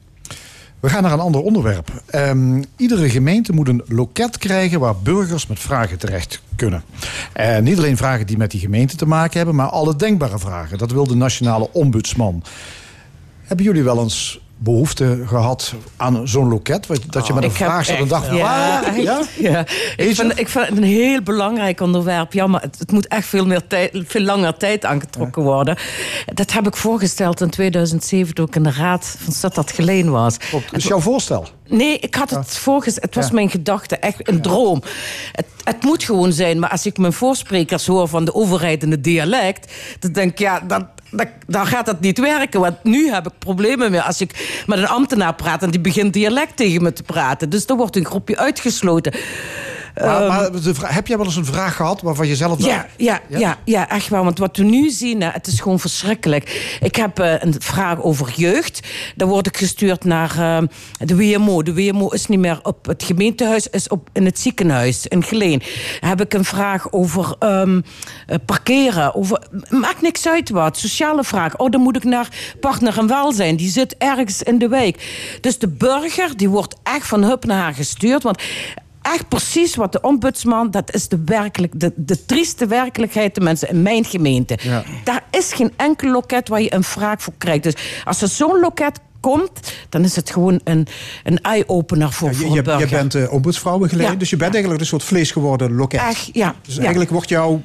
We gaan naar een ander onderwerp. Ehm, iedere gemeente moet een loket krijgen waar burgers met vragen terecht kunnen. En niet alleen vragen die met die gemeente te maken hebben, maar alle denkbare vragen. Dat wil de nationale ombudsman. Hebben jullie wel eens behoefte gehad aan zo'n loket? Dat je met een Ik vraag staat en dacht, ja, waar? Ja? ja. Ik, vind, ik vind het een heel belangrijk onderwerp. Ja, maar het, het moet echt veel, meer tijd, veel langer tijd aangetrokken worden. Dat heb ik voorgesteld in 2007 toen ik in de raad van Stad dat Geleen was. Dat is jouw voorstel? Nee, ik had het voorgesteld. Het was mijn gedachte, echt een droom. Het, het moet gewoon zijn, maar als ik mijn voorsprekers hoor van de overheid in het dialect, dan denk ik, ja, dan, dan, dan gaat dat niet werken. Want nu heb ik problemen mee als ik met een ambtenaar praat en die begint dialect tegen me te praten. Dus dan wordt een groepje uitgesloten. Maar, Ehm, maar de heb jij wel eens een vraag gehad waarvan je zelf dacht... ja, ja, ja? Ja, echt waar. Want wat we nu zien, hè, het is gewoon verschrikkelijk. Ik heb eh, een vraag over jeugd. Dan word ik gestuurd naar eh, de WMO. De WMO is niet meer op het gemeentehuis, is op, in het ziekenhuis in Geleen. Dan heb ik een vraag over ehm, eh, parkeren. Over, maakt niks uit wat. Sociale vraag. Oh, dan moet ik naar partner en welzijn. Die zit ergens in de wijk. Dus de burger, die wordt echt van hup naar haar gestuurd. Want echt precies wat de ombudsman, dat is de, werkelijk, de, de trieste werkelijkheid de mensen in mijn gemeente. Ja. Daar is geen enkel loket waar je een vraag voor krijgt. Dus als er zo'n loket komt, dan is het gewoon een, een eye-opener voor, Je, voor je, burger. je bent uh, ombudsvrouw geleden, Ja. dus je bent eigenlijk een soort vlees geworden loket. Echt, ja. Dus ja. eigenlijk wordt jouw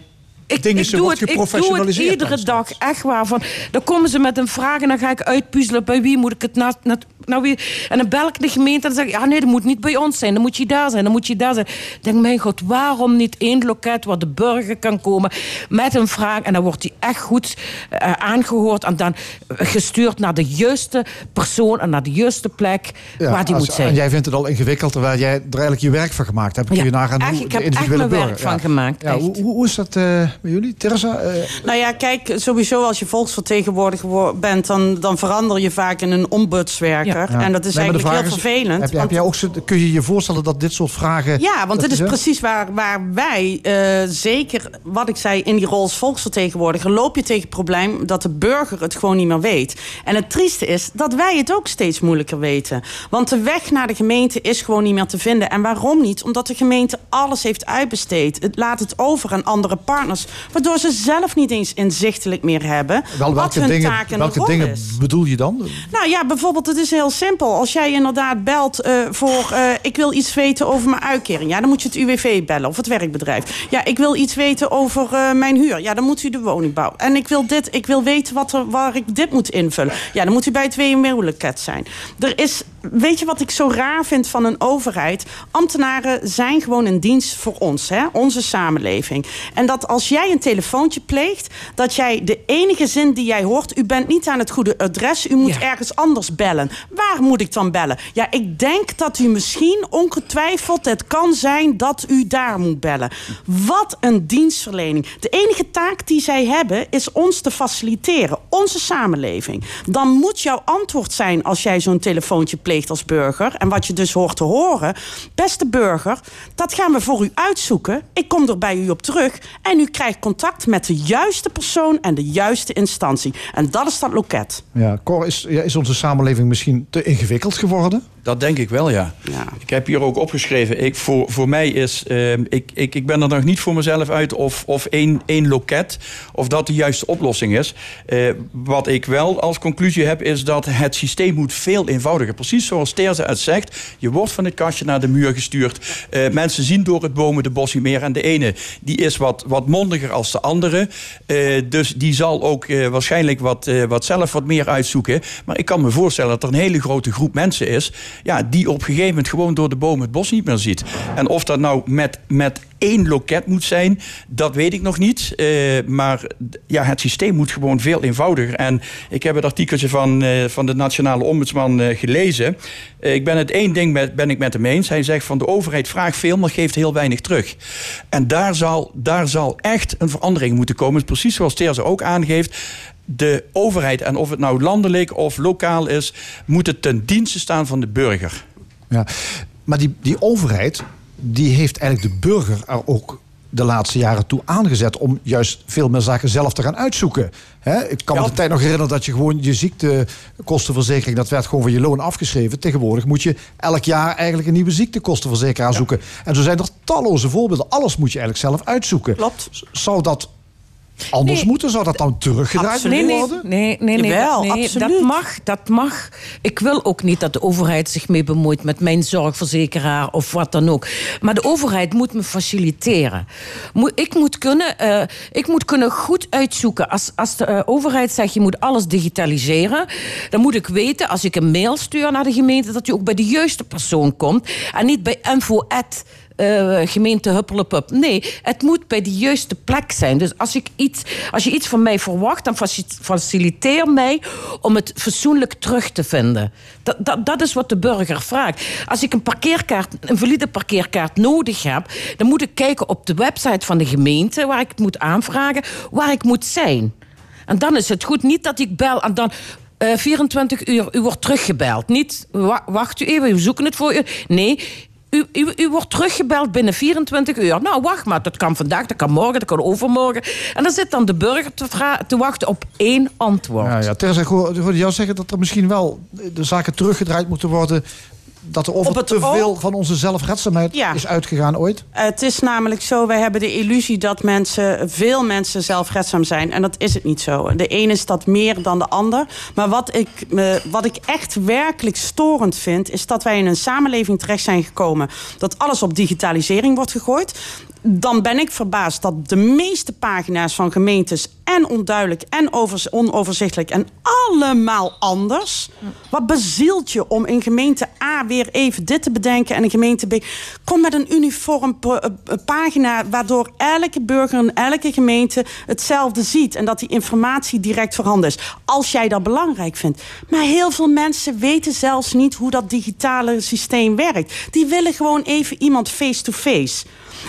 dingen ik doe, het, ik doe het iedere dag, echt waar. Van, dan komen ze met een vraag en dan ga ik uitpuzzelen... bij wie moet ik het na, na- wie? En dan bel ik de gemeente en dan zeg ik, ja nee, dat moet niet bij ons zijn. Dan moet je daar zijn, dan moet je daar zijn. Ik denk, mijn god, waarom niet één loket waar de burger kan komen met een vraag en dan wordt die echt goed eh, aangehoord en dan gestuurd naar de juiste persoon en naar de juiste plek Ja, waar die als- moet zijn. En jij vindt het al ingewikkeld, terwijl jij er eigenlijk je werk van gemaakt hebt. Kun je Ja, nagaan echt, hoe ik heb echt mijn burger... werk van gemaakt, Ja, echt. hoe, is dat eh bij jullie? Teresa? eh, Nou ja, kijk, sowieso als je volksvertegenwoordiger wo- bent... dan, dan verander je vaak in een ombudswerker. Ja. En dat is Nee, eigenlijk heel is, vervelend. Heb, want- heb jij ook, kun je je voorstellen dat dit soort vragen... Ja, want dit is precies waar, waar wij, eh, zeker wat ik zei, in die rol als volksvertegenwoordiger, loop je tegen het probleem dat de burger het gewoon niet meer weet. En het trieste is dat wij het ook steeds moeilijker weten. Want de weg naar de gemeente is gewoon niet meer te vinden. En waarom niet? Omdat de gemeente alles heeft uitbesteed. Het laat het over aan andere partners, waardoor ze zelf niet eens inzichtelijk meer hebben Wel, wat welke hun dingen, taak en welke rol dingen is. bedoel je dan? Nou ja, bijvoorbeeld, het is heel simpel. Als jij inderdaad belt eh, voor... eh, ik wil iets weten over mijn uitkering. Ja, dan moet je het UWV bellen of het werkbedrijf. Ja, ik wil iets weten over eh, mijn huur. Ja, dan moet u de woningbouw. En ik wil dit, ik wil weten wat er, waar ik dit moet invullen. Ja, dan moet u bij het WMW-loket zijn. Er is... Weet je wat ik zo raar vind van een overheid? Ambtenaren zijn gewoon een dienst voor ons, hè? onze samenleving. En dat als jij een telefoontje pleegt, dat jij de enige zin die jij hoort, u bent niet aan het goede adres, u moet ergens anders bellen. Waar moet ik dan bellen? Ja, ik denk dat u misschien ongetwijfeld het kan zijn dat u daar moet bellen. Wat een dienstverlening. De enige taak die zij hebben is ons te faciliteren, onze samenleving. Dan moet jouw antwoord zijn als jij zo'n telefoontje pleegt als burger. En wat je dus hoort te horen. Beste burger, dat gaan we voor u uitzoeken. Ik kom er bij u op terug. En u krijgt contact met de juiste persoon en de juiste instantie. En dat is dat loket. Ja, Cor, is, is onze samenleving misschien te ingewikkeld geworden? Dat denk ik wel, ja. Ik heb hier ook opgeschreven. Ik, voor, voor mij is. ehm, ik, ik, ik ben er nog niet voor mezelf uit of, of één, één loket. of dat de juiste oplossing is. Eh, wat ik wel als conclusie heb, is dat het systeem moet veel eenvoudiger. Precies zoals Terza het zegt. Je wordt van het kastje naar de muur gestuurd. Eh, mensen zien door het bomen de bos niet meer. En de ene die is wat, wat mondiger als de andere. Eh, dus die zal ook waarschijnlijk wat, wat zelf wat meer uitzoeken. Maar ik kan me voorstellen dat er een hele grote groep mensen is. Ja, die op een gegeven moment gewoon door de bomen het bos niet meer ziet. En of dat nou met, met één loket moet zijn, dat weet ik nog niet. Eh, maar ja, het systeem moet gewoon veel eenvoudiger. En ik heb het artikeltje van, eh, van de Nationale Ombudsman eh, gelezen. Ik ben het één ding met, ben ik met hem eens. Hij zegt van de overheid vraagt veel, maar geeft heel weinig terug. En daar zal, daar zal echt een verandering moeten komen. Precies zoals Teerse ook aangeeft. De overheid, en of het nou landelijk of lokaal is, moet het ten dienste staan van de burger. Ja, maar die, die overheid, die heeft eigenlijk de burger er ook de laatste jaren toe aangezet om juist veel meer zaken zelf te gaan uitzoeken. Ik kan me de tijd nog herinneren dat je gewoon je ziektekostenverzekering, dat werd gewoon van je loon afgeschreven. Tegenwoordig moet je elk jaar eigenlijk een nieuwe ziektekostenverzekeraar zoeken. En zo zijn er talloze voorbeelden. Alles moet je eigenlijk zelf uitzoeken. Klopt. Zou dat anders moeten? Zou dat dan teruggedraaid Nee, moeten nee, worden? nee, nee, nee, Jawel, nee, absoluut. dat mag, dat mag. Ik wil ook niet dat de overheid zich mee bemoeit met mijn zorgverzekeraar of wat dan ook. Maar de overheid moet me faciliteren. Moet- Ik moet kunnen, eh, ik moet kunnen goed uitzoeken. Als, als de eh, overheid zegt je moet alles digitaliseren, dan moet ik weten als ik een mail stuur naar de gemeente dat die ook bij de juiste persoon komt en niet bij info@ eh, gemeente Huppelepup. Nee, het moet bij de juiste plek zijn. Dus als, ik iets, als je iets van mij verwacht, dan faci- faciliteer mij om het fatsoenlijk terug te vinden. Dat, dat, dat is wat de burger vraagt. Als ik een parkeerkaart, een valide parkeerkaart nodig heb, dan moet ik kijken op de website van de gemeente waar ik het moet aanvragen, waar ik moet zijn. En dan is het goed. Niet dat ik bel en dan. eh, 24 uur, u wordt teruggebeld. Niet, wa- wacht u even, we zoeken het voor u. Nee, u, u, wordt teruggebeld binnen 24 uur. Nou, wacht maar, dat kan vandaag, dat kan morgen, dat kan overmorgen. En dan zit dan de burger te, wachten op één antwoord. Ja, ja. Hoor- ik hoorde jou zeggen dat er misschien wel de zaken teruggedraaid moeten worden. Dat er over Op het te oog- veel van onze zelfredzaamheid Ja. is uitgegaan ooit. Het is namelijk zo, wij hebben de illusie dat mensen, veel mensen zelfredzaam zijn. En dat is het niet zo. De ene is dat meer dan de ander. Maar wat ik, wat ik echt werkelijk storend vind, is dat wij in een samenleving terecht zijn gekomen. Dat alles op digitalisering wordt gegooid. Dan ben ik verbaasd dat de meeste pagina's van gemeentes en onduidelijk en over, onoverzichtelijk en allemaal anders. Wat bezielt je om in gemeente A weer even dit te bedenken en in gemeente B? Kom met een uniform eh, eh, pagina waardoor elke burger en elke gemeente hetzelfde ziet en dat die informatie direct voorhanden is. Als jij dat belangrijk vindt. Maar heel veel mensen weten zelfs niet hoe dat digitale systeem werkt. Die willen gewoon even iemand face-to-face.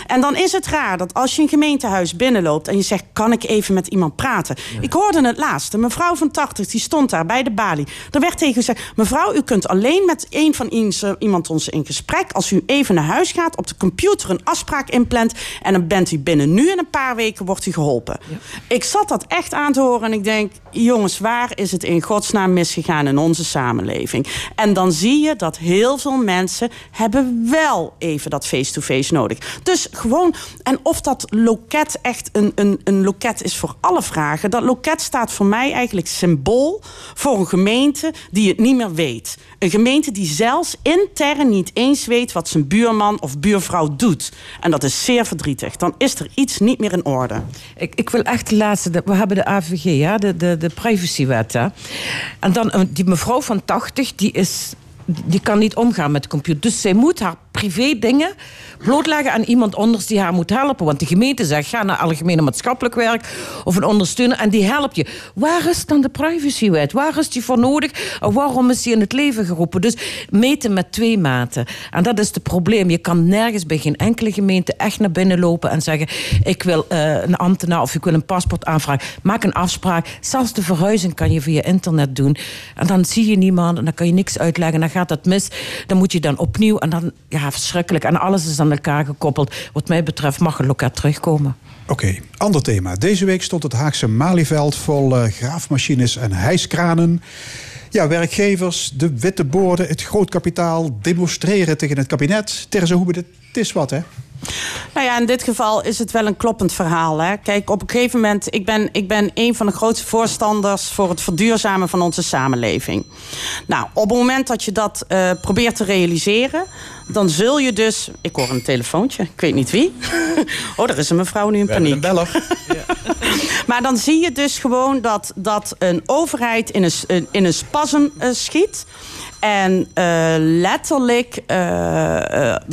En dan is het raar dat als je een gemeentehuis binnenloopt en je zegt: Kan ik even met iemand praten? Ik hoorde het laatst. Een mevrouw van 80 die stond daar bij de balie. Er werd tegen gezegd: Mevrouw, u kunt alleen met een van eh, iemand ons in gesprek. als u even naar huis gaat, op de computer een afspraak inplant. en dan bent u binnen nu en een paar weken wordt u geholpen. Ik zat dat echt aan te horen en ik denk: Jongens, waar is het in godsnaam misgegaan in onze samenleving? En dan zie je dat heel veel mensen hebben wel even dat face-to-face nodig. Dus gewoon, en of dat loket echt een, een, een loket is voor alle vragen. Dat loket staat voor mij eigenlijk symbool voor een gemeente die het niet meer weet. Een gemeente die zelfs intern niet eens weet wat zijn buurman of buurvrouw doet. En dat is zeer verdrietig. Dan is er iets niet meer in orde. Ik, ik wil echt de laatste. We hebben de AVG, ja, de, de, de privacywet. Hè. En dan eh, die mevrouw van 80, die is. Die kan niet omgaan met de computer. Dus zij moet haar privé dingen blootleggen aan iemand anders die haar moet helpen. Want de gemeente zegt, ga naar algemene maatschappelijk werk of een ondersteuner en die helpt je. Waar is dan de privacywet? Waar is die voor nodig? En waarom is die in het leven geroepen? Dus meten met twee maten. En dat is het probleem. Je kan nergens bij geen enkele gemeente echt naar binnen lopen en zeggen, ik wil eh, een ambtenaar of ik wil een paspoort aanvragen. Maak een afspraak. Zelfs de verhuizing kan je via internet doen. En dan zie je niemand en dan kan je niks uitleggen. Dan gaat dat mis. Dan moet je dan opnieuw en dan, ja, verschrikkelijk. En alles is aan elkaar gekoppeld. Wat mij betreft mag een loket terugkomen. Oké, ander thema. Deze week stond het Haagse Malieveld vol eh, graafmachines en hijskranen. Ja, werkgevers, de witte borden, het grootkapitaal demonstreren tegen het kabinet. Terza Hoebe, het is wat, hè? Nou ja, in dit geval is het wel een kloppend verhaal. Hè? Kijk, op een gegeven moment, ik ben, ik ben een van de grootste voorstanders voor het verduurzamen van onze samenleving. Nou, op het moment dat je dat eh, probeert te realiseren, dan zul je dus. Ik hoor een telefoontje, ik weet niet wie. oh, er is een mevrouw nu in paniek. maar dan zie je dus gewoon dat, dat een overheid in een, in een spasm eh, schiet. En eh, letterlijk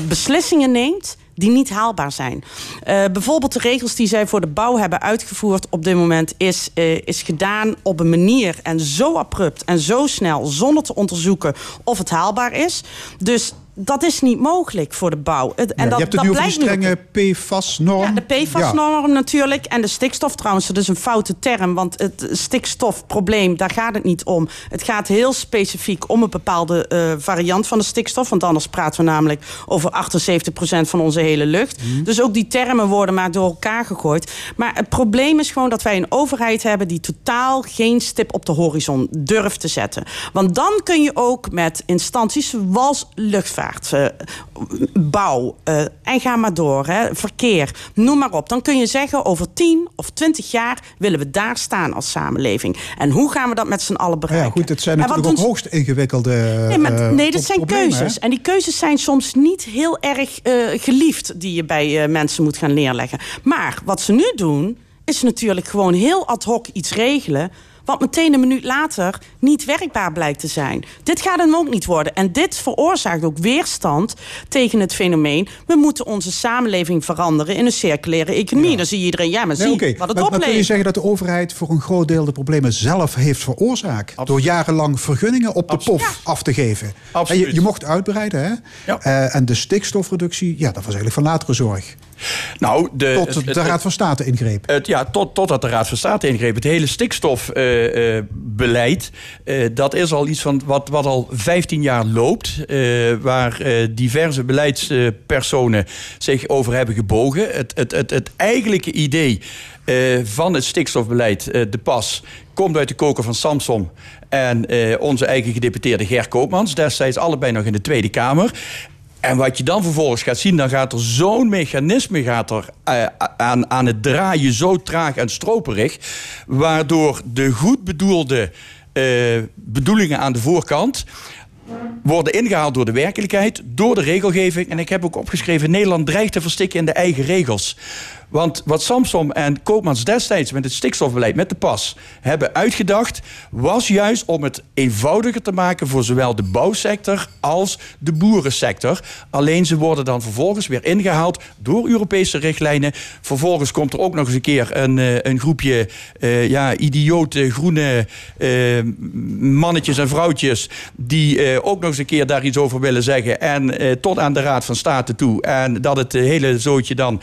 beslissingen neemt die niet haalbaar zijn. Eh, bijvoorbeeld de regels die zij voor de bouw hebben uitgevoerd op dit moment is, eh, is gedaan op een manier en zo abrupt en zo snel zonder te onderzoeken of het haalbaar is. Dus dat is niet mogelijk voor de bouw. En Ja, dat, je hebt het dat nu over die strenge PFAS-norm. Ja, de PFAS-norm natuurlijk. En de stikstof trouwens, dat is een foute term. Want het stikstofprobleem, daar gaat het niet om. Het gaat heel specifiek om een bepaalde eh, variant van de stikstof. Want anders praten we namelijk over 78% van onze hele lucht. Dus ook die termen worden maar door elkaar gegooid. Maar het probleem is gewoon dat wij een overheid hebben... die totaal geen stip op de horizon durft te zetten. Want dan kun je ook met instanties zoals luchtvaart... eh, bouw eh, en ga maar door, hè, verkeer, noem maar op. Dan kun je zeggen, over 10 of 20 jaar willen we daar staan als samenleving. En hoe gaan we dat met z'n allen bereiken? Ja, goed, het zijn natuurlijk ook hoogst ingewikkelde Nee, maar, eh, nee dat zijn hè? keuzes. En die keuzes zijn soms niet heel erg geliefd die je bij mensen moet gaan neerleggen. Maar wat ze nu doen, is natuurlijk gewoon heel ad hoc iets regelen. Wat meteen een minuut later niet werkbaar blijkt te zijn. Dit gaat hem ook niet worden. En dit veroorzaakt ook weerstand tegen het fenomeen. We moeten onze samenleving veranderen in een circulaire economie. Dan zie je iedereen, ja, maar zie wat het maar, maar kun je oplevert. zeggen dat de overheid voor een groot deel de problemen zelf heeft veroorzaakt? Door jarenlang vergunningen op de pof af te geven. En je, je mocht uitbreiden, hè? Eh, en de stikstofreductie, ja, dat was eigenlijk van latere zorg. Nou, de, Tot het- de Raad van State ingreep. Het, ja, tot, totdat de Raad van State ingreep. Het hele stikstofbeleid, eh, dat is al iets van wat, wat al 15 jaar loopt. eh, waar eh, diverse beleidspersonen zich over hebben gebogen. Het, het, het, het eigenlijke idee eh, van het stikstofbeleid, eh, de pas, komt uit de koker van Samson. En eh, onze eigen gedeputeerde Ger Koopmans. Destijds allebei nog in de Tweede Kamer. En wat je dan vervolgens gaat zien, dan gaat er zo'n mechanisme gaat er, eh, aan, aan het draaien, zo traag en stroperig, waardoor de goed bedoelde eh, bedoelingen aan de voorkant worden ingehaald door de werkelijkheid, door de regelgeving. En ik heb ook opgeschreven: Nederland dreigt te verstikken in de eigen regels. Want wat Samsom en Koopmans destijds met het stikstofbeleid, met de pas, hebben uitgedacht, was juist om het eenvoudiger te maken voor zowel de bouwsector als de boerensector. Alleen ze worden dan vervolgens weer ingehaald door Europese richtlijnen. Vervolgens komt er ook nog eens een keer een, eh, een groepje uh, ja, idiote groene uh, mannetjes en vrouwtjes die ook nog eens een keer daar iets over willen zeggen. En tot aan de Raad van State toe. En dat het hele zootje dan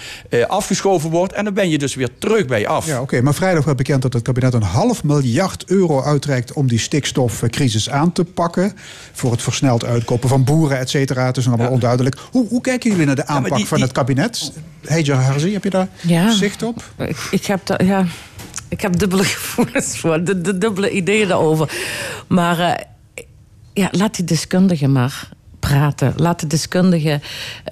wordt. En dan ben je dus weer terug bij af. Ja, oké. Maar vrijdag werd bekend dat het kabinet een half miljard euro uitreikt om die stikstofcrisis aan te pakken. Voor het versneld uitkopen van boeren, et cetera. Het is nog allemaal onduidelijk. Hoe, hoe kijken jullie naar de aanpak van het kabinet? Heijer Harzi, heb je daar zicht op? Ik, ik heb daar, ja. Ik heb dubbele gevoelens voor, de, de dubbele ideeën daarover. Maar uh, ja, laat die deskundigen maar praten. Laat de deskundigen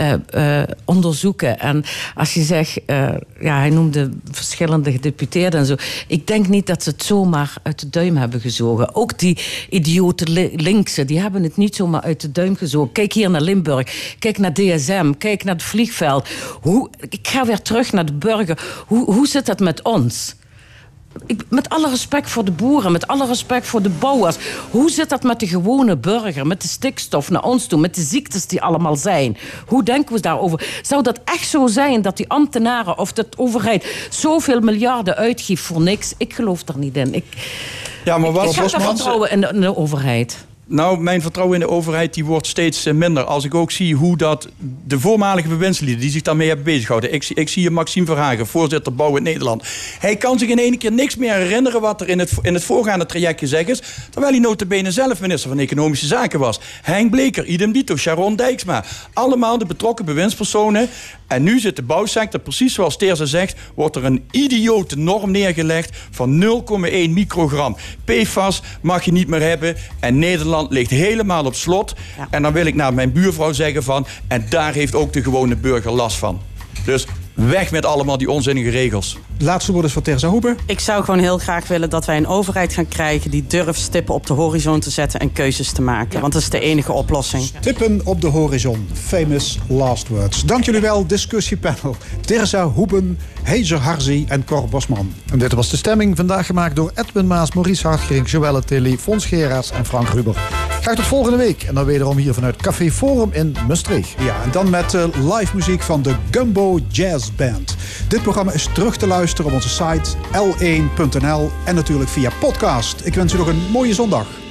uh, uh, onderzoeken. En als je zegt, uh, ja, hij noemde verschillende gedeputeerden en zo. Ik denk niet dat ze het zomaar uit de duim hebben gezogen. Ook die idiote linkse, die hebben het niet zomaar uit de duim gezogen. Kijk hier naar Limburg, kijk naar DSM, kijk naar het vliegveld. Hoe, ik ga weer terug naar de burger. Hoe, hoe zit dat met ons? Ik, met alle respect voor de boeren, met alle respect voor de bouwers. Hoe zit dat met de gewone burger, met de stikstof naar ons toe, met de ziektes die allemaal zijn? Hoe denken we daarover? Zou dat echt zo zijn dat die ambtenaren of de overheid zoveel miljarden uitgeeft voor niks? Ik geloof er niet in. Ik, ja, maar wat, ik, heb vertrouwen in de, in de overheid. Nou, mijn vertrouwen in de overheid die wordt steeds eh, minder. Als ik ook zie hoe dat de voormalige bewindslieden die zich daarmee hebben bezighouden. Ik, ik zie Maxime Verhagen, voorzitter Bouw in Nederland. Hij kan zich in één keer niks meer herinneren wat er in het, in het voorgaande traject gezegd is. Terwijl hij notabene zelf minister van Economische Zaken was. Henk Bleker, idem dito, Sharon Dijksma. Allemaal de betrokken bewindspersonen. En nu zit de bouwsector, precies zoals Teerza zegt, wordt er een idiote norm neergelegd van 0,1 microgram. PFAS mag je niet meer hebben. En Nederland ligt helemaal op slot. En dan wil ik naar mijn buurvrouw zeggen van... en daar heeft ook de gewone burger last van. Dus Weg met allemaal die onzinnige regels. Laatste woord is van Terza Hoebe. Ik zou gewoon heel graag willen dat wij een overheid gaan krijgen... die durft stippen op de horizon te zetten en keuzes te maken. Want dat is de enige oplossing. Stippen op de horizon. Famous last words. Dank jullie wel, discussiepanel. Terza Hoeben, Heizer Harzi en Cor Bosman. En dit was de stemming, vandaag gemaakt door Edwin Maas, Maurice Hartgering, Joelle Tilly, Fons Geraerts en Frank Ruber. Graag tot volgende week. En dan wederom hier vanuit Café Forum in Maastricht. Ja, en dan met uh, live muziek van de Gumbo Jazz Band. Dit programma is terug te luisteren op onze site l1.nl en natuurlijk via podcast. Ik wens u nog een mooie zondag.